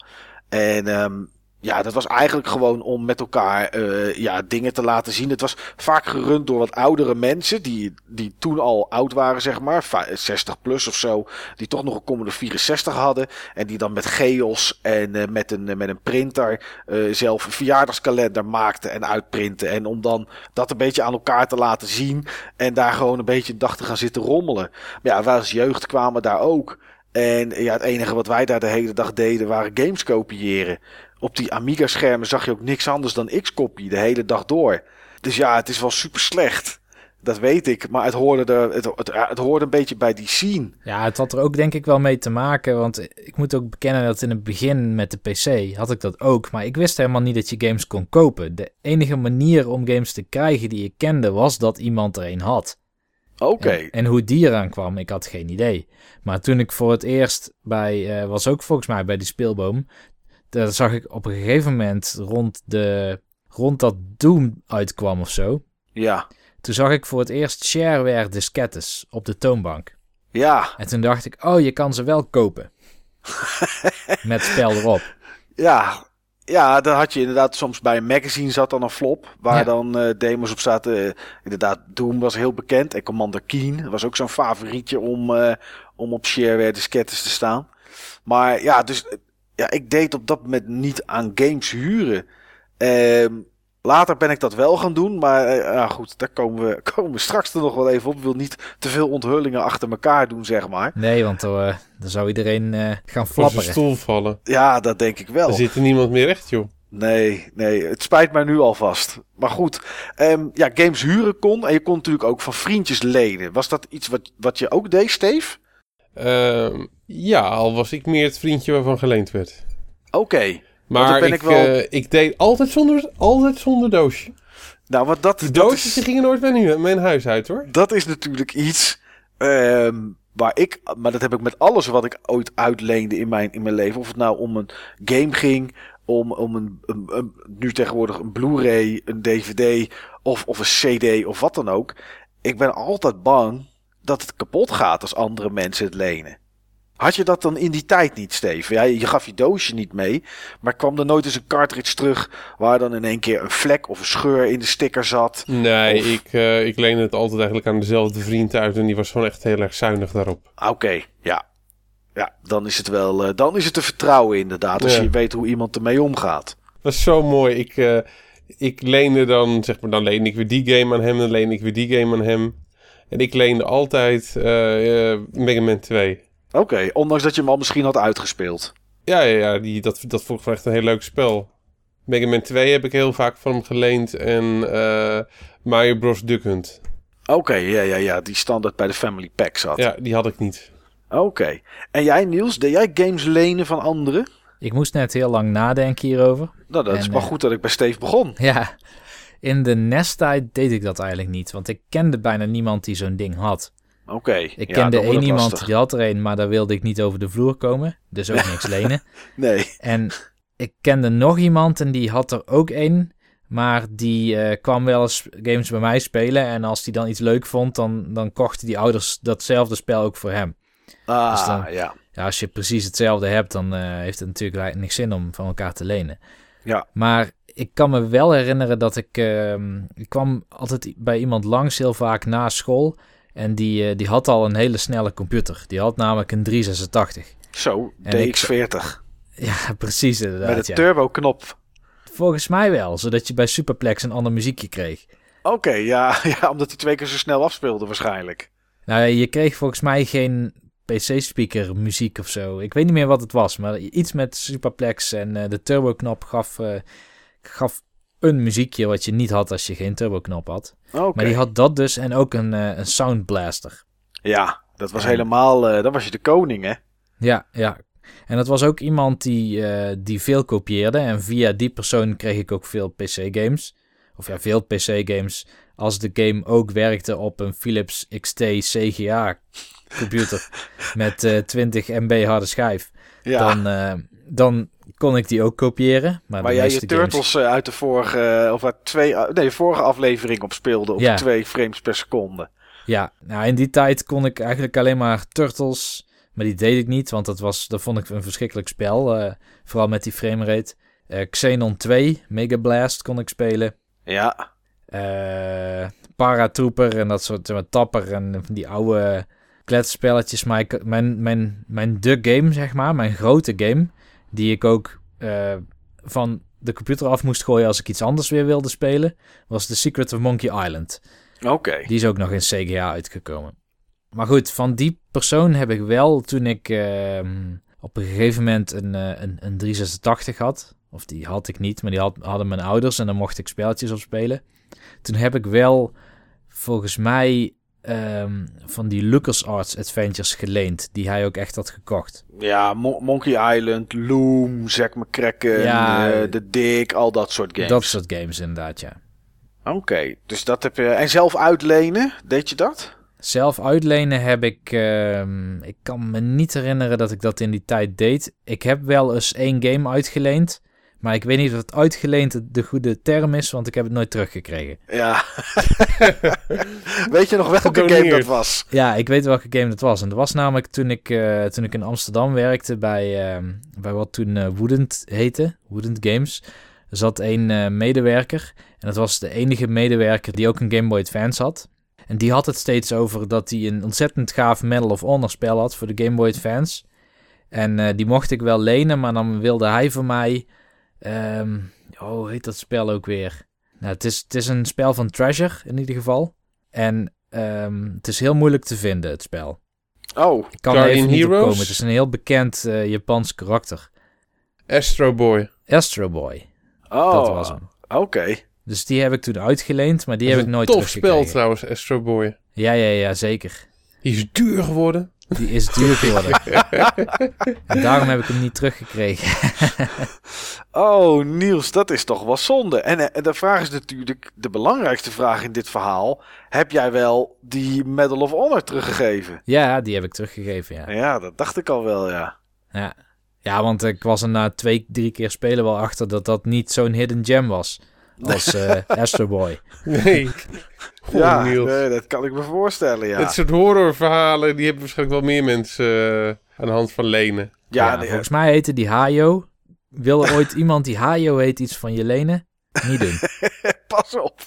Speaker 2: En ehm, ja, dat was eigenlijk gewoon om met elkaar eh, ja, dingen te laten zien. Het was vaak gerund door wat oudere mensen, die, die toen al oud waren, zeg maar, va- 60 plus of zo, die toch nog een Commodore 64 hadden. En die dan met geos en eh, met, een, met een printer eh, zelf een verjaardagskalender maakten en uitprinten. En om dan dat een beetje aan elkaar te laten zien en daar gewoon een beetje een dag te gaan zitten rommelen. Maar ja, wij als jeugd kwamen daar ook. En ja, het enige wat wij daar de hele dag deden waren games kopiëren. Op die Amiga-schermen zag je ook niks anders dan X-copy de hele dag door. Dus ja, het is wel super slecht. Dat weet ik. Maar het hoorde, er, het, het, het hoorde een beetje bij die scene.
Speaker 4: Ja, het had er ook denk ik wel mee te maken. Want ik moet ook bekennen dat in het begin met de PC had ik dat ook. Maar ik wist helemaal niet dat je games kon kopen. De enige manier om games te krijgen die ik kende was dat iemand er een had.
Speaker 2: Oké.
Speaker 4: En, en hoe die eraan kwam, ik had geen idee. Maar toen ik voor het eerst bij, eh, was ook volgens mij bij die speelboom. Daar zag ik op een gegeven moment rond, de, rond dat Doom uitkwam of zo.
Speaker 2: Ja.
Speaker 4: Toen zag ik voor het eerst shareware diskettes op de toonbank.
Speaker 2: Ja.
Speaker 4: En toen dacht ik, oh, je kan ze wel kopen. Met spel erop.
Speaker 2: Ja. Ja, dan had je inderdaad soms bij een magazine zat dan een flop. Waar
Speaker 4: Ja.
Speaker 2: dan eh, demos op zaten. Eh, inderdaad, Doom was heel bekend. En Commander Keen was ook zo'n favorietje om, eh, om op shareware diskettes te staan. Maar ja, dus ja, ik deed op dat moment niet aan games huren. Ehm, later ben ik dat wel gaan doen. Maar eh, ja, goed, daar komen we, komen we straks er nog wel even op. Ik wil niet te veel onthullingen achter elkaar doen, zeg maar.
Speaker 4: Nee, want dan, eh, dan zou iedereen eh, gaan
Speaker 3: Van
Speaker 4: flapperen.
Speaker 3: stoel vallen.
Speaker 2: Ja, dat denk ik wel.
Speaker 3: Er zit er niemand meer recht, joh.
Speaker 2: Nee, nee, het spijt mij nu alvast. Maar goed, ehm, ja, games huren kon. En je kon natuurlijk ook van vriendjes lenen. Was dat iets wat, wat je ook deed, Steve?
Speaker 3: Ehm, ja, al was ik meer het vriendje waarvan geleend werd.
Speaker 2: Oké.
Speaker 3: Maar ik,
Speaker 2: ik wel-
Speaker 3: eh, ik deed altijd zonder, altijd zonder doosje.
Speaker 2: Nou, wat dat,
Speaker 3: Die doosjes
Speaker 2: is-
Speaker 3: die gingen nooit bij nu- mijn huis uit, hoor.
Speaker 2: dat is natuurlijk iets ehm, waar ik, maar dat heb ik met alles wat ik ooit uitleende in mijn, in mijn leven. Of het nou om een game ging, om, om een, een, een- nu tegenwoordig een Blu-ray, een DVD of, of een CD of wat dan ook. Ik ben altijd bang dat het kapot gaat als andere mensen het lenen. Had je dat dan in die tijd niet, Steven? Ja, je gaf je doosje niet mee, maar kwam er nooit eens een cartridge terug waar dan in één keer een vlek of een scheur in de sticker zat?
Speaker 3: Nee,
Speaker 2: Of-
Speaker 3: ik, eh, ik leende het altijd eigenlijk aan dezelfde vriend uit. En die was gewoon echt heel erg zuinig daarop.
Speaker 2: Oké, ja. Ja, dan is het wel. eh, dan is het te vertrouwen inderdaad. Als
Speaker 3: Ja.
Speaker 2: je weet hoe iemand ermee omgaat.
Speaker 3: Dat was zo mooi. Ik, eh, ik leende dan, zeg maar, dan leende ik weer die game aan hem. Dan leende ik weer die game aan hem. En ik leende altijd eh, eh, Mega Man 2.
Speaker 2: Oké, ondanks dat je hem al misschien had uitgespeeld.
Speaker 3: Ja, ja, ja die, dat, dat vond ik wel echt een heel leuk spel. Mega Man 2 heb ik heel vaak van hem geleend. En eh Mario Bros. Duck Hunt.
Speaker 2: Oké, ja, ja, ja. Die standaard bij de Family Pack zat.
Speaker 3: Ja, die had ik niet.
Speaker 2: Oké. En jij, Niels, deed jij games lenen van anderen?
Speaker 4: Ik moest net heel lang nadenken hierover.
Speaker 2: Nou, dat is maar goed dat ik bij Steve begon.
Speaker 4: Ja, in de nesttijd deed ik dat eigenlijk niet. Want ik kende bijna niemand die zo'n ding had.
Speaker 2: Oké.
Speaker 4: Ik
Speaker 2: ja,
Speaker 4: kende één iemand
Speaker 2: lastig.
Speaker 4: die had er een, maar daar wilde ik niet over de vloer komen. Dus ook niks lenen.
Speaker 2: Nee.
Speaker 4: En ik kende nog iemand en die had er ook één. Maar die eh, kwam wel eens games bij mij spelen. En als die dan iets leuk vond, dan, dan kochten die ouders datzelfde spel ook voor hem.
Speaker 2: Ah,
Speaker 4: Dus dan-
Speaker 2: ja.
Speaker 4: Ja, als je precies hetzelfde hebt, dan eh, heeft het natuurlijk eigenlijk niks zin om van elkaar te lenen.
Speaker 2: Ja.
Speaker 4: Maar ik kan me wel herinneren dat ik... ehm, ik kwam altijd bij iemand langs heel vaak na school. En die, eh, die had al een hele snelle computer. Die had namelijk een 386.
Speaker 2: Zo,
Speaker 4: En ik-
Speaker 2: DX40.
Speaker 4: Ja, precies inderdaad.
Speaker 2: Met een
Speaker 4: ja.
Speaker 2: turbo knop.
Speaker 4: Volgens mij wel, zodat je bij Superplex een ander muziekje kreeg.
Speaker 2: Oké, ja, ja, omdat hij twee keer zo snel afspeelde waarschijnlijk.
Speaker 4: Nou, je kreeg volgens mij geen PC-speaker muziek of zo. Ik weet niet meer wat het was, maar iets met Superplex en uh, de turboknop gaf, uh, gaf een muziekje wat je niet had als je geen turboknop had. Maar die had dat dus en ook een, uh, een sound blaster.
Speaker 2: Ja, dat was helemaal, dan was je de koning hè?
Speaker 4: Ja, ja. En dat was ook iemand die, die veel kopieerde en via die persoon kreeg ik ook veel PC-games. Of ja, veel PC-games als de game ook werkte op een Philips XT CGA computer met uh, 20 MB harde schijf,
Speaker 2: Ja.
Speaker 4: dan, uh, dan kon ik die ook kopiëren. Maar
Speaker 2: Waar
Speaker 4: de
Speaker 2: jij je Turtles uh, uit de vorige, of uit twee, nee, vorige aflevering op speelde op
Speaker 4: Ja.
Speaker 2: twee frames per seconde.
Speaker 4: Ja, nou in die tijd kon ik eigenlijk alleen maar Turtles, maar die deed ik niet, want dat, was, dat vond ik een verschrikkelijk spel. eh, vooral met die framerate. Eh Xenon 2, Mega Blast kon ik spelen.
Speaker 2: Ja,
Speaker 4: eh Paratrooper en dat soort, zeg Tapper en die oude kletspelletjes. Maar ik, mijn, mijn, mijn de game, zeg maar, mijn grote game, die ik ook uh, van de computer af moest gooien als ik iets anders weer wilde spelen, was The Secret of Monkey Island.
Speaker 2: oké. Okay.
Speaker 4: Die is ook nog in CGA uitgekomen. Maar goed, van die persoon heb ik wel toen ik uh, op een gegeven moment een, uh, een, een 386 had. Of die had ik niet, maar die had, hadden mijn ouders en dan mocht ik spelletjes op spelen. Toen heb ik wel volgens mij um, van die LucasArts Adventures geleend, die hij ook echt had gekocht.
Speaker 2: Ja, Mo Monkey Island, Loom, Zack McCracken,
Speaker 4: Ja,
Speaker 2: uh, The Dick, al dat soort games.
Speaker 4: Dat soort games inderdaad, ja.
Speaker 2: Oké, okay, dus dat heb je... En zelf uitlenen, deed je dat?
Speaker 4: Zelf uitlenen heb ik... Uh, ik kan me niet herinneren dat ik dat in die tijd deed. Ik heb wel eens één game uitgeleend. Maar ik weet niet of het uitgeleend de goede term is, want ik heb het nooit teruggekregen.
Speaker 2: Ja. weet je nog welke game dat was?
Speaker 4: Ja, ik weet welke game dat was. En dat was namelijk toen ik, uh, toen ik in Amsterdam werkte bij, uh, bij wat toen uh, Woodend heette, Woodend Games. Er zat een uh, medewerker en dat was de enige medewerker die ook een Game Boy Advance had. En die had het steeds over dat hij een ontzettend gaaf Medal of Honor spel had voor de Game Boy Advance. En uh, die mocht ik wel lenen, maar dan wilde hij voor mij... Um, oh, hoe heet dat spel ook weer? Nou, het, is, het is een spel van Treasure in ieder geval. En um, het is heel moeilijk te vinden, het spel.
Speaker 2: Oh,
Speaker 4: ik kan
Speaker 3: Guardian
Speaker 4: er even niet
Speaker 3: Heroes?
Speaker 4: op komen. Het is een heel bekend uh, Japans karakter.
Speaker 3: Astro Boy.
Speaker 4: Astro Boy,
Speaker 2: oh.
Speaker 4: dat was hem.
Speaker 2: Oké. Okay.
Speaker 4: Dus die heb ik toen uitgeleend, maar die
Speaker 3: Dat
Speaker 4: heb ik nooit
Speaker 3: een tof
Speaker 4: teruggekregen.
Speaker 3: spel trouwens, Astro Boy.
Speaker 4: Ja, ja, ja, zeker.
Speaker 3: Die is duur geworden.
Speaker 4: Die is duur geworden. en daarom heb ik hem niet teruggekregen.
Speaker 2: oh, Niels, dat is toch wel zonde. En, en de vraag is natuurlijk, de belangrijkste vraag in dit verhaal. Heb jij wel die Medal of Honor teruggegeven?
Speaker 4: Ja, die heb ik teruggegeven, ja.
Speaker 2: Ja, dat dacht ik al wel, ja.
Speaker 4: Ja, ja want ik was er na twee, drie keer spelen wel achter dat dat niet zo'n hidden gem was. Als uh, Astro Boy.
Speaker 3: Nee. Goh,
Speaker 2: ja,
Speaker 3: Niels.
Speaker 2: nee, dat kan ik me voorstellen, ja.
Speaker 3: Dit soort horrorverhalen, die hebben waarschijnlijk wel meer mensen uh, aan de hand van lenen.
Speaker 4: Ja,
Speaker 2: Ja,
Speaker 4: ja
Speaker 2: nee,
Speaker 4: volgens mij heette die Hayo. Wil er ooit iemand die Hayo heet iets van je lenen? Niet doen.
Speaker 2: pas op.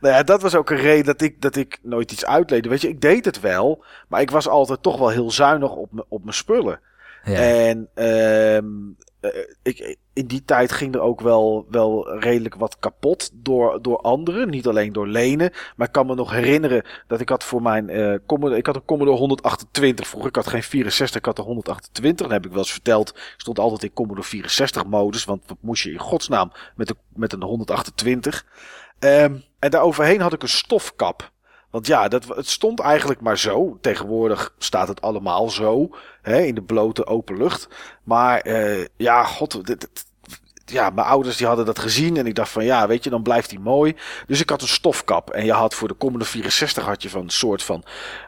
Speaker 2: Nou ja, dat was ook een reden dat ik, dat ik nooit iets uitleende. Weet je, ik deed het wel, maar ik was altijd toch wel heel zuinig op, me, op mijn spullen.
Speaker 4: Ja.
Speaker 2: En um, uh, ik, in die tijd ging er ook wel, wel redelijk wat kapot door, door anderen. Niet alleen door lenen. Maar ik kan me nog herinneren dat ik had voor mijn uh, Commodore, ik had een Commodore 128 vroeger. Ik had geen 64, ik had de 128. Dan heb ik wel eens verteld. Ik stond altijd in Commodore 64 modus. Want wat moest je in godsnaam met, de, met een 128? Um, en daaroverheen had ik een stofkap. Want ja, dat, het stond eigenlijk maar zo. Tegenwoordig staat het allemaal zo. Hè, in de blote open lucht. Maar uh, ja, god. Dit, ja, mijn ouders die hadden dat gezien. En ik dacht van ja, weet je, dan blijft die mooi. Dus ik had een stofkap. En je had voor de Commodore 64 had je van een soort van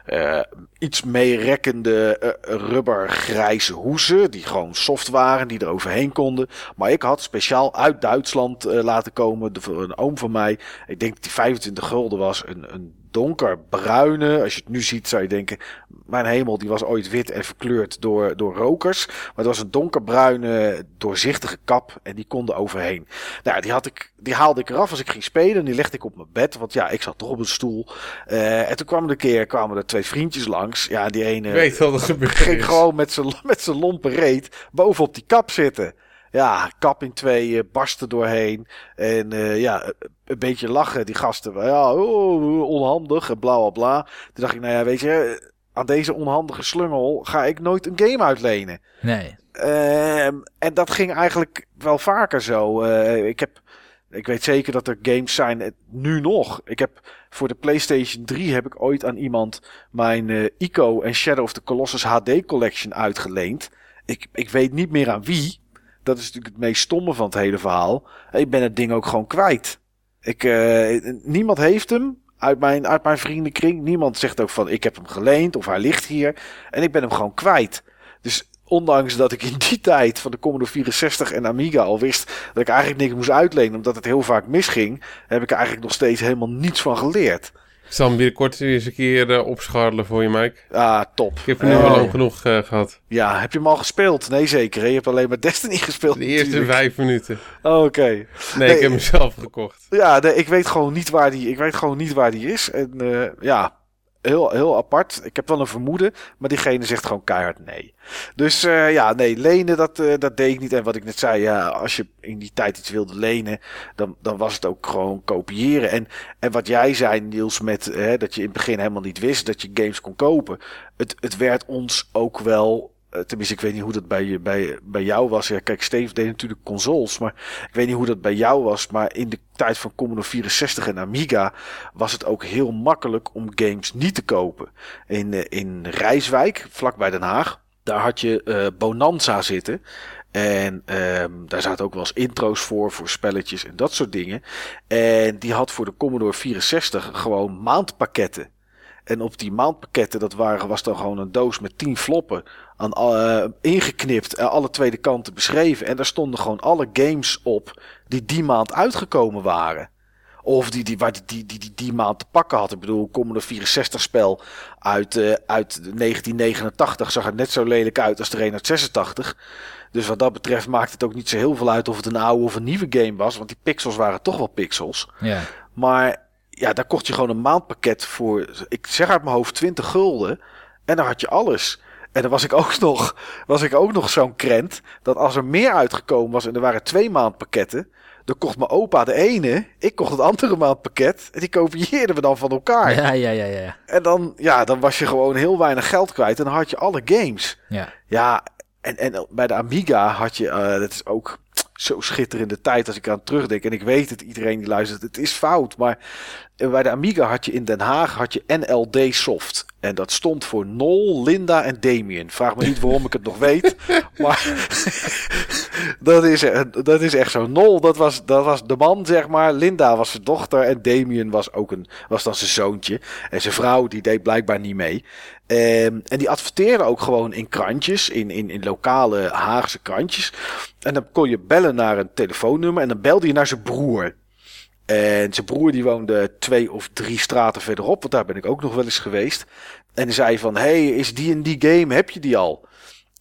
Speaker 2: uh, iets meerekkende uh, rubber grijze hoesen. Die gewoon soft waren, die er overheen konden. Maar ik had speciaal uit Duitsland laten komen. De, een oom van mij. Ik denk dat die 25 gulden was. Een, een donkerbruine. Als je het nu ziet zou je denken, mijn hemel, die was ooit wit en verkleurd door, door rokers. Maar het was een donkerbruine, doorzichtige kap en die kon er overheen. Nou, die, had ik, die haalde ik eraf als ik ging spelen en die legde ik op mijn bed. Want ja, ik zat toch op een stoel. Uh, en toen kwam er een keer, kwamen er twee vriendjes langs. Ja, die ene
Speaker 3: Weet dat gebeurt
Speaker 2: ging gewoon met zijn met zijn lompe reet bovenop die kap zitten. Ja, kap in tweeën, barsten doorheen. En eh, ja, een beetje lachen, die gasten. Ja, oh, onhandig en bla bla bla. Toen dacht ik, nou ja, weet je, aan deze onhandige slungel ga ik nooit een game uitlenen.
Speaker 4: Nee.
Speaker 2: Ehm, en dat ging eigenlijk wel vaker zo. Eh, ik heb. Ik weet zeker dat er games zijn, eh, nu nog. Ik heb voor de PlayStation 3 heb ik ooit aan iemand mijn eh, Ico en Shadow of the Colossus HD Collection uitgeleend. Ik, ik weet niet meer aan wie. Dat is natuurlijk het meest stomme van het hele verhaal. Ik ben het ding ook gewoon kwijt. Ik, eh, niemand heeft hem uit mijn, uit mijn vriendenkring. Niemand zegt ook van ik heb hem geleend of hij ligt hier. En ik ben hem gewoon kwijt. Dus ondanks dat ik in die tijd van de Commodore 64 en Amiga al wist dat ik eigenlijk niks moest uitlenen omdat het heel vaak misging, heb ik er eigenlijk nog steeds helemaal niets van geleerd.
Speaker 3: Ik zal hem binnenkort eens een keer eh, opscharrelen voor je, Mike.
Speaker 2: Ah, top.
Speaker 3: Ik heb er nu
Speaker 2: Eh,
Speaker 3: al lang genoeg eh, gehad.
Speaker 2: Ja, heb je hem al gespeeld? Nee, zeker. hè? Je hebt alleen maar Destiny gespeeld.
Speaker 3: De eerste
Speaker 2: natuurlijk.
Speaker 3: vijf minuten.
Speaker 2: Oh, Oké.
Speaker 3: Nee,
Speaker 2: Nee.
Speaker 3: ik heb hem zelf gekocht.
Speaker 2: Ja, nee, ik weet gewoon niet waar die, ik weet gewoon niet waar die is. En eh, ja, heel, heel apart. Ik heb wel een vermoeden, maar diegene zegt gewoon keihard nee. Dus eh, ja, nee, lenen, dat, eh, dat deed ik niet. En wat ik net zei, ja, als je in die tijd iets wilde lenen, dan, dan was het ook gewoon kopiëren. En, en wat jij zei, Niels, met hè, dat je in het begin helemaal niet wist dat je games kon kopen. Het, het werd ons ook wel. Eh, Tenminste, ik weet niet hoe dat bij, bij, bij jou was. Ja, kijk, Steve deed natuurlijk consoles. Maar ik weet niet hoe dat bij jou was. Maar in de tijd van Commodore 64 en Amiga was het ook heel makkelijk om games niet te kopen. In, eh, in Rijswijk, vlakbij Den Haag, daar had je eh, Bonanza zitten. En ehm, daar zaten ook wel eens intro's voor, voor spelletjes en dat soort dingen. En die had voor de Commodore 64 gewoon maandpakketten. En op die maandpakketten, dat waren, was dan gewoon een doos met 10 floppen. Aan, eh, ingeknipt en alle tweede kanten beschreven. En daar stonden gewoon alle games op die die maand uitgekomen waren. Of die, die, waar die, die, die, die, die maand te pakken had. Ik bedoel, Commodore 64 spel uit, eh, uit 1989 zag er net zo lelijk uit als de een uit 86. Dus wat dat betreft maakt het ook niet zo heel veel uit of het een oude of een nieuwe game was. Want die pixels waren toch wel pixels.
Speaker 4: Ja.
Speaker 2: Maar ja, daar kocht je gewoon een maandpakket voor, ik zeg uit mijn hoofd 20 gulden. En dan had je alles. En dan was ik ook nog, was ik ook nog zo'n krent. Dat als er meer uitgekomen was en er waren twee maandpakketten. Dan kocht mijn opa de ene, ik kocht het andere maandpakket. En die kopieerden we dan van elkaar.
Speaker 4: Ja, ja, ja, ja.
Speaker 2: En dan, ja, dan was je gewoon heel weinig geld kwijt. En dan had je alle games.
Speaker 4: Ja,
Speaker 2: Ja, en, en bij de Amiga had je, eh dat is ook zo schitterende tijd als ik aan terugdenk. En ik weet het, iedereen die luistert, het is fout. Maar bij de Amiga had je in Den Haag had je NLD Soft. En dat stond voor Nol, Linda en Damien. Vraag me niet waarom ik het nog weet. Maar dat, is, eh, dat is echt zo. Nol, dat was, dat was de man, zeg maar. Linda was zijn dochter. En Damien was ook een, was dan zijn zoontje. En zijn vrouw, die deed blijkbaar niet mee. Ehm, en die adverteerden ook gewoon in krantjes, in, in, in lokale Haagse krantjes. En dan kon je bellen naar een telefoonnummer en dan belde je naar zijn broer. En zijn broer die woonde twee of drie straten verderop, want daar ben ik ook nog wel eens geweest. En die zei van, hey, is die en die game, heb je die al?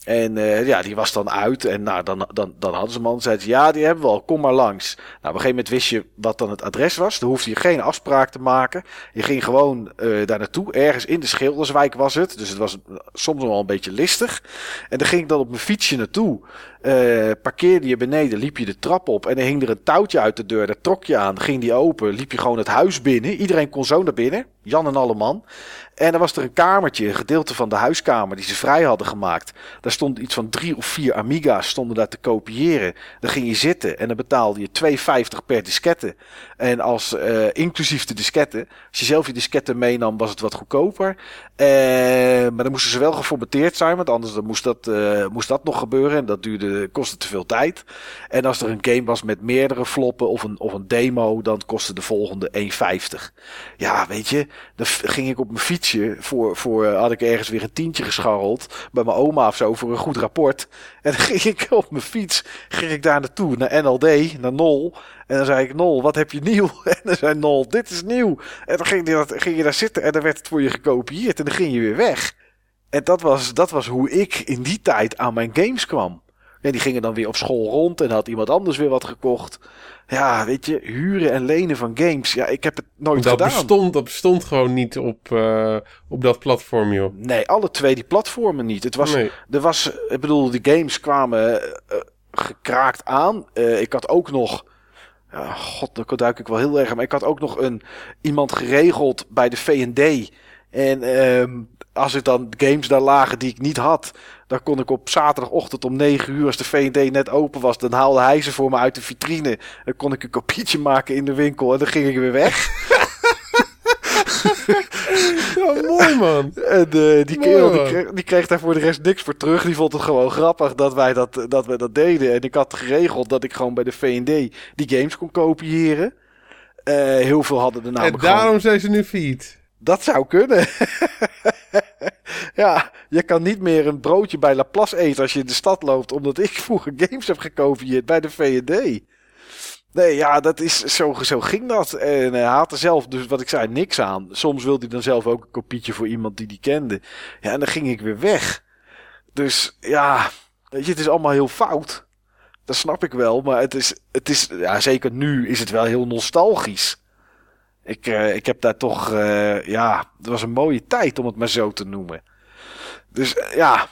Speaker 2: En eh, ja, die was dan uit. En nou, dan, dan, dan hadden ze hem al. Ze, ja, die hebben we al, kom maar langs. Nou, op een gegeven moment wist je wat dan het adres was. Dan hoefde je geen afspraak te maken. Je ging gewoon eh, daar naartoe. Ergens in de Schilderswijk was het. Dus het was soms wel een beetje listig. En dan ging ik dan op mijn fietsje naartoe. Eh, parkeerde je beneden, liep je de trap op. En dan hing er een touwtje uit de deur. Daar trok je aan, ging die open. Liep je gewoon het huis binnen. Iedereen kon zo naar binnen. Jan en alle man. En dan was er een kamertje, een gedeelte van de huiskamer die ze vrij hadden gemaakt. Daar stond iets van drie of vier Amiga's stonden daar te kopiëren. Dan ging je zitten en dan betaalde je 2,50 per diskette. En als eh, inclusief de disketten. Als je zelf je disketten meenam, was het wat goedkoper. Eh, maar dan moesten ze wel geformateerd zijn, want anders dan moest, dat, eh, moest dat nog gebeuren. En dat duurde, kostte te veel tijd. En als er een game was met meerdere floppen of een, of een demo, dan kostte de volgende 1,50. Ja, weet je, dan ging ik op mijn fietsje. Voor, voor had ik ergens weer een tientje gescharreld. Bij mijn oma of zo voor een goed rapport. En dan ging ik op mijn fiets ging ik daar naartoe, naar NLD, naar Nol. En dan zei ik, Nol, wat heb je nieuw? En dan zei Nol, dit is nieuw. En dan ging ging je daar zitten en dan werd het voor je gekopieerd. En dan ging je weer weg. En dat was, dat was hoe ik in die tijd aan mijn games kwam. Ja, die gingen dan weer op school rond en had iemand anders weer wat gekocht. Ja, weet je, huren en lenen van games. Ja, ik heb het nooit
Speaker 3: Dat
Speaker 2: gedaan.
Speaker 3: bestond, dat bestond gewoon niet op, eh, op dat platform, joh.
Speaker 2: Nee, alle twee die platformen niet. Het was,
Speaker 3: Nee.
Speaker 2: er was, ik bedoel, die games kwamen eh, gekraakt aan. Eh, ik had ook nog. Ja, God, daar duik ik wel heel erg. Maar ik had ook nog een, iemand geregeld bij de VD. En ehm, als ik dan games daar lagen die ik niet had. Dan kon ik op zaterdagochtend om 9 uur, als de VD net open was, dan haalde hij ze voor me uit de vitrine. Dan kon ik een kopietje maken in de winkel en dan ging ik weer weg.
Speaker 3: Ja, mooi man.
Speaker 2: En eh, die kerel die kreeg, die kreeg daar voor de rest niks voor terug. Die vond het gewoon grappig dat wij dat, dat, wij dat deden. En ik had geregeld dat ik gewoon bij de V&D die games kon kopiëren. Eh, heel veel hadden
Speaker 3: En
Speaker 2: namelijk
Speaker 3: daarom
Speaker 2: gewoon...
Speaker 3: zijn ze nu failliet.
Speaker 2: Dat zou kunnen. ja, je kan niet meer een broodje bij Laplace eten als je in de stad loopt. Omdat ik vroeger games heb gekopieerd bij de V&D. Nee, ja, dat is, zo, zo ging dat. En hij had zelf, dus wat ik zei, niks aan. Soms wilde hij dan zelf ook een kopietje voor iemand die die kende. Ja, en dan ging ik weer weg. Dus ja, weet je, het is allemaal heel fout. Dat snap ik wel, maar het is, het is ja, zeker nu is het wel heel nostalgisch. Ik, eh, ik heb daar toch, eh, ja, het was een mooie tijd om het maar zo te noemen. Dus eh, ja,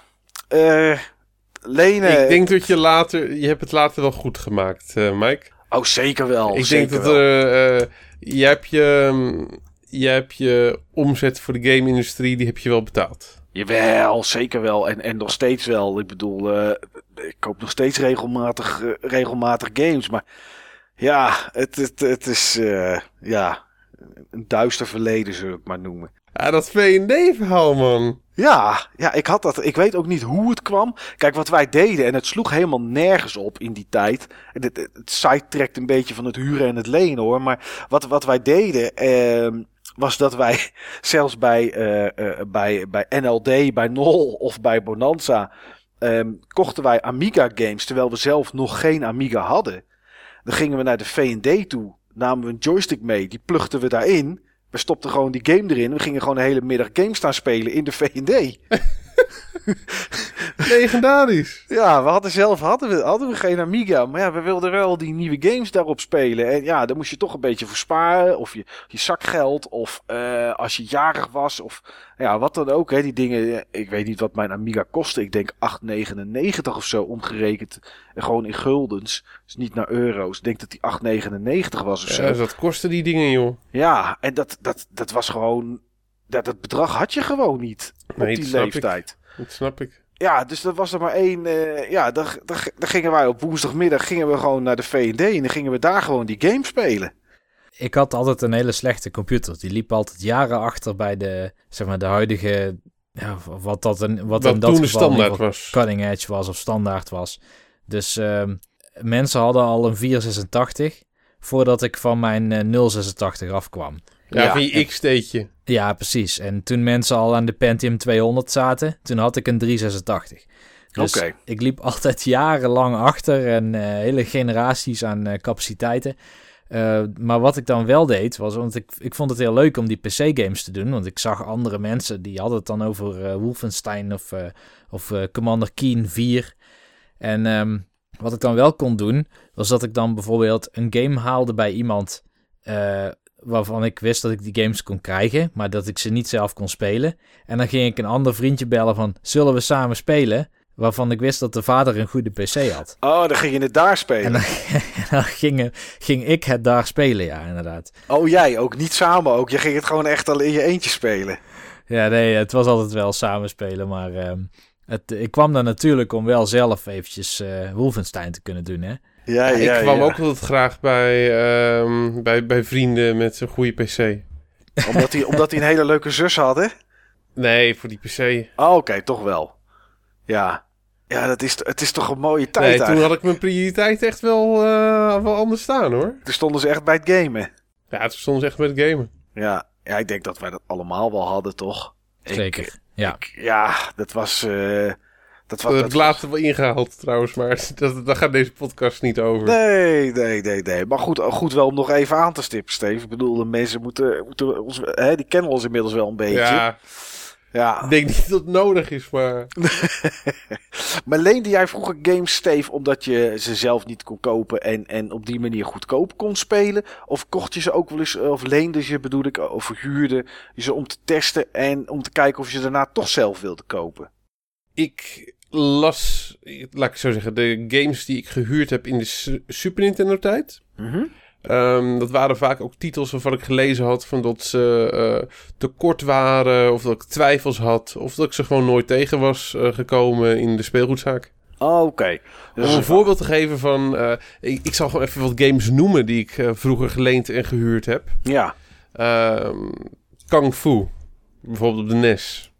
Speaker 2: lenen.
Speaker 3: ik denk dat je later... Je hebt het later wel goed gemaakt, Mike.
Speaker 2: Oh, zeker wel.
Speaker 3: ik denk dat er... je, hebt je, mm, je hebt je omzet voor de game-industrie, die heb je wel betaald.
Speaker 2: Jawel, zeker wel. En, en nog steeds wel. Ik bedoel, ik koop nog steeds regelmatig, regelmatig games. Maar ja, het, het, het is ja, een duister verleden, zullen we het maar noemen.
Speaker 3: Ja, dat V&D-verhaal, man.
Speaker 2: Ja, ja, ik had dat. Ik weet ook niet hoe het kwam. Kijk, wat wij deden, en het sloeg helemaal nergens op in die tijd. Het, het, het sidetrekt een beetje van het huren en het lenen hoor. Maar wat, wat wij deden, ehm, was dat wij zelfs bij, eh, eh, bij, bij NLD, bij NOL of bij Bonanza. ehm, kochten wij Amiga games terwijl we zelf nog geen Amiga hadden. Dan gingen we naar de V&D toe, namen we een joystick mee, die plugden we daarin. We stopten gewoon die game erin. We gingen gewoon de hele middag games staan spelen in de V&D.
Speaker 3: Legendarisch.
Speaker 2: Ja, we hadden zelf hadden we, hadden we geen Amiga. Maar ja, we wilden wel die nieuwe games daarop spelen. En ja, daar moest je toch een beetje voor sparen. Of je, je zakgeld. Of eh, als je jarig was. Of ja, wat dan ook. Hè, die dingen. eh, Ik weet niet wat mijn Amiga kostte. Ik denk 8,99 of zo omgerekend. En gewoon in guldens. Dus niet naar euro's. Ik denk dat die 8,99 was of zo.
Speaker 3: Ja, dus wat kosten die dingen, joh?
Speaker 2: Ja, en dat, dat, dat was gewoon. Dat, dat bedrag had je gewoon niet. Op
Speaker 3: Nee,
Speaker 2: die
Speaker 3: dat ik. Dat snap ik.
Speaker 2: Ja, dus dat was er maar één. eh, ja, dan, dan, dan gingen wij op woensdagmiddag gingen we gewoon naar de V&D en dan gingen we daar gewoon die game spelen.
Speaker 4: Ik had altijd een hele slechte computer. Die liep altijd jaren achter bij de, zeg maar, de huidige... Ja, wat dat een, wat, in dat
Speaker 3: toen de
Speaker 4: geval in
Speaker 3: standaard
Speaker 4: geval
Speaker 3: was.
Speaker 4: cutting edge was of standaard was. Dus ehm, mensen hadden al een 486 voordat ik van mijn eh, 086 afkwam.
Speaker 3: Ja,
Speaker 2: Ja,
Speaker 4: precies. En toen mensen al aan de Pentium 200 zaten, toen had ik een 386. Dus ik liep altijd jarenlang achter en eh, hele generaties aan eh, capaciteiten. Eh, maar wat ik dan wel deed, was, want ik, ik vond het heel leuk om die PC-games te doen. Want ik zag andere mensen, die hadden het dan over Wolfenstein of, of Commander Keen 4. En ehm, wat ik dan wel kon doen, was dat ik dan bijvoorbeeld een game haalde bij iemand... waarvan ik wist dat ik die games kon krijgen, maar dat ik ze niet zelf kon spelen. En dan ging ik een ander vriendje bellen van, zullen we samen spelen? Waarvan ik wist dat de vader een goede PC had.
Speaker 2: Oh, dan ging je het daar spelen.
Speaker 4: En dan, en dan ging, ging ik het daar spelen, ja, inderdaad.
Speaker 2: Oh, jij ook niet samen ook. Je ging het gewoon echt al in je eentje spelen.
Speaker 4: Ja, nee, het was altijd wel samen spelen, maar ehm, het, ik kwam daar natuurlijk om wel zelf eventjes eh Wolfenstein te kunnen doen, hè.
Speaker 2: Ja,
Speaker 3: Ja,
Speaker 2: ja,
Speaker 3: ik kwam
Speaker 2: ja.
Speaker 3: ook altijd graag bij, ehm, bij, bij vrienden met een goede PC.
Speaker 2: Omdat hij omdat hij een hele leuke zus had, hè?
Speaker 3: Nee, voor die PC.
Speaker 2: Oh, oké, toch wel. Ja. Ja, dat is, het is toch een mooie tijd
Speaker 3: Nee, toen
Speaker 2: eigenlijk.
Speaker 3: had ik mijn prioriteit echt wel, eh, wel anders staan hoor.
Speaker 2: Toen stonden ze echt bij het gamen.
Speaker 3: Ja, toen stonden ze echt met het gamen.
Speaker 2: Ja. ja, ik denk dat wij dat allemaal wel hadden, toch? Ik-
Speaker 4: Zeker, ja.
Speaker 2: ik- ja, dat was... eh, dat was
Speaker 3: ik later wel ingehaald trouwens, maar dat, daar gaat deze podcast niet over.
Speaker 2: Nee, nee, nee, nee. Maar goed, goed wel om nog even aan te stippen, Steve. Ik bedoel, de mensen moeten, moeten ons, hè, die kennen ons inmiddels wel een beetje.
Speaker 3: ja,
Speaker 2: Ja.
Speaker 3: ik denk niet dat het nodig is, maar...
Speaker 2: Maar leende jij vroeger games, Steve, omdat je ze zelf niet kon kopen en, en op die manier goedkoop kon spelen? Of kocht je ze ook wel eens, of leende je, bedoel ik, of huurde je ze om te testen en om te kijken of je ze daarna toch zelf wilde kopen?
Speaker 3: Ik las, laat ik zo zeggen, de games die ik gehuurd heb in de Su- Super Nintendo tijd.
Speaker 2: Mhm.
Speaker 3: Ehm, dat waren vaak ook titels waarvan ik gelezen had van dat ze eh, te kort waren, of dat ik twijfels had, of dat ik ze gewoon nooit tegen was eh, gekomen in de speelgoedzaak.
Speaker 2: Oh, Oké. Dus-
Speaker 3: Om een voorbeeld te geven van, eh, ik, ik zal gewoon even wat games noemen die ik vroeger geleend en gehuurd heb.
Speaker 2: Ja.
Speaker 3: Ehm Kung Fu, bijvoorbeeld op de NES.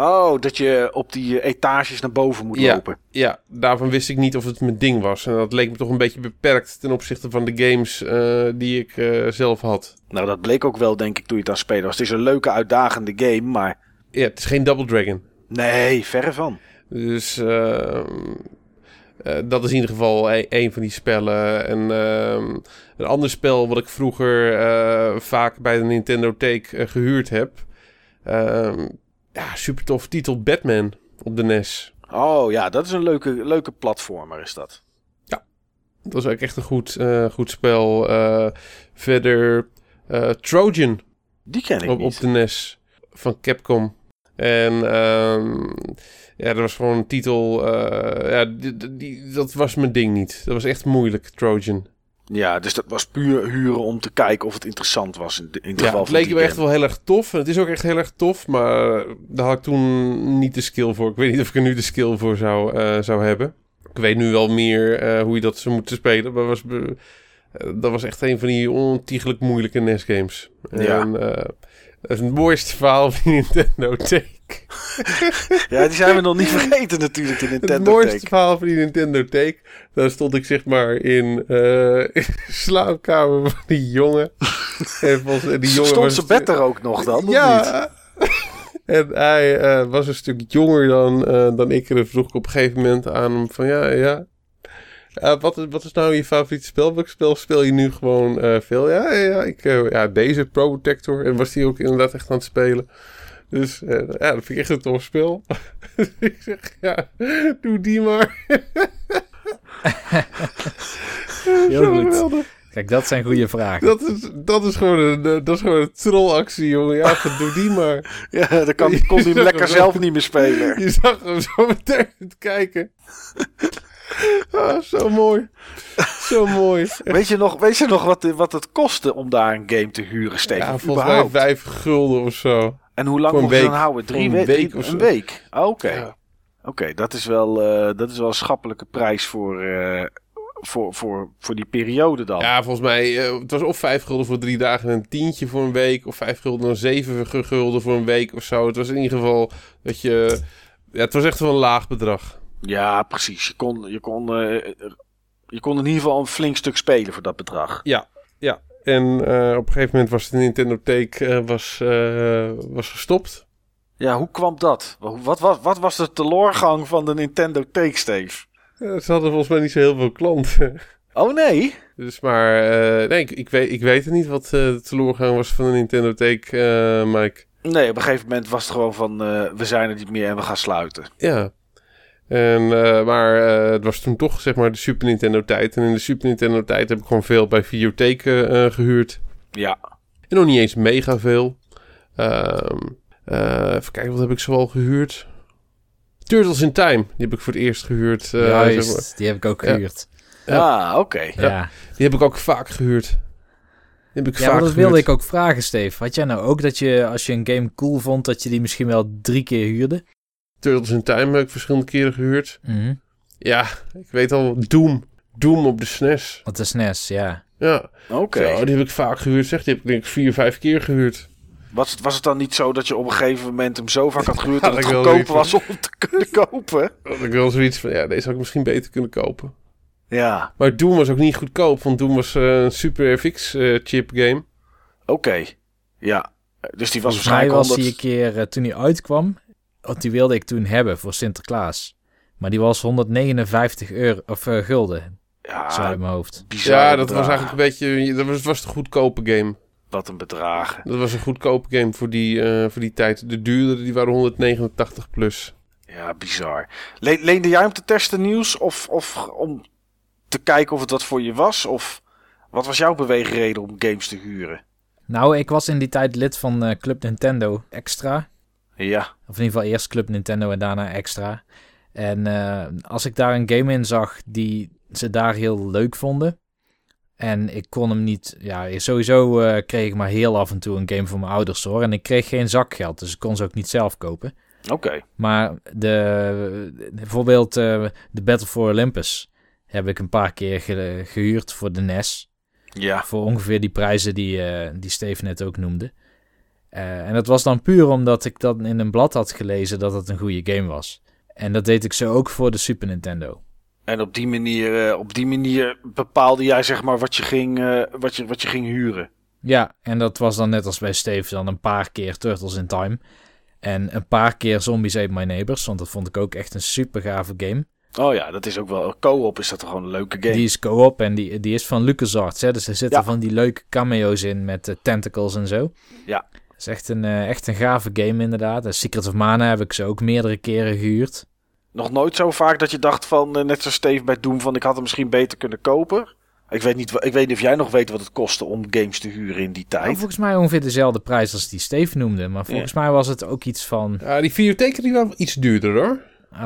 Speaker 2: Oh, dat je op die eh, etages naar boven moet
Speaker 3: Ja.
Speaker 2: lopen.
Speaker 3: Ja, daarvan wist ik niet of het mijn ding was. En dat leek me toch een beetje beperkt ten opzichte van de games eh, die ik eh, zelf had.
Speaker 2: Nou, dat bleek ook wel, denk ik, toen je het aan spelen was. Het is een leuke, uitdagende game, maar
Speaker 3: Ja, het is geen Double Dragon.
Speaker 2: nee, verre van.
Speaker 3: Dus ehm, eh, dat is in ieder geval e- een van die spellen. En ehm, een ander spel wat ik vroeger vaak bij de Nintendo Take eh, gehuurd heb. Ja, super tof titel Batman op de NES.
Speaker 2: Oh ja, dat is een leuke, leuke platformer, is dat.
Speaker 3: Dat was ook echt een goed, eh, goed spel. Eh, verder eh, Trojan
Speaker 2: Die ken ik
Speaker 3: op,
Speaker 2: niet.
Speaker 3: op de NES van Capcom. En ehm, ja, dat was gewoon een titel. ja, die- dat was mijn ding niet. Dat was echt moeilijk, Trojan.
Speaker 2: Ja, dus dat was puur huren om te kijken of het interessant was in, de- in het
Speaker 3: Ja,
Speaker 2: geval
Speaker 3: het leek me echt wel heel erg tof. En het is ook echt heel erg tof. Maar daar had ik toen niet de skill voor. Ik weet niet of ik er nu de skill voor zou, eh, zou hebben. Ik weet nu wel meer eh, hoe je dat zou moeten spelen. Maar was, eh, dat was echt een van die ontiegelijk moeilijke NES-games.
Speaker 2: Ja.
Speaker 3: En eh, dat is het mooiste verhaal van Nintendo Take.
Speaker 2: Ja, die zijn we nog niet vergeten natuurlijk, de
Speaker 3: Het
Speaker 2: Nintendo
Speaker 3: mooiste
Speaker 2: Take.
Speaker 3: verhaal van die Nintendo Take. Daar stond ik zeg maar in, eh, in de slaapkamer van die jongen. en volgens, en die jongen
Speaker 2: Stond ze bed er ook nog dan, of niet?
Speaker 3: ja. en hij eh, was een stuk jonger dan, eh, dan ik. En dan vroeg ik op een gegeven moment aan hem van ja, ja. Wat, is, wat is nou je favoriete spel? Welk spel speel je nu gewoon veel? Ja, ja, ik, ja, deze Pro Protector. En was die ook inderdaad echt aan het spelen. Dus eh, ja, dat vind ik echt een tof spel. Dus ik zeg, ja, doe die maar.
Speaker 4: Heel goed.
Speaker 3: geweldig.
Speaker 4: Kijk, dat zijn goede vragen.
Speaker 3: Dat is, dat is gewoon een, eh, dat is gewoon een trollactie, jongen. Ja, doe die maar.
Speaker 2: Ja, dan kan, kon hij hem lekker zelf niet meer spelen.
Speaker 3: Je zag hem zo meteen het kijken. Ah, zo mooi. Zo mooi.
Speaker 2: Weet je nog, weet je nog wat, wat het kostte om daar een game te huren, Steven?
Speaker 3: Ja, volgens mij vijf gulden of zo.
Speaker 2: En hoe lang mocht je dan houden? Drie
Speaker 3: een
Speaker 2: we-
Speaker 3: week
Speaker 2: drie-
Speaker 3: of
Speaker 2: Een week? Ah, Oké,
Speaker 3: Ja.
Speaker 2: Oké, dat is wel eh, dat is wel een schappelijke prijs voor, eh, voor, voor, voor die periode dan.
Speaker 3: Ja, volgens mij, eh, het was of vijf gulden voor drie dagen en een tientje voor een week. Of vijf gulden en zeven gu- gulden voor een week of zo. Het was in ieder geval dat je... Ja, het was echt wel een laag bedrag.
Speaker 2: Ja, precies. Je kon, je, kon, eh, je kon in ieder geval een flink stuk spelen voor dat bedrag.
Speaker 3: Ja, ja. En eh, op een gegeven moment was de Nintendo Take eh, was, eh, was gestopt.
Speaker 2: Ja, hoe kwam dat? Wat, wat, wat, was de teloorgang van de Nintendo Take, Steve?
Speaker 3: Ze hadden volgens mij niet zo heel veel klanten.
Speaker 2: Oh nee?
Speaker 3: Dus maar, nee, ik, ik, weet, ik weet het niet wat de teleurgang was van de Nintendo Take, Mike.
Speaker 2: Nee, op een gegeven moment was het gewoon van we zijn er niet meer en we gaan sluiten.
Speaker 3: Ja. En, eh, maar eh, het was toen toch, zeg maar, de Super Nintendo tijd. En in de Super Nintendo tijd heb ik gewoon veel bij videotheken eh, gehuurd.
Speaker 2: Ja.
Speaker 3: En nog niet eens mega veel. Ehm, eh, even kijken, wat heb ik zoal gehuurd? Turtles in Time, die heb ik voor het eerst gehuurd. eh,
Speaker 4: Juist,
Speaker 3: zeg maar.
Speaker 4: die heb ik ook
Speaker 3: Ja.
Speaker 4: gehuurd.
Speaker 2: Ah, oké.
Speaker 4: Ja,
Speaker 3: Die heb ik ook vaak gehuurd. Die heb ik
Speaker 4: ja
Speaker 3: vaak
Speaker 4: maar dat
Speaker 3: gehuurd.
Speaker 4: wilde ik ook vragen, Steve. Had jij nou ook dat je, als je een game cool vond, dat je die misschien wel drie keer huurde?
Speaker 3: Turtles in Time heb ik verschillende keren gehuurd.
Speaker 4: Mhm.
Speaker 3: Ja, ik weet al, Doom. Doom op de SNES.
Speaker 4: Want de SNES, ja.
Speaker 3: Ja,
Speaker 2: Oké.
Speaker 3: Zo, die heb ik vaak gehuurd. Zeg, die heb ik denk ik vier, vijf keer gehuurd.
Speaker 2: Was, het, was het dan niet zo dat je op een gegeven moment hem zo vaak had gehuurd dat het
Speaker 3: ik wel
Speaker 2: goedkoop was om te kunnen kopen?
Speaker 3: Dat ik wel zoiets van, ja, deze had ik misschien beter kunnen kopen.
Speaker 2: Ja,
Speaker 3: Maar Doom was ook niet goedkoop, want Doom was eh, een Super FX-chip game.
Speaker 2: oké. Ja, dus die was
Speaker 4: Volgens mij
Speaker 2: waarschijnlijk
Speaker 4: was
Speaker 2: 100...
Speaker 4: die een keer, eh, toen die uitkwam, die wilde ik toen hebben voor Sinterklaas. Maar die was 159 euro, of eh, gulden, zo
Speaker 2: Ja,
Speaker 4: uit mijn hoofd.
Speaker 2: bizar
Speaker 3: Ja, dat was eigenlijk een beetje, dat was, het was de goedkope game.
Speaker 2: Wat een bedrag.
Speaker 3: Dat was een goedkope game voor die, eh, voor die tijd. De duurdere, die waren 189 plus.
Speaker 2: Ja, bizar. Le leende jij om te testen nieuws of, of om te kijken of het wat voor je was? Of wat was jouw beweegreden om games te huren?
Speaker 4: Nou, ik was in die tijd lid van eh, Club Nintendo Extra.
Speaker 2: Ja,
Speaker 4: Of in ieder geval eerst Club Nintendo en daarna Extra. En eh, als ik daar een game in zag die ze daar heel leuk vonden. En ik kon hem niet. Ja, sowieso eh, kreeg ik maar heel af en toe een game van mijn ouders hoor. En ik kreeg geen zakgeld, dus ik kon ze ook niet zelf kopen.
Speaker 2: Oké.
Speaker 4: Maar de, bijvoorbeeld eh, de Battle for Olympus heb ik een paar keer ge- gehuurd voor de NES.
Speaker 2: Ja.
Speaker 4: Voor ongeveer die prijzen die, eh, die Steve net ook noemde. Eh, en dat was dan puur omdat ik dan in een blad had gelezen dat het een goede game was. En dat deed ik zo ook voor de Super Nintendo.
Speaker 2: En op die manier, eh, op die manier bepaalde jij zeg maar wat je ging, eh, wat je, wat je ging huren.
Speaker 4: Ja, en dat was dan net als bij Steve dan een paar keer Turtles in Time. En een paar keer Zombies Ate My Neighbors, want dat vond ik ook echt een super gave game.
Speaker 2: Oh ja, dat is ook wel. Co-op is dat gewoon een leuke game.
Speaker 4: Die is co-op en die, die is van LucasArts. Hè? Dus er zitten
Speaker 2: Ja.
Speaker 4: van die leuke cameo's in met tentacles en zo.
Speaker 2: Ja.
Speaker 4: Is echt een, eh, echt een gave game inderdaad. En Secret of Mana heb ik ze ook meerdere keren gehuurd.
Speaker 2: Nog nooit zo vaak dat je dacht van, eh, net zoals Steve bij Doom, van ik had hem misschien beter kunnen kopen. Ik weet, niet, ik weet niet of jij nog weet wat het kostte om games te huren in die
Speaker 4: Nou,
Speaker 2: tijd.
Speaker 4: volgens mij ongeveer dezelfde prijs als die Steve noemde. Maar volgens mij was het ook iets van...
Speaker 3: Ja, die videotheken die waren iets duurder hoor.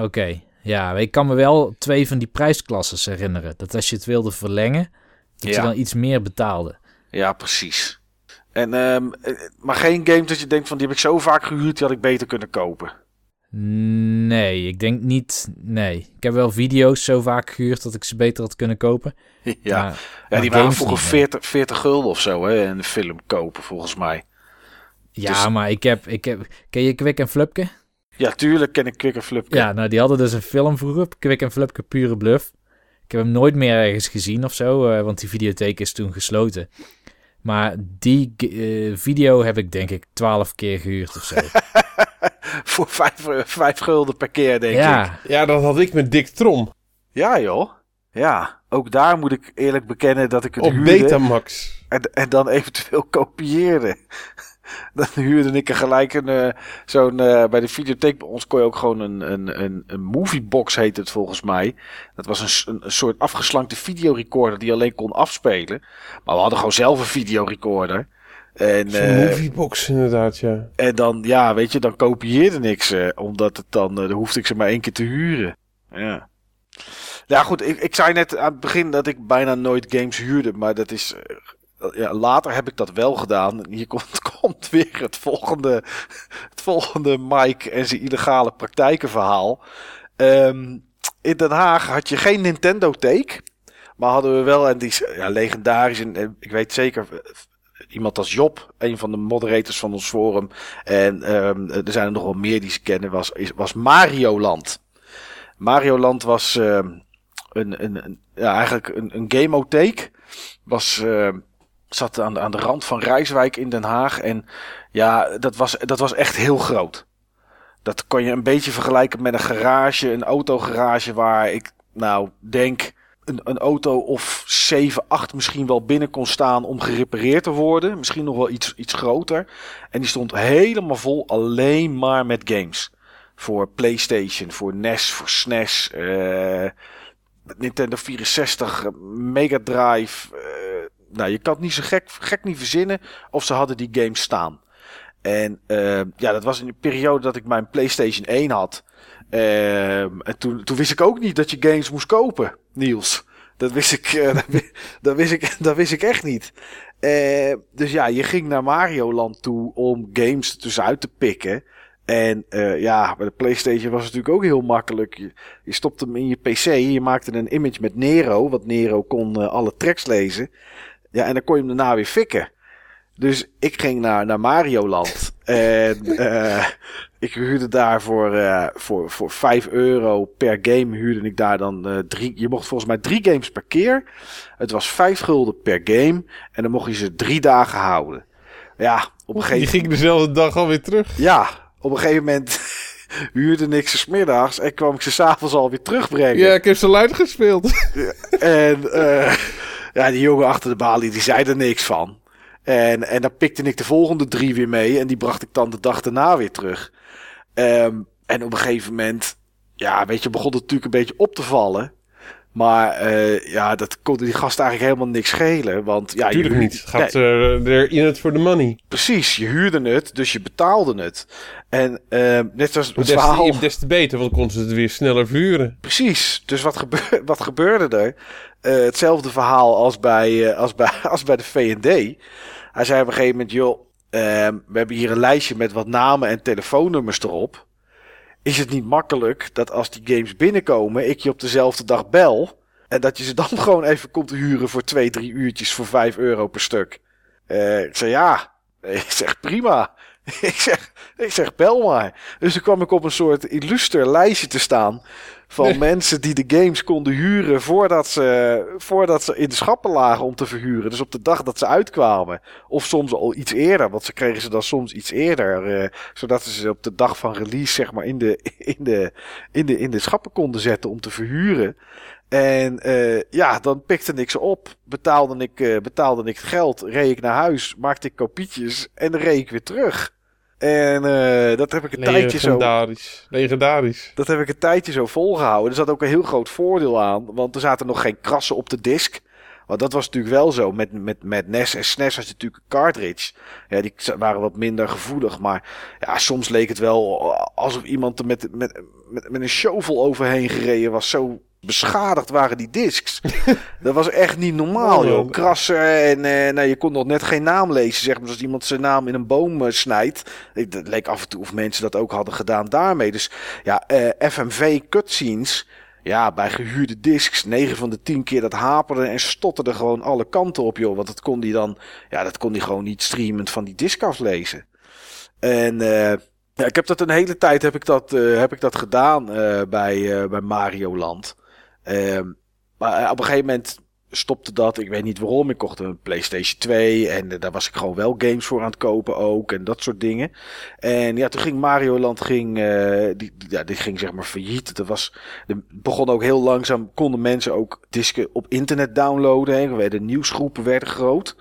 Speaker 4: Oké, ja, ik kan me wel twee van die prijsklasses herinneren. Dat als je het wilde verlengen, dat
Speaker 2: Ja.
Speaker 4: je dan iets meer betaalde.
Speaker 2: Ja, precies. En, ehm, eh, maar geen games dat je denkt van die heb ik zo vaak gehuurd, die had ik beter kunnen kopen.
Speaker 4: Nee, ik denk niet. Nee. Ik heb wel video's zo vaak gehuurd dat ik ze beter had kunnen kopen.
Speaker 2: ja,
Speaker 4: Maar-
Speaker 2: ja die waren vroeger
Speaker 4: niet, nee.
Speaker 2: 40, 40 gulden of zo, hè, een film kopen volgens mij.
Speaker 4: Ja,
Speaker 2: Dus-
Speaker 4: maar ik heb, ik heb... Ken je Kwik en Flupke?
Speaker 2: Ja, tuurlijk ken ik Quick and Flip.
Speaker 4: Ja, nou die hadden dus een film vroeger, Kwik en Flupke Pure Bluff. Ik heb hem nooit meer ergens gezien of zo, eh, want die videotheek is toen gesloten. Maar die eh, video heb ik denk ik twaalf keer gehuurd of zo.
Speaker 2: Voor 5 vijf gulden per keer, denk ik.
Speaker 4: ja,
Speaker 3: Ja, dat had ik met Dick Trom.
Speaker 2: Ja, joh. Ja, ook daar moet ik eerlijk bekennen dat ik het
Speaker 3: Op
Speaker 2: huurde
Speaker 3: Betamax.
Speaker 2: en, en dan eventueel kopieerde. Dan huurde ik er gelijk een, eh, zo'n, eh, bij de videotheek bij ons kon je ook gewoon een, een, een, een moviebox heet het volgens mij. Dat was een, een, een soort afgeslankte videorecorder die alleen kon afspelen. Maar we hadden gewoon zelf een videorecorder. En,
Speaker 3: Zo'n
Speaker 2: eh,
Speaker 3: moviebox inderdaad, ja.
Speaker 2: en dan, ja, weet je, dan kopieerde niks. omdat het dan, dan hoefde ik ze maar één keer te huren. Ja. Ja, goed, ik, ik zei net aan het begin dat ik bijna nooit games huurde. Maar dat is. Eh, ja, later heb ik dat wel gedaan. Hier komt, komt weer het volgende, het volgende Mike en zijn illegale praktijken verhaal. Ehm, in Den Haag had je geen Nintendo Take. Maar hadden we wel, en die is ja, legendarisch. En ik weet zeker, eh, iemand als Job, een van de moderators van ons forum. En ehm, er zijn er nog wel meer die ze kennen, was, was Mario Land. Mario Land was ehm, een, een, een, ja, eigenlijk een, een gameotheek. Was, zat aan de, aan de rand van Rijswijk in Den Haag. En ja, dat was, dat was echt heel groot. Dat kon je een beetje vergelijken met een garage, een autogarage waar ik nou denk een, een auto of 7, 8 misschien wel binnen kon staan om gerepareerd te worden. Misschien nog wel iets, iets groter. En die stond helemaal vol alleen maar met games. Voor PlayStation, voor NES, voor SNES, eh, Nintendo 64, eh, Mega Drive. eh, nou, je kan het niet zo gek, gek niet verzinnen of ze hadden die games staan. En eh, ja, dat was in de periode dat ik mijn PlayStation 1 had. Ehm, en toen, toen wist ik ook niet dat je games moest kopen, Niels. Dat wist ik, eh, dat, wi- dat wist ik, dat wist ik echt niet. Eh, dus ja, je ging naar Mario Land toe om games tussenuit te pikken. En eh, ja, bij de PlayStation was het natuurlijk ook heel makkelijk. Je, je stopte hem in je PC, je maakte een image met Nero, want Nero kon eh, alle tracks lezen. Ja, en dan kon je hem daarna weer fikken. Dus ik ging naar, naar Mario Land. En eh, ik huurde daar voor, eh, voor, voor 5 euro per game huurde ik daar dan eh, drie. Je mocht volgens mij drie games per keer. Het was 5 gulden per game. En dan mocht je ze drie dagen houden. Ja, op een
Speaker 3: Die
Speaker 2: gegeven
Speaker 3: ging dezelfde dag alweer terug.
Speaker 2: ja, op een gegeven moment huurde ik ze smiddags en kwam ik ze s'avonds alweer terugbrengen.
Speaker 3: Ja, ik heb ze luid gespeeld.
Speaker 2: En eh, ja, die jongen achter de balie, die zei er niks van. En, en dan pikte ik de volgende drie weer mee en die bracht ik dan de dag daarna weer terug. Ehm, en op een gegeven moment, ja, weet je, begon het natuurlijk een beetje op te vallen. Maar eh, ja, dat kon die gast eigenlijk helemaal niks schelen. Want ja,
Speaker 3: Tuurlijk
Speaker 2: je,
Speaker 3: niet. Gaat eh, er in het voor de money.
Speaker 2: precies, je huurde het, dus je betaalde het. En eh, net als het
Speaker 3: Des
Speaker 2: verhaal...
Speaker 3: te, des te beter, want dan konden ze het weer sneller vuren.
Speaker 2: Precies. Dus wat, gebeur, wat gebeurde er? Hetzelfde verhaal als bij, als bij, als bij de V&D. Hij zei op een gegeven moment, joh, ehm, we hebben hier een lijstje met wat namen en telefoonnummers erop. Is het niet makkelijk dat als die games binnenkomen, ik je op dezelfde dag bel... en dat je ze dan gewoon even komt huren voor twee, drie uurtjes voor vijf euro per stuk? Eh, ik zei, ja. Ik zeg, prima. ik, zeg, ik zeg, bel maar. Dus toen kwam ik op een soort illuster lijstje te staan van
Speaker 3: Nee.
Speaker 2: mensen die de games konden huren voordat ze, voordat ze in de schappen lagen om te verhuren. Dus op de dag dat ze uitkwamen. Of soms al iets eerder, want ze kregen ze dan soms iets eerder. eh, zodat ze ze op de dag van release zeg maar in de, in de, in de, in de schappen konden zetten om te verhuren. En eh, ja, dan pikte ik ze op, betaalde ik, eh, betaalde ik het geld, reed ik naar huis, maakte ik kopietjes en reed ik weer terug. En eh, dat heb ik een tijdje zo...
Speaker 3: Legendarisch. Legendarisch.
Speaker 2: Dat heb ik een tijdje zo volgehouden. Er zat ook een heel groot voordeel aan. Want er zaten nog geen krassen op de disk. Want dat was natuurlijk wel zo. Met, met, met NES en SNES had je natuurlijk een cartridge. Ja, die waren wat minder gevoelig. Maar ja, soms leek het wel alsof iemand er met, met, met, met een shovel overheen gereden was. Zo beschadigd waren die discs. dat was echt niet normaal,
Speaker 3: Oh,
Speaker 2: joh.
Speaker 3: man.
Speaker 2: Krassen en eh, nou, je kon nog net geen naam lezen. Zeg maar, als iemand zijn naam in een boom eh, snijdt. Het leek af en toe of mensen dat ook hadden gedaan daarmee. Dus ja, eh, FMV cutscenes. Ja, bij gehuurde discs, 9 van de 10 keer dat haperde en stotterde gewoon alle kanten op, joh. Want dat kon die dan, ja, dat kon die gewoon niet streamend van die disc aflezen. En eh, ja, ik heb dat een hele tijd heb ik dat, heb ik dat gedaan bij, eh, bij Mario Land. Ehm, maar eh, op een gegeven moment stopte dat. Ik weet niet waarom. Ik kocht een PlayStation 2 en eh, daar was ik gewoon wel games voor aan het kopen ook en dat soort dingen. En ja, toen ging Mario Land ging, eh, die, ja, die ging zeg maar failliet. Er was, er begon ook heel langzaam, konden mensen ook disken op internet downloaden. Hè. Werden nieuwsgroepen werden groot.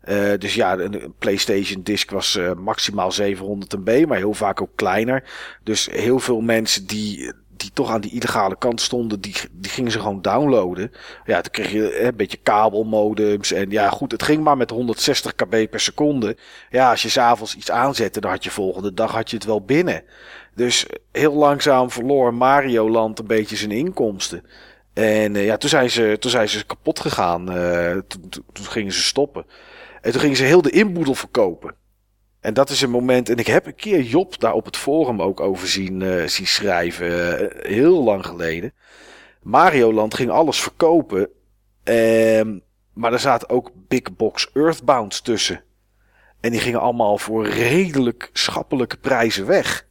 Speaker 2: Eh, dus ja, een, PlayStation disc was maximaal 700 MB, maar heel vaak ook kleiner. Dus heel veel mensen die, die toch aan die illegale kant stonden, die, die gingen ze gewoon downloaden. Ja, toen kreeg je een beetje kabelmodems. En ja, goed, het ging maar met 160 kb per seconde. Ja, als je s'avonds iets aanzette, dan had je volgende dag had je het wel binnen. Dus heel langzaam verloor Mario Land een beetje zijn inkomsten. En eh, ja, toen zijn ze, toen zijn ze kapot gegaan. Eh, toen gingen ze stoppen. En toen gingen ze heel de inboedel verkopen. En dat is een moment. En ik heb een keer Job daar op het forum ook over zien, eh, schrijven. eh, heel lang geleden. Mario Land ging alles verkopen. Ehm, maar er zaten ook Big Box Earthbounds tussen. En die gingen allemaal voor redelijk schappelijke prijzen weg.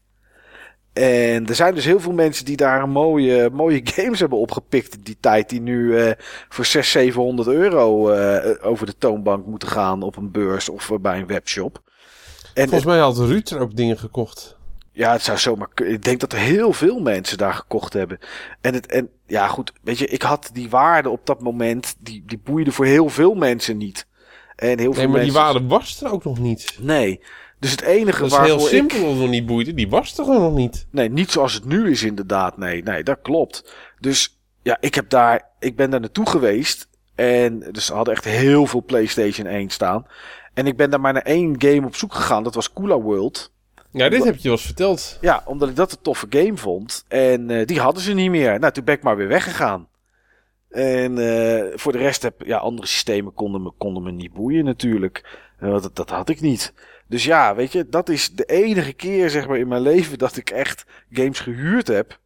Speaker 2: En er zijn dus heel veel mensen die daar mooie, mooie games hebben opgepikt in die tijd. Die nu eh, voor 600, 700 euro over de toonbank moeten gaan op een beurs of bij een webshop. En
Speaker 3: Volgens mij had Ruud er ook dingen gekocht.
Speaker 2: ja, het zou zomaar Ik denk dat er heel veel mensen daar gekocht hebben. En, het, en ja, goed, weet je, ik had die waarde op dat moment, die, die boeide voor heel veel mensen niet. En heel
Speaker 3: Nee,
Speaker 2: veel
Speaker 3: maar die waarde was er ook nog niet.
Speaker 2: Nee. Dus het enige
Speaker 3: Dat is
Speaker 2: waarvoor
Speaker 3: heel
Speaker 2: ik-
Speaker 3: simpel het nog niet boeide. Die was er gewoon nog niet.
Speaker 2: Nee, niet zoals het nu is inderdaad. Nee, nee, dat klopt. Dus ja, ik heb daar, ik ben daar naartoe geweest. En dus ze hadden echt heel veel PlayStation 1 staan. En ik ben daar maar naar één game op zoek gegaan. Dat was Cooler World.
Speaker 3: Ja, dit heb je wel eens verteld.
Speaker 2: Ja, omdat ik dat een toffe game vond. En eh, die hadden ze niet meer. Nou, toen ben ik maar weer weggegaan. En eh, voor de rest heb ja, andere systemen konden me, konden me niet boeien natuurlijk. Eh, want dat, dat had ik niet. Dus ja, weet je, dat is de enige keer zeg maar in mijn leven dat ik echt games gehuurd heb.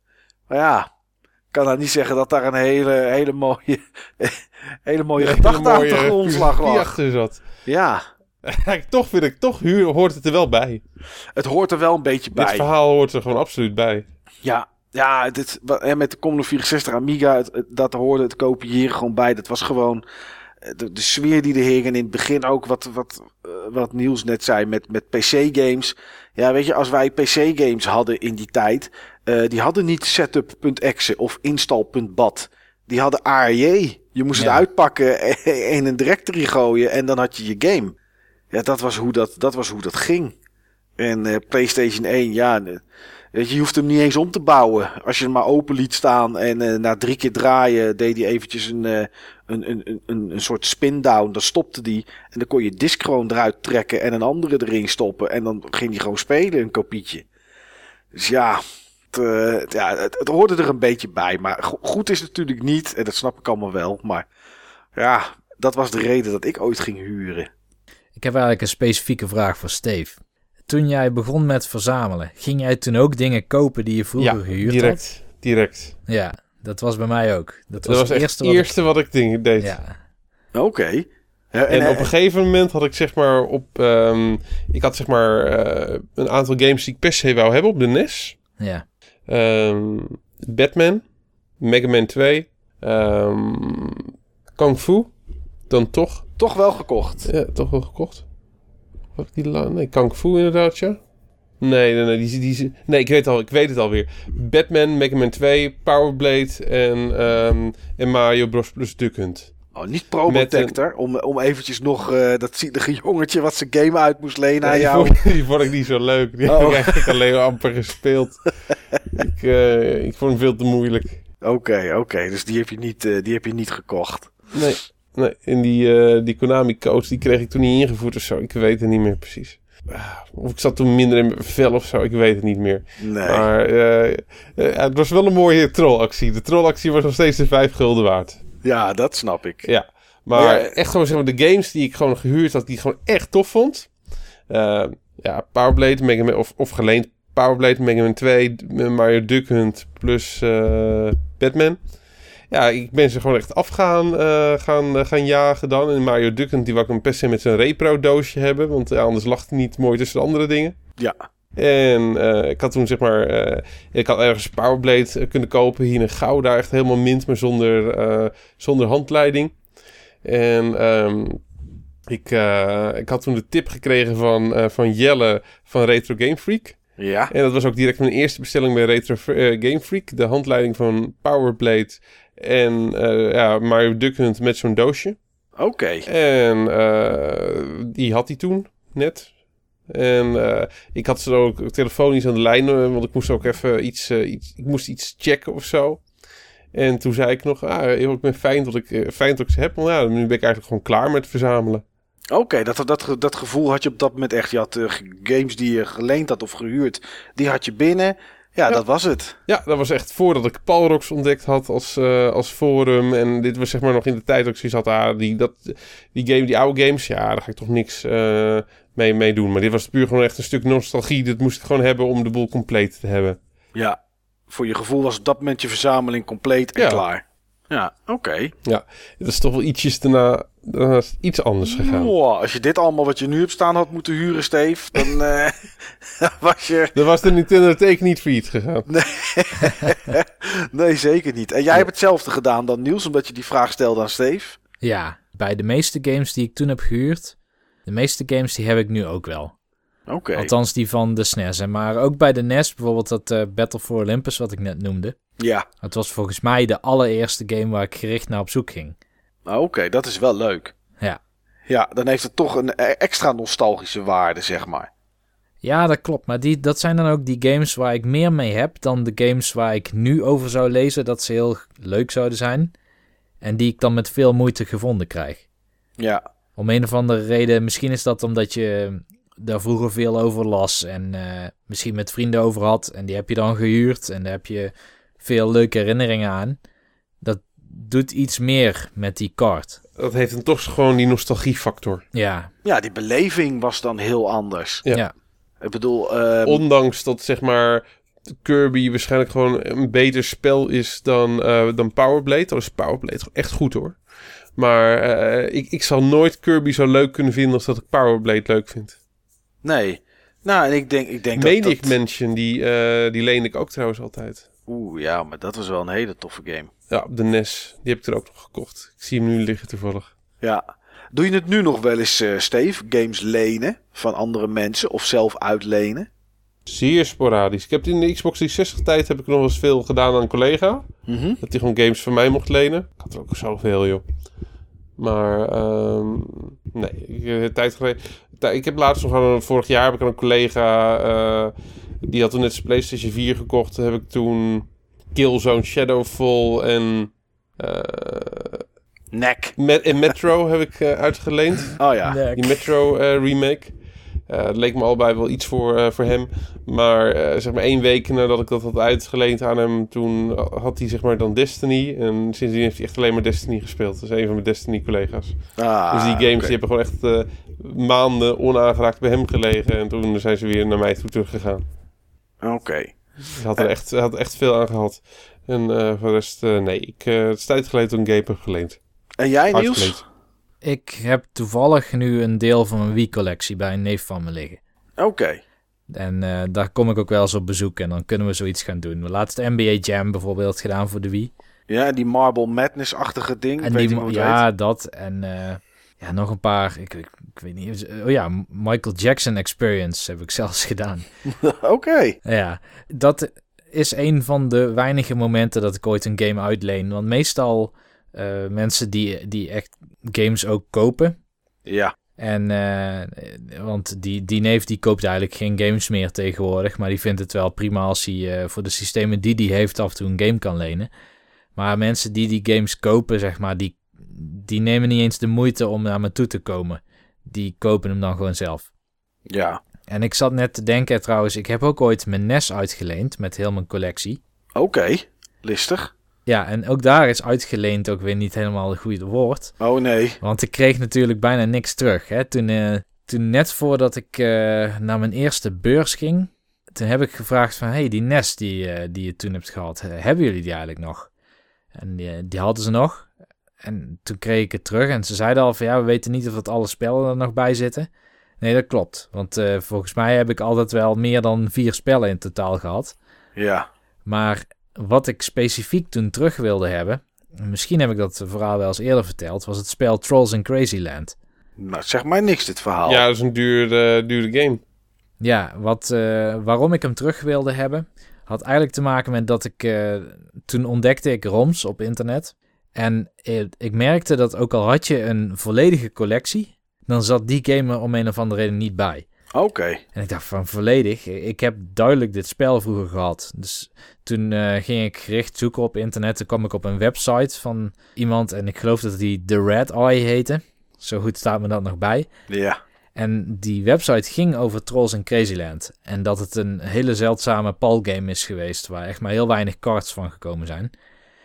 Speaker 2: Maar ja, ik kan nou niet zeggen dat daar een hele, hele mooie, hele mooie gedachte aan de grondslag lag.
Speaker 3: achter zat.
Speaker 2: Ja,
Speaker 3: toch vind ik, toch huur, hoort het er wel bij.
Speaker 2: het hoort er wel een beetje
Speaker 3: Dit
Speaker 2: bij.
Speaker 3: verhaal hoort er gewoon absoluut bij.
Speaker 2: Ja, ja dit, met de Commodore 64 Amiga, het, het- dat hoorde het kopiëren gewoon bij. Dat was gewoon eh, de, de sfeer die er hing. En in het begin ook wat, wat, eh, wat Niels net zei met, met PC-games. Ja, weet je, als wij PC-games hadden in die tijd, eh, die hadden niet setup.exe of install.bat. Die hadden ARJ. Je moest
Speaker 4: Ja.
Speaker 2: het uitpakken en in een directory gooien en dan had je je game. Ja, dat was hoe dat, dat, was hoe dat ging. En eh, PlayStation 1, ja, je, hoeft hem niet eens om te bouwen. Als je hem maar open liet staan en eh, na drie keer draaien deed hij eventjes een, eh, een, een, een, een, soort spin down. Dan stopte die en dan kon je disc gewoon eruit trekken en een andere erin stoppen. En dan ging hij gewoon spelen, een kopietje. Dus ja, het, ja het, hoorde er een beetje bij. Maar go- goed is het natuurlijk niet, en dat snap ik allemaal wel. Maar ja, dat was de reden dat ik ooit ging huren.
Speaker 4: Ik heb eigenlijk een specifieke vraag voor Steve. Toen jij begon met verzamelen, ging jij toen ook dingen kopen die je vroeger
Speaker 3: Ja,
Speaker 4: gehuurd
Speaker 3: direct. Direct.
Speaker 4: had? Ja, dat was bij mij ook. Dat was,
Speaker 3: Dat was
Speaker 4: het
Speaker 3: echt
Speaker 4: eerste wat
Speaker 3: eerste wat ik ding deed.
Speaker 4: ik... Ja,
Speaker 2: Oké. Ja,
Speaker 3: En op een gegeven moment had ik zeg maar op... ehm, ik had zeg maar eh, een aantal games die ik per se wou hebben op de NES.
Speaker 4: ja.
Speaker 3: Ehm, Batman, Mega Man 2, ehm Kung Fu. Dan toch,
Speaker 2: toch wel gekocht.
Speaker 3: ja, toch wel gekocht. Ik die la- Nee, Kung Fu inderdaad, ja. Nee, nee, nee, die, die, nee ik, weet al, ik weet het alweer. Batman, Mega Man 2, Power Blade en, ehm, en Mario Bros. plus Duck Hunt.
Speaker 2: Oh, niet Probotector, om, om eventjes nog eh, dat zielige jongetje wat zijn game uit moest lenen aan
Speaker 3: die,
Speaker 2: jou.
Speaker 3: vond, die vond ik niet zo leuk. Die heb
Speaker 2: Oh.
Speaker 3: ik eigenlijk alleen amper gespeeld. ik, eh, ik vond hem veel te moeilijk.
Speaker 2: Oké, oké, dus die heb, je niet, eh, die heb je niet gekocht.
Speaker 3: Nee, nee. En die, eh, die Konami-coach die kreeg ik toen niet ingevoerd of zo. Ik weet het niet meer precies. Ah, Of ik zat toen minder in mijn vel of zo. Ik weet het niet meer.
Speaker 2: Nee.
Speaker 3: Maar eh, eh, het was wel een mooie trollactie. De trollactie was nog steeds de vijf gulden waard.
Speaker 2: Ja, dat snap ik.
Speaker 3: Ja. Maar echt gewoon zeg maar de games die ik gewoon gehuurd had, die ik gewoon echt tof vond. Eh, ja, Powerblade, Mega Man, of, of geleend Powerblade, Mega Man 2, Mario Duck Hunt plus Batman. Ja, ik ben ze gewoon echt af gaan, eh, gaan, eh, gaan jagen dan. En Mario Duck Hunt, die wou ik een per se met zijn repro doosje hebben. Want ja, anders lag hij niet mooi tussen de andere dingen.
Speaker 2: Ja.
Speaker 3: En eh, ik had toen zeg maar, eh, ik had ergens Powerblade eh, kunnen kopen hier in Gouda, echt helemaal mint, maar zonder, eh, zonder handleiding. En ehm, ik, eh, ik had toen de tip gekregen van, eh, van Jelle van Retro Game Freak.
Speaker 2: Ja.
Speaker 3: En dat was ook direct mijn eerste bestelling bij Retro eh, Game Freak. De handleiding van Powerblade en eh, ja, Mario Duck Hunt met zo'n doosje.
Speaker 2: Oké.
Speaker 3: En eh, die had hij toen net. En eh, ik had ze ook telefonisch aan de lijn, want ik moest ook even iets, iets, ik moest iets checken of zo. En toen zei ik nog, ah, ik ben fijn dat ik, fijn dat ik ze heb. Want ja, nu ben ik eigenlijk gewoon klaar met verzamelen.
Speaker 2: Oké, dat, dat, dat gevoel had je op dat moment echt. Je had games die je geleend had of gehuurd, die had je binnen. Ja, dat was het.
Speaker 3: Ja, dat was echt voordat ik Palrox ontdekt had als, eh, als forum. En dit was zeg maar nog in de tijd dat ik zoiets had, ah, die, dat, die, game, die oude games, ja, daar ga ik toch niks eh, mee, mee doen. Maar dit was puur gewoon echt een stuk nostalgie. Dit moest ik gewoon hebben om de boel compleet te hebben.
Speaker 2: Ja. Voor je gevoel was op dat moment je verzameling compleet en
Speaker 3: Ja.
Speaker 2: klaar. Ja, oké.
Speaker 3: Dat is toch wel ietsjes daarna, daarna is iets anders gegaan.
Speaker 2: Wow, als je dit allemaal wat je nu hebt staan had moeten huren, Steve, dan eh, was je...
Speaker 3: Dan was de Nintendo teken niet failliet gegaan.
Speaker 2: Nee, zeker niet. En jij hebt hetzelfde gedaan dan Niels, omdat je die vraag stelde aan Steve.
Speaker 4: ja, bij de meeste games die ik toen heb gehuurd, de meeste games die heb ik nu ook wel. Althans die van de SNES. Maar ook bij de NES, bijvoorbeeld dat eh, Battle for Olympus wat ik net noemde.
Speaker 2: Ja,
Speaker 4: Het was volgens mij de allereerste game waar ik gericht naar op zoek ging.
Speaker 2: oké, dat is wel leuk.
Speaker 4: Ja.
Speaker 2: Ja, dan heeft het toch een e- extra nostalgische waarde, zeg maar.
Speaker 4: Ja, dat klopt. Maar die, dat zijn dan ook die games waar ik meer mee heb dan de games waar ik nu over zou lezen dat ze heel leuk zouden zijn. En die ik dan met veel moeite gevonden krijg.
Speaker 2: Ja,
Speaker 4: Om een of andere reden, misschien is dat omdat je daar vroeger veel over las en eh, misschien met vrienden over had. En die heb je dan gehuurd en daar heb je veel leuke herinneringen aan. Dat doet iets meer met die kaart.
Speaker 3: Dat heeft dan toch gewoon die nostalgiefactor.
Speaker 4: Ja,
Speaker 2: ja die beleving was dan heel anders.
Speaker 3: Ja.
Speaker 4: ja.
Speaker 2: Ik bedoel, ehm,
Speaker 3: Ondanks dat zeg maar Kirby waarschijnlijk gewoon een beter spel is dan, eh dan Powerblade. Dat is Powerblade echt goed hoor. Maar eh, ik, ik zal nooit Kirby zo leuk kunnen vinden als dat ik Powerblade leuk vind.
Speaker 2: Nee. Nou, en ik denk, ik denk dat...
Speaker 3: Maniac
Speaker 2: dat...
Speaker 3: Mansion, die, eh die leen ik ook trouwens altijd.
Speaker 2: Oeh, ja, maar dat was wel een hele toffe game.
Speaker 3: Ja, op de NES. Die heb ik er ook nog gekocht. Ik zie hem nu liggen toevallig.
Speaker 2: Ja. Doe je het nu nog wel eens, eh Steve? Games lenen van andere mensen of zelf uitlenen?
Speaker 3: Zeer sporadisch. Ik heb in de Xbox 360 tijd heb ik nog wel eens veel gedaan aan een collega.
Speaker 2: Mhm.
Speaker 3: Dat hij gewoon games van mij mocht lenen. Ik had er ook zoveel, joh. Maar, ehm, nee, ik, eh, tijd geleden. Ik heb laatst nog aan een, vorig jaar heb ik aan een collega, eh, die had toen net zijn PlayStation 4 gekocht. Heb ik toen Killzone Shadowfall en, eh,
Speaker 2: Nek.
Speaker 3: Met, en Metro heb ik eh, uitgeleend.
Speaker 2: Oh ja.
Speaker 3: Die Metro remake. Eh, het leek me allebei wel iets voor, eh, voor hem. Maar eh, zeg maar één week nadat ik dat had uitgeleend aan hem, toen had hij zeg maar dan Destiny. En sindsdien heeft hij echt alleen maar Destiny gespeeld. Dat is een van mijn Destiny collega's.
Speaker 2: Ah,
Speaker 3: dus die games die hebben gewoon echt maanden onaangeraakt bij hem gelegen. En toen zijn ze weer naar mij toe teruggegaan.
Speaker 2: Oké.
Speaker 3: Hij had er echt, had echt veel aan gehad. En eh, voor de rest, nee. Ik, het is tijd geleden een game heb geleend.
Speaker 2: En jij, Niels?
Speaker 3: Uitgeleend.
Speaker 4: Ik heb toevallig nu een deel van mijn Wii-collectie bij een neef van me liggen.
Speaker 2: Oké.
Speaker 4: En eh, daar kom ik ook wel eens op bezoek en dan kunnen we zoiets gaan doen. We laatst NBA Jam bijvoorbeeld gedaan voor de Wii.
Speaker 2: Ja, die Marble Madness-achtige ding.
Speaker 4: En
Speaker 2: weet
Speaker 4: die,
Speaker 2: hoe
Speaker 4: ja, dat. En eh, ja, nog een paar. Ik, ik, ik weet niet. Oh ja, Michael Jackson Experience heb ik zelfs gedaan.
Speaker 2: Oké.
Speaker 4: Ja, dat is een van de weinige momenten dat ik ooit een game uitleen. Want meestal eh, mensen die, die echt games ook kopen.
Speaker 2: Ja.
Speaker 4: En, eh, want die, die neef die koopt eigenlijk geen games meer tegenwoordig. Maar die vindt het wel prima als hij eh, voor de systemen die die heeft af en toe een game kan lenen. Maar mensen die die games kopen, zeg maar, die, die nemen niet eens de moeite om naar me toe te komen. Die kopen hem dan gewoon zelf.
Speaker 2: Ja.
Speaker 4: En ik zat net te denken trouwens, ik heb ook ooit mijn NES uitgeleend met heel mijn collectie.
Speaker 2: Oké. Listig.
Speaker 4: Ja, en ook daar is uitgeleend ook weer niet helemaal het goede woord.
Speaker 2: Oh nee.
Speaker 4: Want ik kreeg natuurlijk bijna niks terug. Hè? Toen, eh, toen net voordat ik eh, naar mijn eerste beurs ging, toen heb ik gevraagd van, hey, die NES die, eh, die je toen hebt gehad, eh, hebben jullie die eigenlijk nog? En die, die hadden ze nog. En toen kreeg ik het terug en ze zeiden al van, ja, we weten niet of dat alle spellen er nog bij zitten. Nee, dat klopt. Want volgens mij heb ik altijd wel meer dan vier spellen in totaal gehad.
Speaker 2: Ja.
Speaker 4: Maar wat ik specifiek toen terug wilde hebben, misschien heb ik dat verhaal wel eens eerder verteld, was het spel Trolls in Crazyland.
Speaker 2: Nou, zeg maar niks dit verhaal.
Speaker 3: Ja, dat is een duurde, duurde game.
Speaker 4: Ja, wat, eh, waarom ik hem terug wilde hebben, had eigenlijk te maken met dat ik, eh, toen ontdekte ik ROMs op internet. En eh, ik merkte dat ook al had je een volledige collectie, dan zat die game er om een of andere reden niet bij.
Speaker 2: Oké.
Speaker 4: En ik dacht van volledig, ik heb duidelijk dit spel vroeger gehad. Dus toen eh, ging ik gericht zoeken op internet. Toen kwam ik op een website van iemand en ik geloof dat die The Red Eye heette. Zo goed staat me dat nog bij.
Speaker 2: Ja.
Speaker 4: En die website ging over Trolls in Crazyland. En dat het een hele zeldzame palgame is geweest, waar echt maar heel weinig cards van gekomen zijn.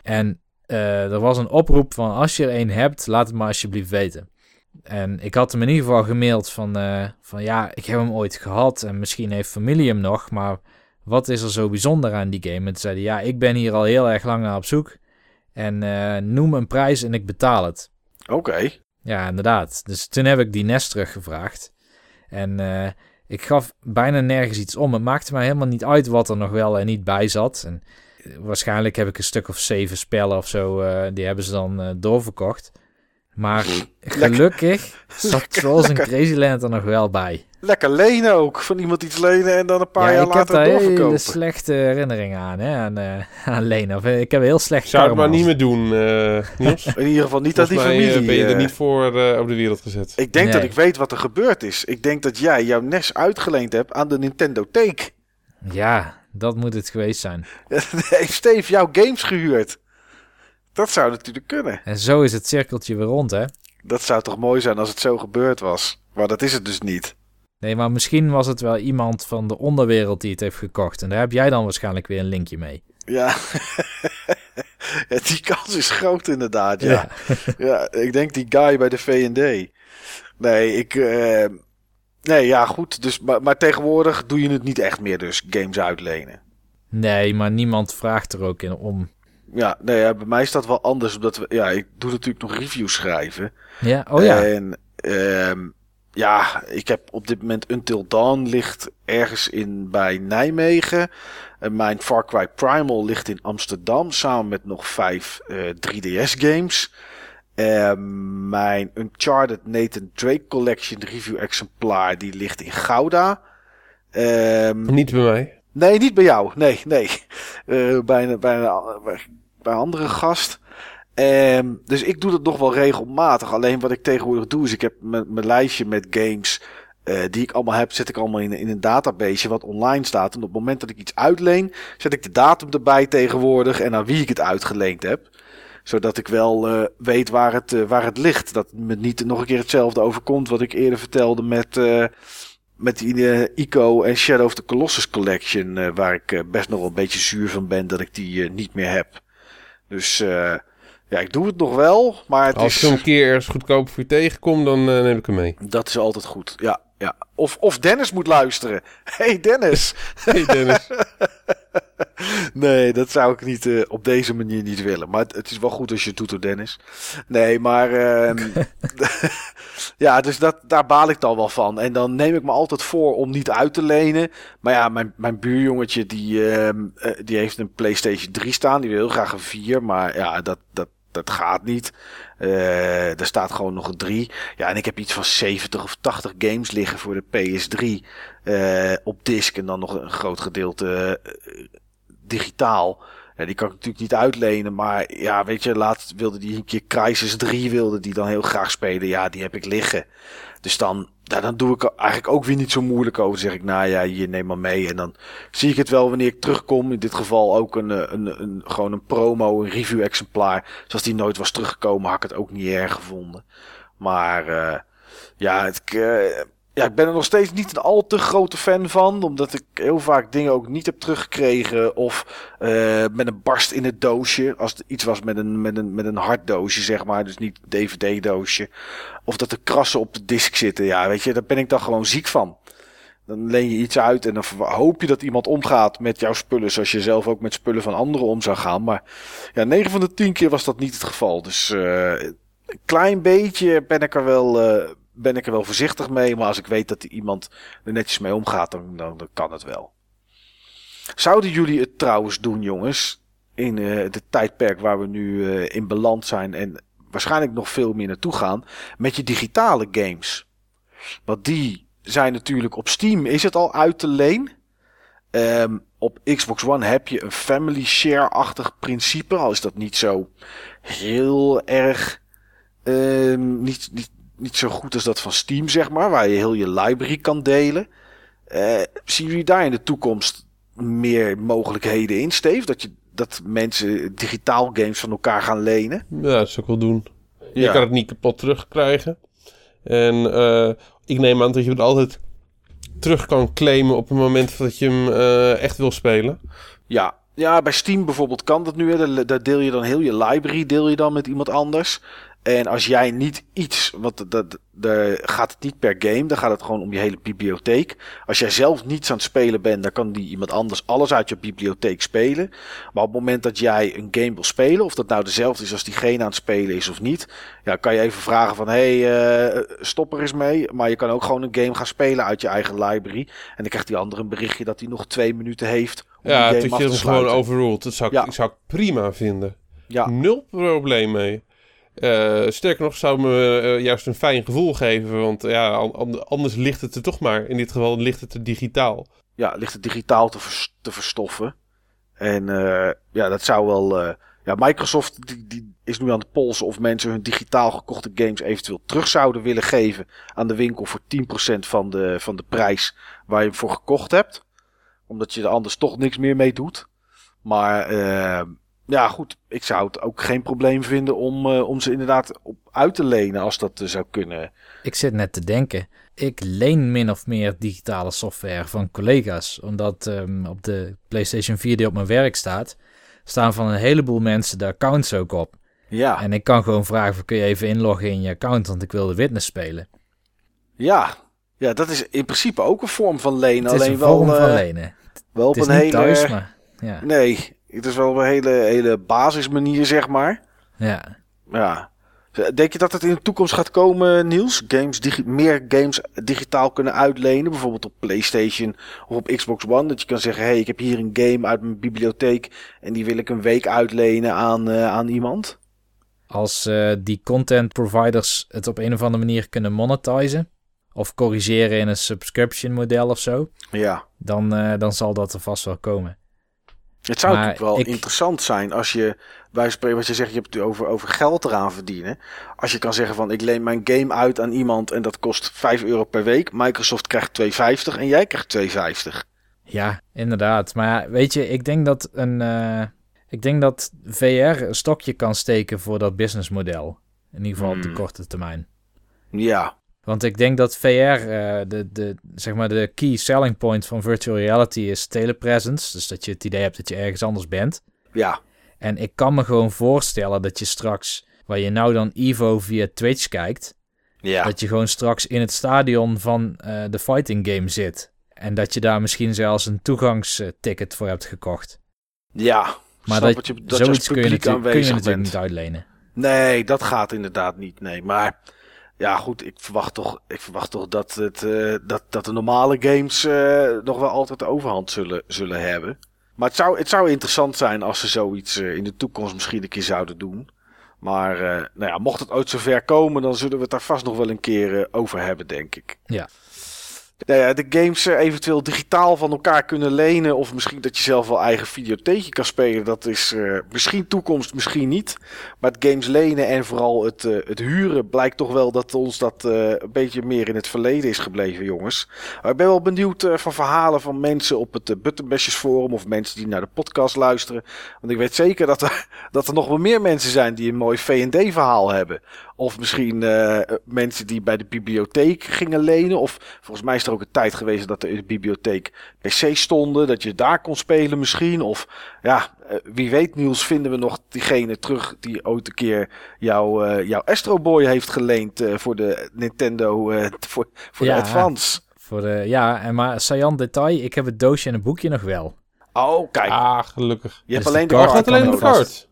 Speaker 4: En eh, er was een oproep van als je er een hebt, laat het maar alsjeblieft weten. En ik had hem in ieder geval gemaild van, eh, van ja, ik heb hem ooit gehad en misschien heeft familie hem nog, maar wat is er zo bijzonder aan die game? En toen zeiden ja, ik ben hier al heel erg lang naar op zoek en eh, noem een prijs en ik betaal het.
Speaker 2: Oké.
Speaker 4: Ja, inderdaad. Dus toen heb ik die Nest teruggevraagd. En eh, ik gaf bijna nergens iets om. Het maakte mij helemaal niet uit wat er nog wel en niet bij zat. En waarschijnlijk heb ik een stuk of zeven spellen of zo. die hebben ze dan doorverkocht. Maar gelukkig zat Trolls in Crazyland er nog wel bij.
Speaker 2: Lekker lenen ook. Van iemand iets lenen en dan een paar
Speaker 4: ja,
Speaker 2: jaar
Speaker 4: ik heb
Speaker 2: later
Speaker 4: daar hele
Speaker 2: doorverkopen.
Speaker 4: slechte herinneringen aan, hè, aan, eh aan Lena. Of, eh, Ik heb heel slecht
Speaker 3: Zou het maar niet meer doen, eh Niels.
Speaker 2: In ieder geval niet dat die familie...
Speaker 3: eh, ben je er niet voor eh, op de wereld gezet.
Speaker 2: Ik denk dat ik weet wat er gebeurd is. Ik denk dat jij jouw NES uitgeleend hebt aan de Nintendo Take.
Speaker 4: Ja, dat moet het geweest zijn.
Speaker 2: Heeft Steve jouw games gehuurd? Dat zou natuurlijk kunnen.
Speaker 4: En zo is het cirkeltje weer rond, hè.
Speaker 2: Dat zou toch mooi zijn als het zo gebeurd was. Maar dat is het dus niet.
Speaker 4: Nee, maar misschien was het wel iemand van de onderwereld die het heeft gekocht. En daar heb jij dan waarschijnlijk weer een linkje mee.
Speaker 2: Ja. Die kans is groot inderdaad. Ja. ja. ik denk die guy bij de V&D. Nee, ik... eh, nee, ja, goed. Dus, maar, maar tegenwoordig doe je het niet echt meer dus, games uitlenen.
Speaker 4: Nee, maar niemand vraagt er ook in om.
Speaker 2: Ja, nee, ja, bij mij is dat wel anders. Omdat we, ja, ik doe natuurlijk nog reviews schrijven.
Speaker 4: Ja, oh ja.
Speaker 2: En ehm, ja, ik heb op dit moment Until Dawn ligt ergens in bij Nijmegen. En mijn Far Cry Primal ligt in Amsterdam samen met nog vijf eh, 3DS games. Ehm, mijn Uncharted Nathan Drake Collection review exemplaar die ligt in Gouda. Ehm,
Speaker 3: Niet bij mij.
Speaker 2: Nee, niet bij jou. Nee, nee. Eh, bij, een, bij, een, andere gast. Ehm, dus ik doe dat nog wel regelmatig. Alleen wat ik tegenwoordig doe, is ik heb mijn lijstje met games eh, die ik allemaal heb, zet ik allemaal in, in een database wat online staat. En op het moment dat ik iets uitleen, zet ik de datum erbij tegenwoordig en aan wie ik het uitgeleend heb. Zodat ik wel eh, weet waar het, eh, waar het ligt. Dat me niet nog een keer hetzelfde overkomt wat ik eerder vertelde met, met die Ico en Shadow of the Colossus Collection. waar ik best nog een beetje zuur van ben dat ik die niet meer heb. Dus eh, ja, ik doe het nog wel, maar het
Speaker 3: Als
Speaker 2: is...
Speaker 3: ik een keer ergens goedkoop voor je tegenkom, dan eh, neem ik hem mee.
Speaker 2: Dat is altijd goed. Ja, ja. Of, of Dennis moet luisteren. Hey Dennis.
Speaker 3: Hey Dennis.
Speaker 2: nee, dat zou ik niet eh, op deze manier niet willen. Maar het, het is wel goed als je het doet door Dennis. Nee, maar ehm, ja, dus dat, daar baal ik dan wel van. En dan neem ik me altijd voor om niet uit te lenen. Maar ja, mijn, mijn buurjongetje die, ehm, eh, die heeft een PlayStation 3 staan. Die wil heel graag een 4. Maar ja, dat, dat, dat gaat niet. Eh, er staat gewoon nog een 3. Ja, en ik heb iets van 70 of 80 games liggen voor de PS3 eh, op disc. En dan nog een groot gedeelte eh, digitaal. Ja, die kan ik natuurlijk niet uitlenen. Maar ja, weet je, laatst wilde die een keer Crisis 3 wilde die dan heel graag spelen. Ja, die heb ik liggen. Dus dan, ja, dan doe ik eigenlijk ook weer niet zo moeilijk over. zeg ik, nou ja, je neem maar mee. En dan zie ik het wel wanneer ik terugkom. In dit geval ook een, eh, een, een, gewoon een promo, een review exemplaar. Zoals die nooit was teruggekomen, had ik het ook niet erg gevonden. Maar uh, ja, het, uh, ja, ik ben er nog steeds niet een al te grote fan van. Omdat ik heel vaak dingen ook niet heb teruggekregen. Of uh, met een barst in het doosje. Als het iets was met een, met een, met een hard doosje, zeg maar. Dus niet DVD-doosje. Of dat er krassen op de disk zitten. Ja, weet je, daar ben ik dan gewoon ziek van. Dan leen je iets uit en dan hoop je dat iemand omgaat met jouw spullen. Zoals je zelf ook met spullen van anderen om zou gaan. Maar ja, 9 van de 10 keer was dat niet het geval. Dus uh, een klein beetje ben ik er wel. Uh, ben ik er wel voorzichtig mee. Maar als ik weet dat iemand er netjes mee omgaat, dan, dan, kan het wel. Zouden jullie het trouwens doen, jongens? In uh, het tijdperk waar we nu uh, in beland zijn. En waarschijnlijk nog veel meer naartoe gaan. Met je digitale games. Want die zijn natuurlijk op Steam. Is het al uit te leen? Um, op Xbox One heb je een family share-achtig principe. Al is dat niet zo heel erg. Um, niet, niet, niet zo goed als dat van Steam, zeg maar. Waar je heel je library kan delen. Uh, zien jullie daar in de toekomst meer mogelijkheden in, Steve? Dat, je, dat mensen digitaal games van elkaar gaan lenen?
Speaker 3: Ja, dat zou ik wel doen. Je ja. kan het niet kapot terugkrijgen. En uh, ik neem aan dat je het altijd terug kan claimen op het moment dat je hem uh, echt wil spelen.
Speaker 2: Ja. ja, bij Steam bijvoorbeeld kan dat nu. Hè. Daar deel je dan heel je library deel je dan met iemand anders. En als jij niet iets, want dat, daar gaat het niet per game, dan gaat het gewoon om je hele bibliotheek. Als jij zelf niets aan het spelen bent, dan kan die iemand anders alles uit je bibliotheek spelen. Maar op het moment dat jij een game wil spelen, of dat nou dezelfde is als diegene aan het spelen is of niet, ja, kan je even vragen van, hé, hey, uh, stop er eens mee. Maar je kan ook gewoon een game gaan spelen uit je eigen library. En dan krijgt die andere een berichtje dat hij nog twee minuten heeft om
Speaker 3: ja,
Speaker 2: game
Speaker 3: dat je gewoon overruled. Dat zou ik, zou ik prima vinden.
Speaker 2: Ja.
Speaker 3: Nul probleem mee. Uh, sterker nog, zou me uh, juist een fijn gevoel geven. Want ja, anders ligt het er toch maar. In dit geval ligt het er digitaal.
Speaker 2: Ja, ligt het digitaal te, te verstoffen. En uh, ja, dat zou wel. ja, Microsoft die, die is nu aan de polsen of mensen hun digitaal gekochte games eventueel terug zouden willen geven aan de winkel voor 10% van de, van de prijs waar je hem voor gekocht hebt. Omdat je er anders toch niks meer mee doet. Maar ja, goed. Ik zou het ook geen probleem vinden om, uh, om ze inderdaad op uit te lenen als dat uh, zou kunnen.
Speaker 4: Ik zit net te denken. Ik leen min of meer digitale software van collega's. Omdat um, op de PlayStation 4 die op mijn werk staat, staan van een heleboel mensen de accounts ook op.
Speaker 2: Ja.
Speaker 4: En ik kan gewoon vragen: kun je even inloggen in je account? Want ik wil de witness spelen.
Speaker 2: Ja. Ja, dat is in principe ook een vorm van lenen.
Speaker 4: Het is
Speaker 2: alleen
Speaker 4: een
Speaker 2: wel,
Speaker 4: vorm van lenen.
Speaker 2: Wel op een hele.
Speaker 4: thuis, maar ja.
Speaker 2: Nee, het is wel een hele, hele basismanier, zeg maar.
Speaker 4: Ja.
Speaker 2: Ja. Denk je dat het in de toekomst gaat komen, Niels? Games meer games digitaal kunnen uitlenen. Bijvoorbeeld op PlayStation of op Xbox One. Dat je kan zeggen, hé, hey, ik heb hier een game uit mijn bibliotheek. En die wil ik een week uitlenen aan, uh, aan iemand.
Speaker 4: Als uh, die content providers het op een of andere manier kunnen monetizen. Of corrigeren in een subscription model of zo.
Speaker 2: Ja.
Speaker 4: Dan, uh, dan zal dat er vast wel komen.
Speaker 2: Het zou
Speaker 4: Maar
Speaker 2: natuurlijk wel
Speaker 4: ik-
Speaker 2: interessant zijn als je, bij spreken wat je zegt, je hebt het over, over geld eraan verdienen. Als je kan zeggen van, ik leen mijn game uit aan iemand en dat kost 5 euro per week. Microsoft krijgt 2,50 en jij krijgt 2,50.
Speaker 4: Ja, inderdaad. Maar weet je, ik denk dat een. eh, ik denk dat VR een stokje kan steken voor dat businessmodel. In ieder geval op de
Speaker 2: Hmm.
Speaker 4: korte termijn.
Speaker 2: Ja,
Speaker 4: Want ik denk dat VR, eh, de, de, zeg maar de key selling point van virtual reality is telepresence. Dus dat je het idee hebt dat je ergens anders bent.
Speaker 2: ja,
Speaker 4: En ik kan me gewoon voorstellen dat je straks, waar je nou dan Evo via Twitch kijkt,
Speaker 2: ja.
Speaker 4: dat je gewoon straks in het stadion van eh, de fighting game zit. En dat je daar misschien zelfs een toegangsticket voor hebt gekocht.
Speaker 2: Ja,
Speaker 4: Maar
Speaker 2: snap
Speaker 4: dat,
Speaker 2: dat je, dat je
Speaker 4: zoiets kun je,
Speaker 2: publiek
Speaker 4: natuurlijk, kun je natuurlijk
Speaker 2: bent.
Speaker 4: niet uitlenen.
Speaker 2: Nee, dat gaat inderdaad niet. Nee, maar ja, goed. Ik verwacht toch, ik verwacht toch dat, het, eh, dat, dat de normale games eh, nog wel altijd de overhand zullen, zullen hebben. Maar het zou, het zou interessant zijn als ze zoiets eh, in de toekomst misschien een keer zouden doen. Maar nou ja, mocht het ooit zover komen, dan zullen we het daar vast nog wel een keer over hebben, denk ik.
Speaker 4: Ja.
Speaker 2: Nou ja, de games eh, eventueel digitaal van elkaar kunnen lenen. Of misschien dat je zelf wel eigen videotheekje kan spelen. Dat is eh, misschien toekomst, misschien niet. Maar het games lenen en vooral het, eh, het huren blijkt toch wel dat ons dat een beetje meer in het verleden is gebleven, jongens. Maar ik ben wel benieuwd van verhalen van mensen op het Buttonbashers forum. Of mensen die naar de podcast luisteren. Want ik weet zeker dat er, dat er nog wel meer mensen zijn die een mooi V&D verhaal hebben. Of misschien eh, mensen die bij de bibliotheek gingen lenen. Of volgens mij is er ook een tijd geweest dat er in de bibliotheek PC's stonden. Dat je daar kon spelen misschien. Of ja, eh, wie weet Niels vinden we nog diegene terug die ooit een keer jouw, eh, jouw Astro Boy heeft geleend eh, voor de Nintendo, eh, voor, voor
Speaker 4: Ja.
Speaker 2: de Advance.
Speaker 4: Voor de, ja, en maar saillant detail, ik heb het doosje en het boekje nog wel.
Speaker 2: Oh, kijk.
Speaker 3: Ah, gelukkig.
Speaker 2: je hebt alleen
Speaker 4: de kaart
Speaker 3: alleen de kaart.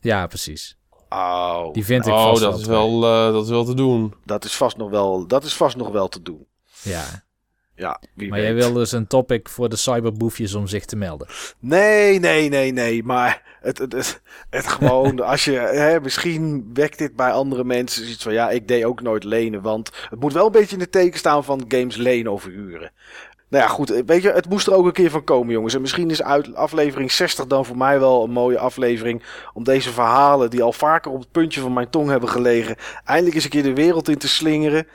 Speaker 4: Ja, precies.
Speaker 2: Oh,
Speaker 4: Die vind ik
Speaker 3: Oh,
Speaker 4: vast
Speaker 3: dat
Speaker 4: wel
Speaker 3: is, wel, eh, dat is wel te doen.
Speaker 2: dat is vast nog wel, dat is vast nog wel te doen.
Speaker 4: Ja,
Speaker 2: Ja, wie
Speaker 4: maar
Speaker 2: weet.
Speaker 4: jij wilde dus een topic voor de cyberboefjes om zich te melden.
Speaker 2: Nee, nee, nee, nee. Maar het, het, het, het gewoon, als je, hè, misschien wekt dit bij andere mensen zoiets van, ja, ik deed ook nooit lenen. Want het moet wel een beetje in de teken staan van games lenen of huren. Nou ja, goed, weet je, het moest er ook een keer van komen, jongens. En misschien is uit aflevering 60 dan voor mij wel een mooie aflevering. Om deze verhalen, die al vaker op het puntje van mijn tong hebben gelegen, eindelijk eens een keer de wereld in te slingeren.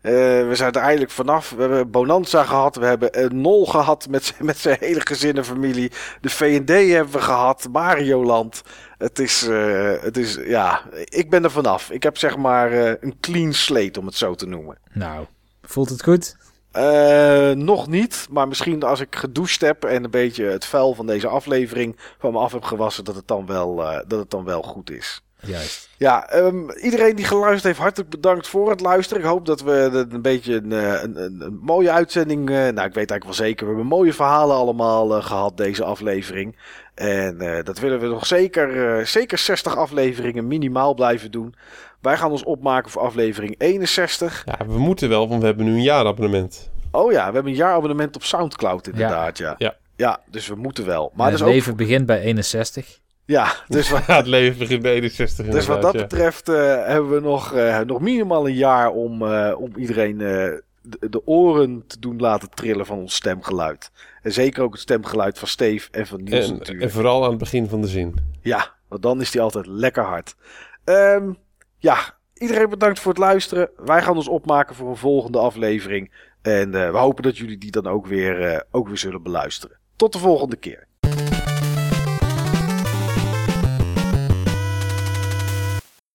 Speaker 2: Eh, we zijn er eindelijk vanaf. We hebben Bonanza gehad. We hebben een Nol gehad met, met zijn hele gezin en familie. De V&D hebben we gehad. Mario Land. Het is, eh, het is, ja, ik ben er vanaf. Ik heb zeg maar eh, een clean slate om het zo te noemen.
Speaker 4: Nou, voelt het goed?
Speaker 2: Eh, nog niet, maar misschien als ik gedoucht heb en een beetje het vuil van deze aflevering van me af heb gewassen, dat het dan wel, eh, dat het dan wel goed is.
Speaker 4: Juist.
Speaker 2: Ja, ehm, iedereen die geluisterd heeft, hartelijk bedankt voor het luisteren. Ik hoop dat we een beetje een, eh, een, een, een mooie uitzending. eh, nou, ik weet eigenlijk wel zeker. We hebben mooie verhalen allemaal eh, gehad, deze aflevering. En dat willen we nog zeker, zeker 60 afleveringen minimaal blijven doen. Wij gaan ons opmaken voor aflevering 61.
Speaker 3: Ja, we moeten wel, want we hebben nu een jaarabonnement.
Speaker 2: Oh ja, we hebben een jaarabonnement op Soundcloud inderdaad, ja.
Speaker 3: Ja.
Speaker 2: Ja, dus we moeten wel. Maar
Speaker 4: het
Speaker 2: is ook...
Speaker 4: leven begint bij 61.
Speaker 2: Ja, dus wat,
Speaker 3: Ja, het leven begint bij 61
Speaker 2: dus wat dat
Speaker 3: ja.
Speaker 2: betreft eh, hebben we nog, eh, nog minimaal een jaar om, eh, om iedereen eh, de, de oren te doen laten trillen van ons stemgeluid. En zeker ook het stemgeluid van Steve en van Niels
Speaker 3: En,
Speaker 2: natuurlijk.
Speaker 3: en vooral aan het begin van de zin.
Speaker 2: Ja, want dan is die altijd lekker hard. Ehm, ja, iedereen bedankt voor het luisteren. Wij gaan ons opmaken voor een volgende aflevering. En eh, we hopen dat jullie die dan ook weer, eh, ook weer zullen beluisteren. Tot de volgende keer.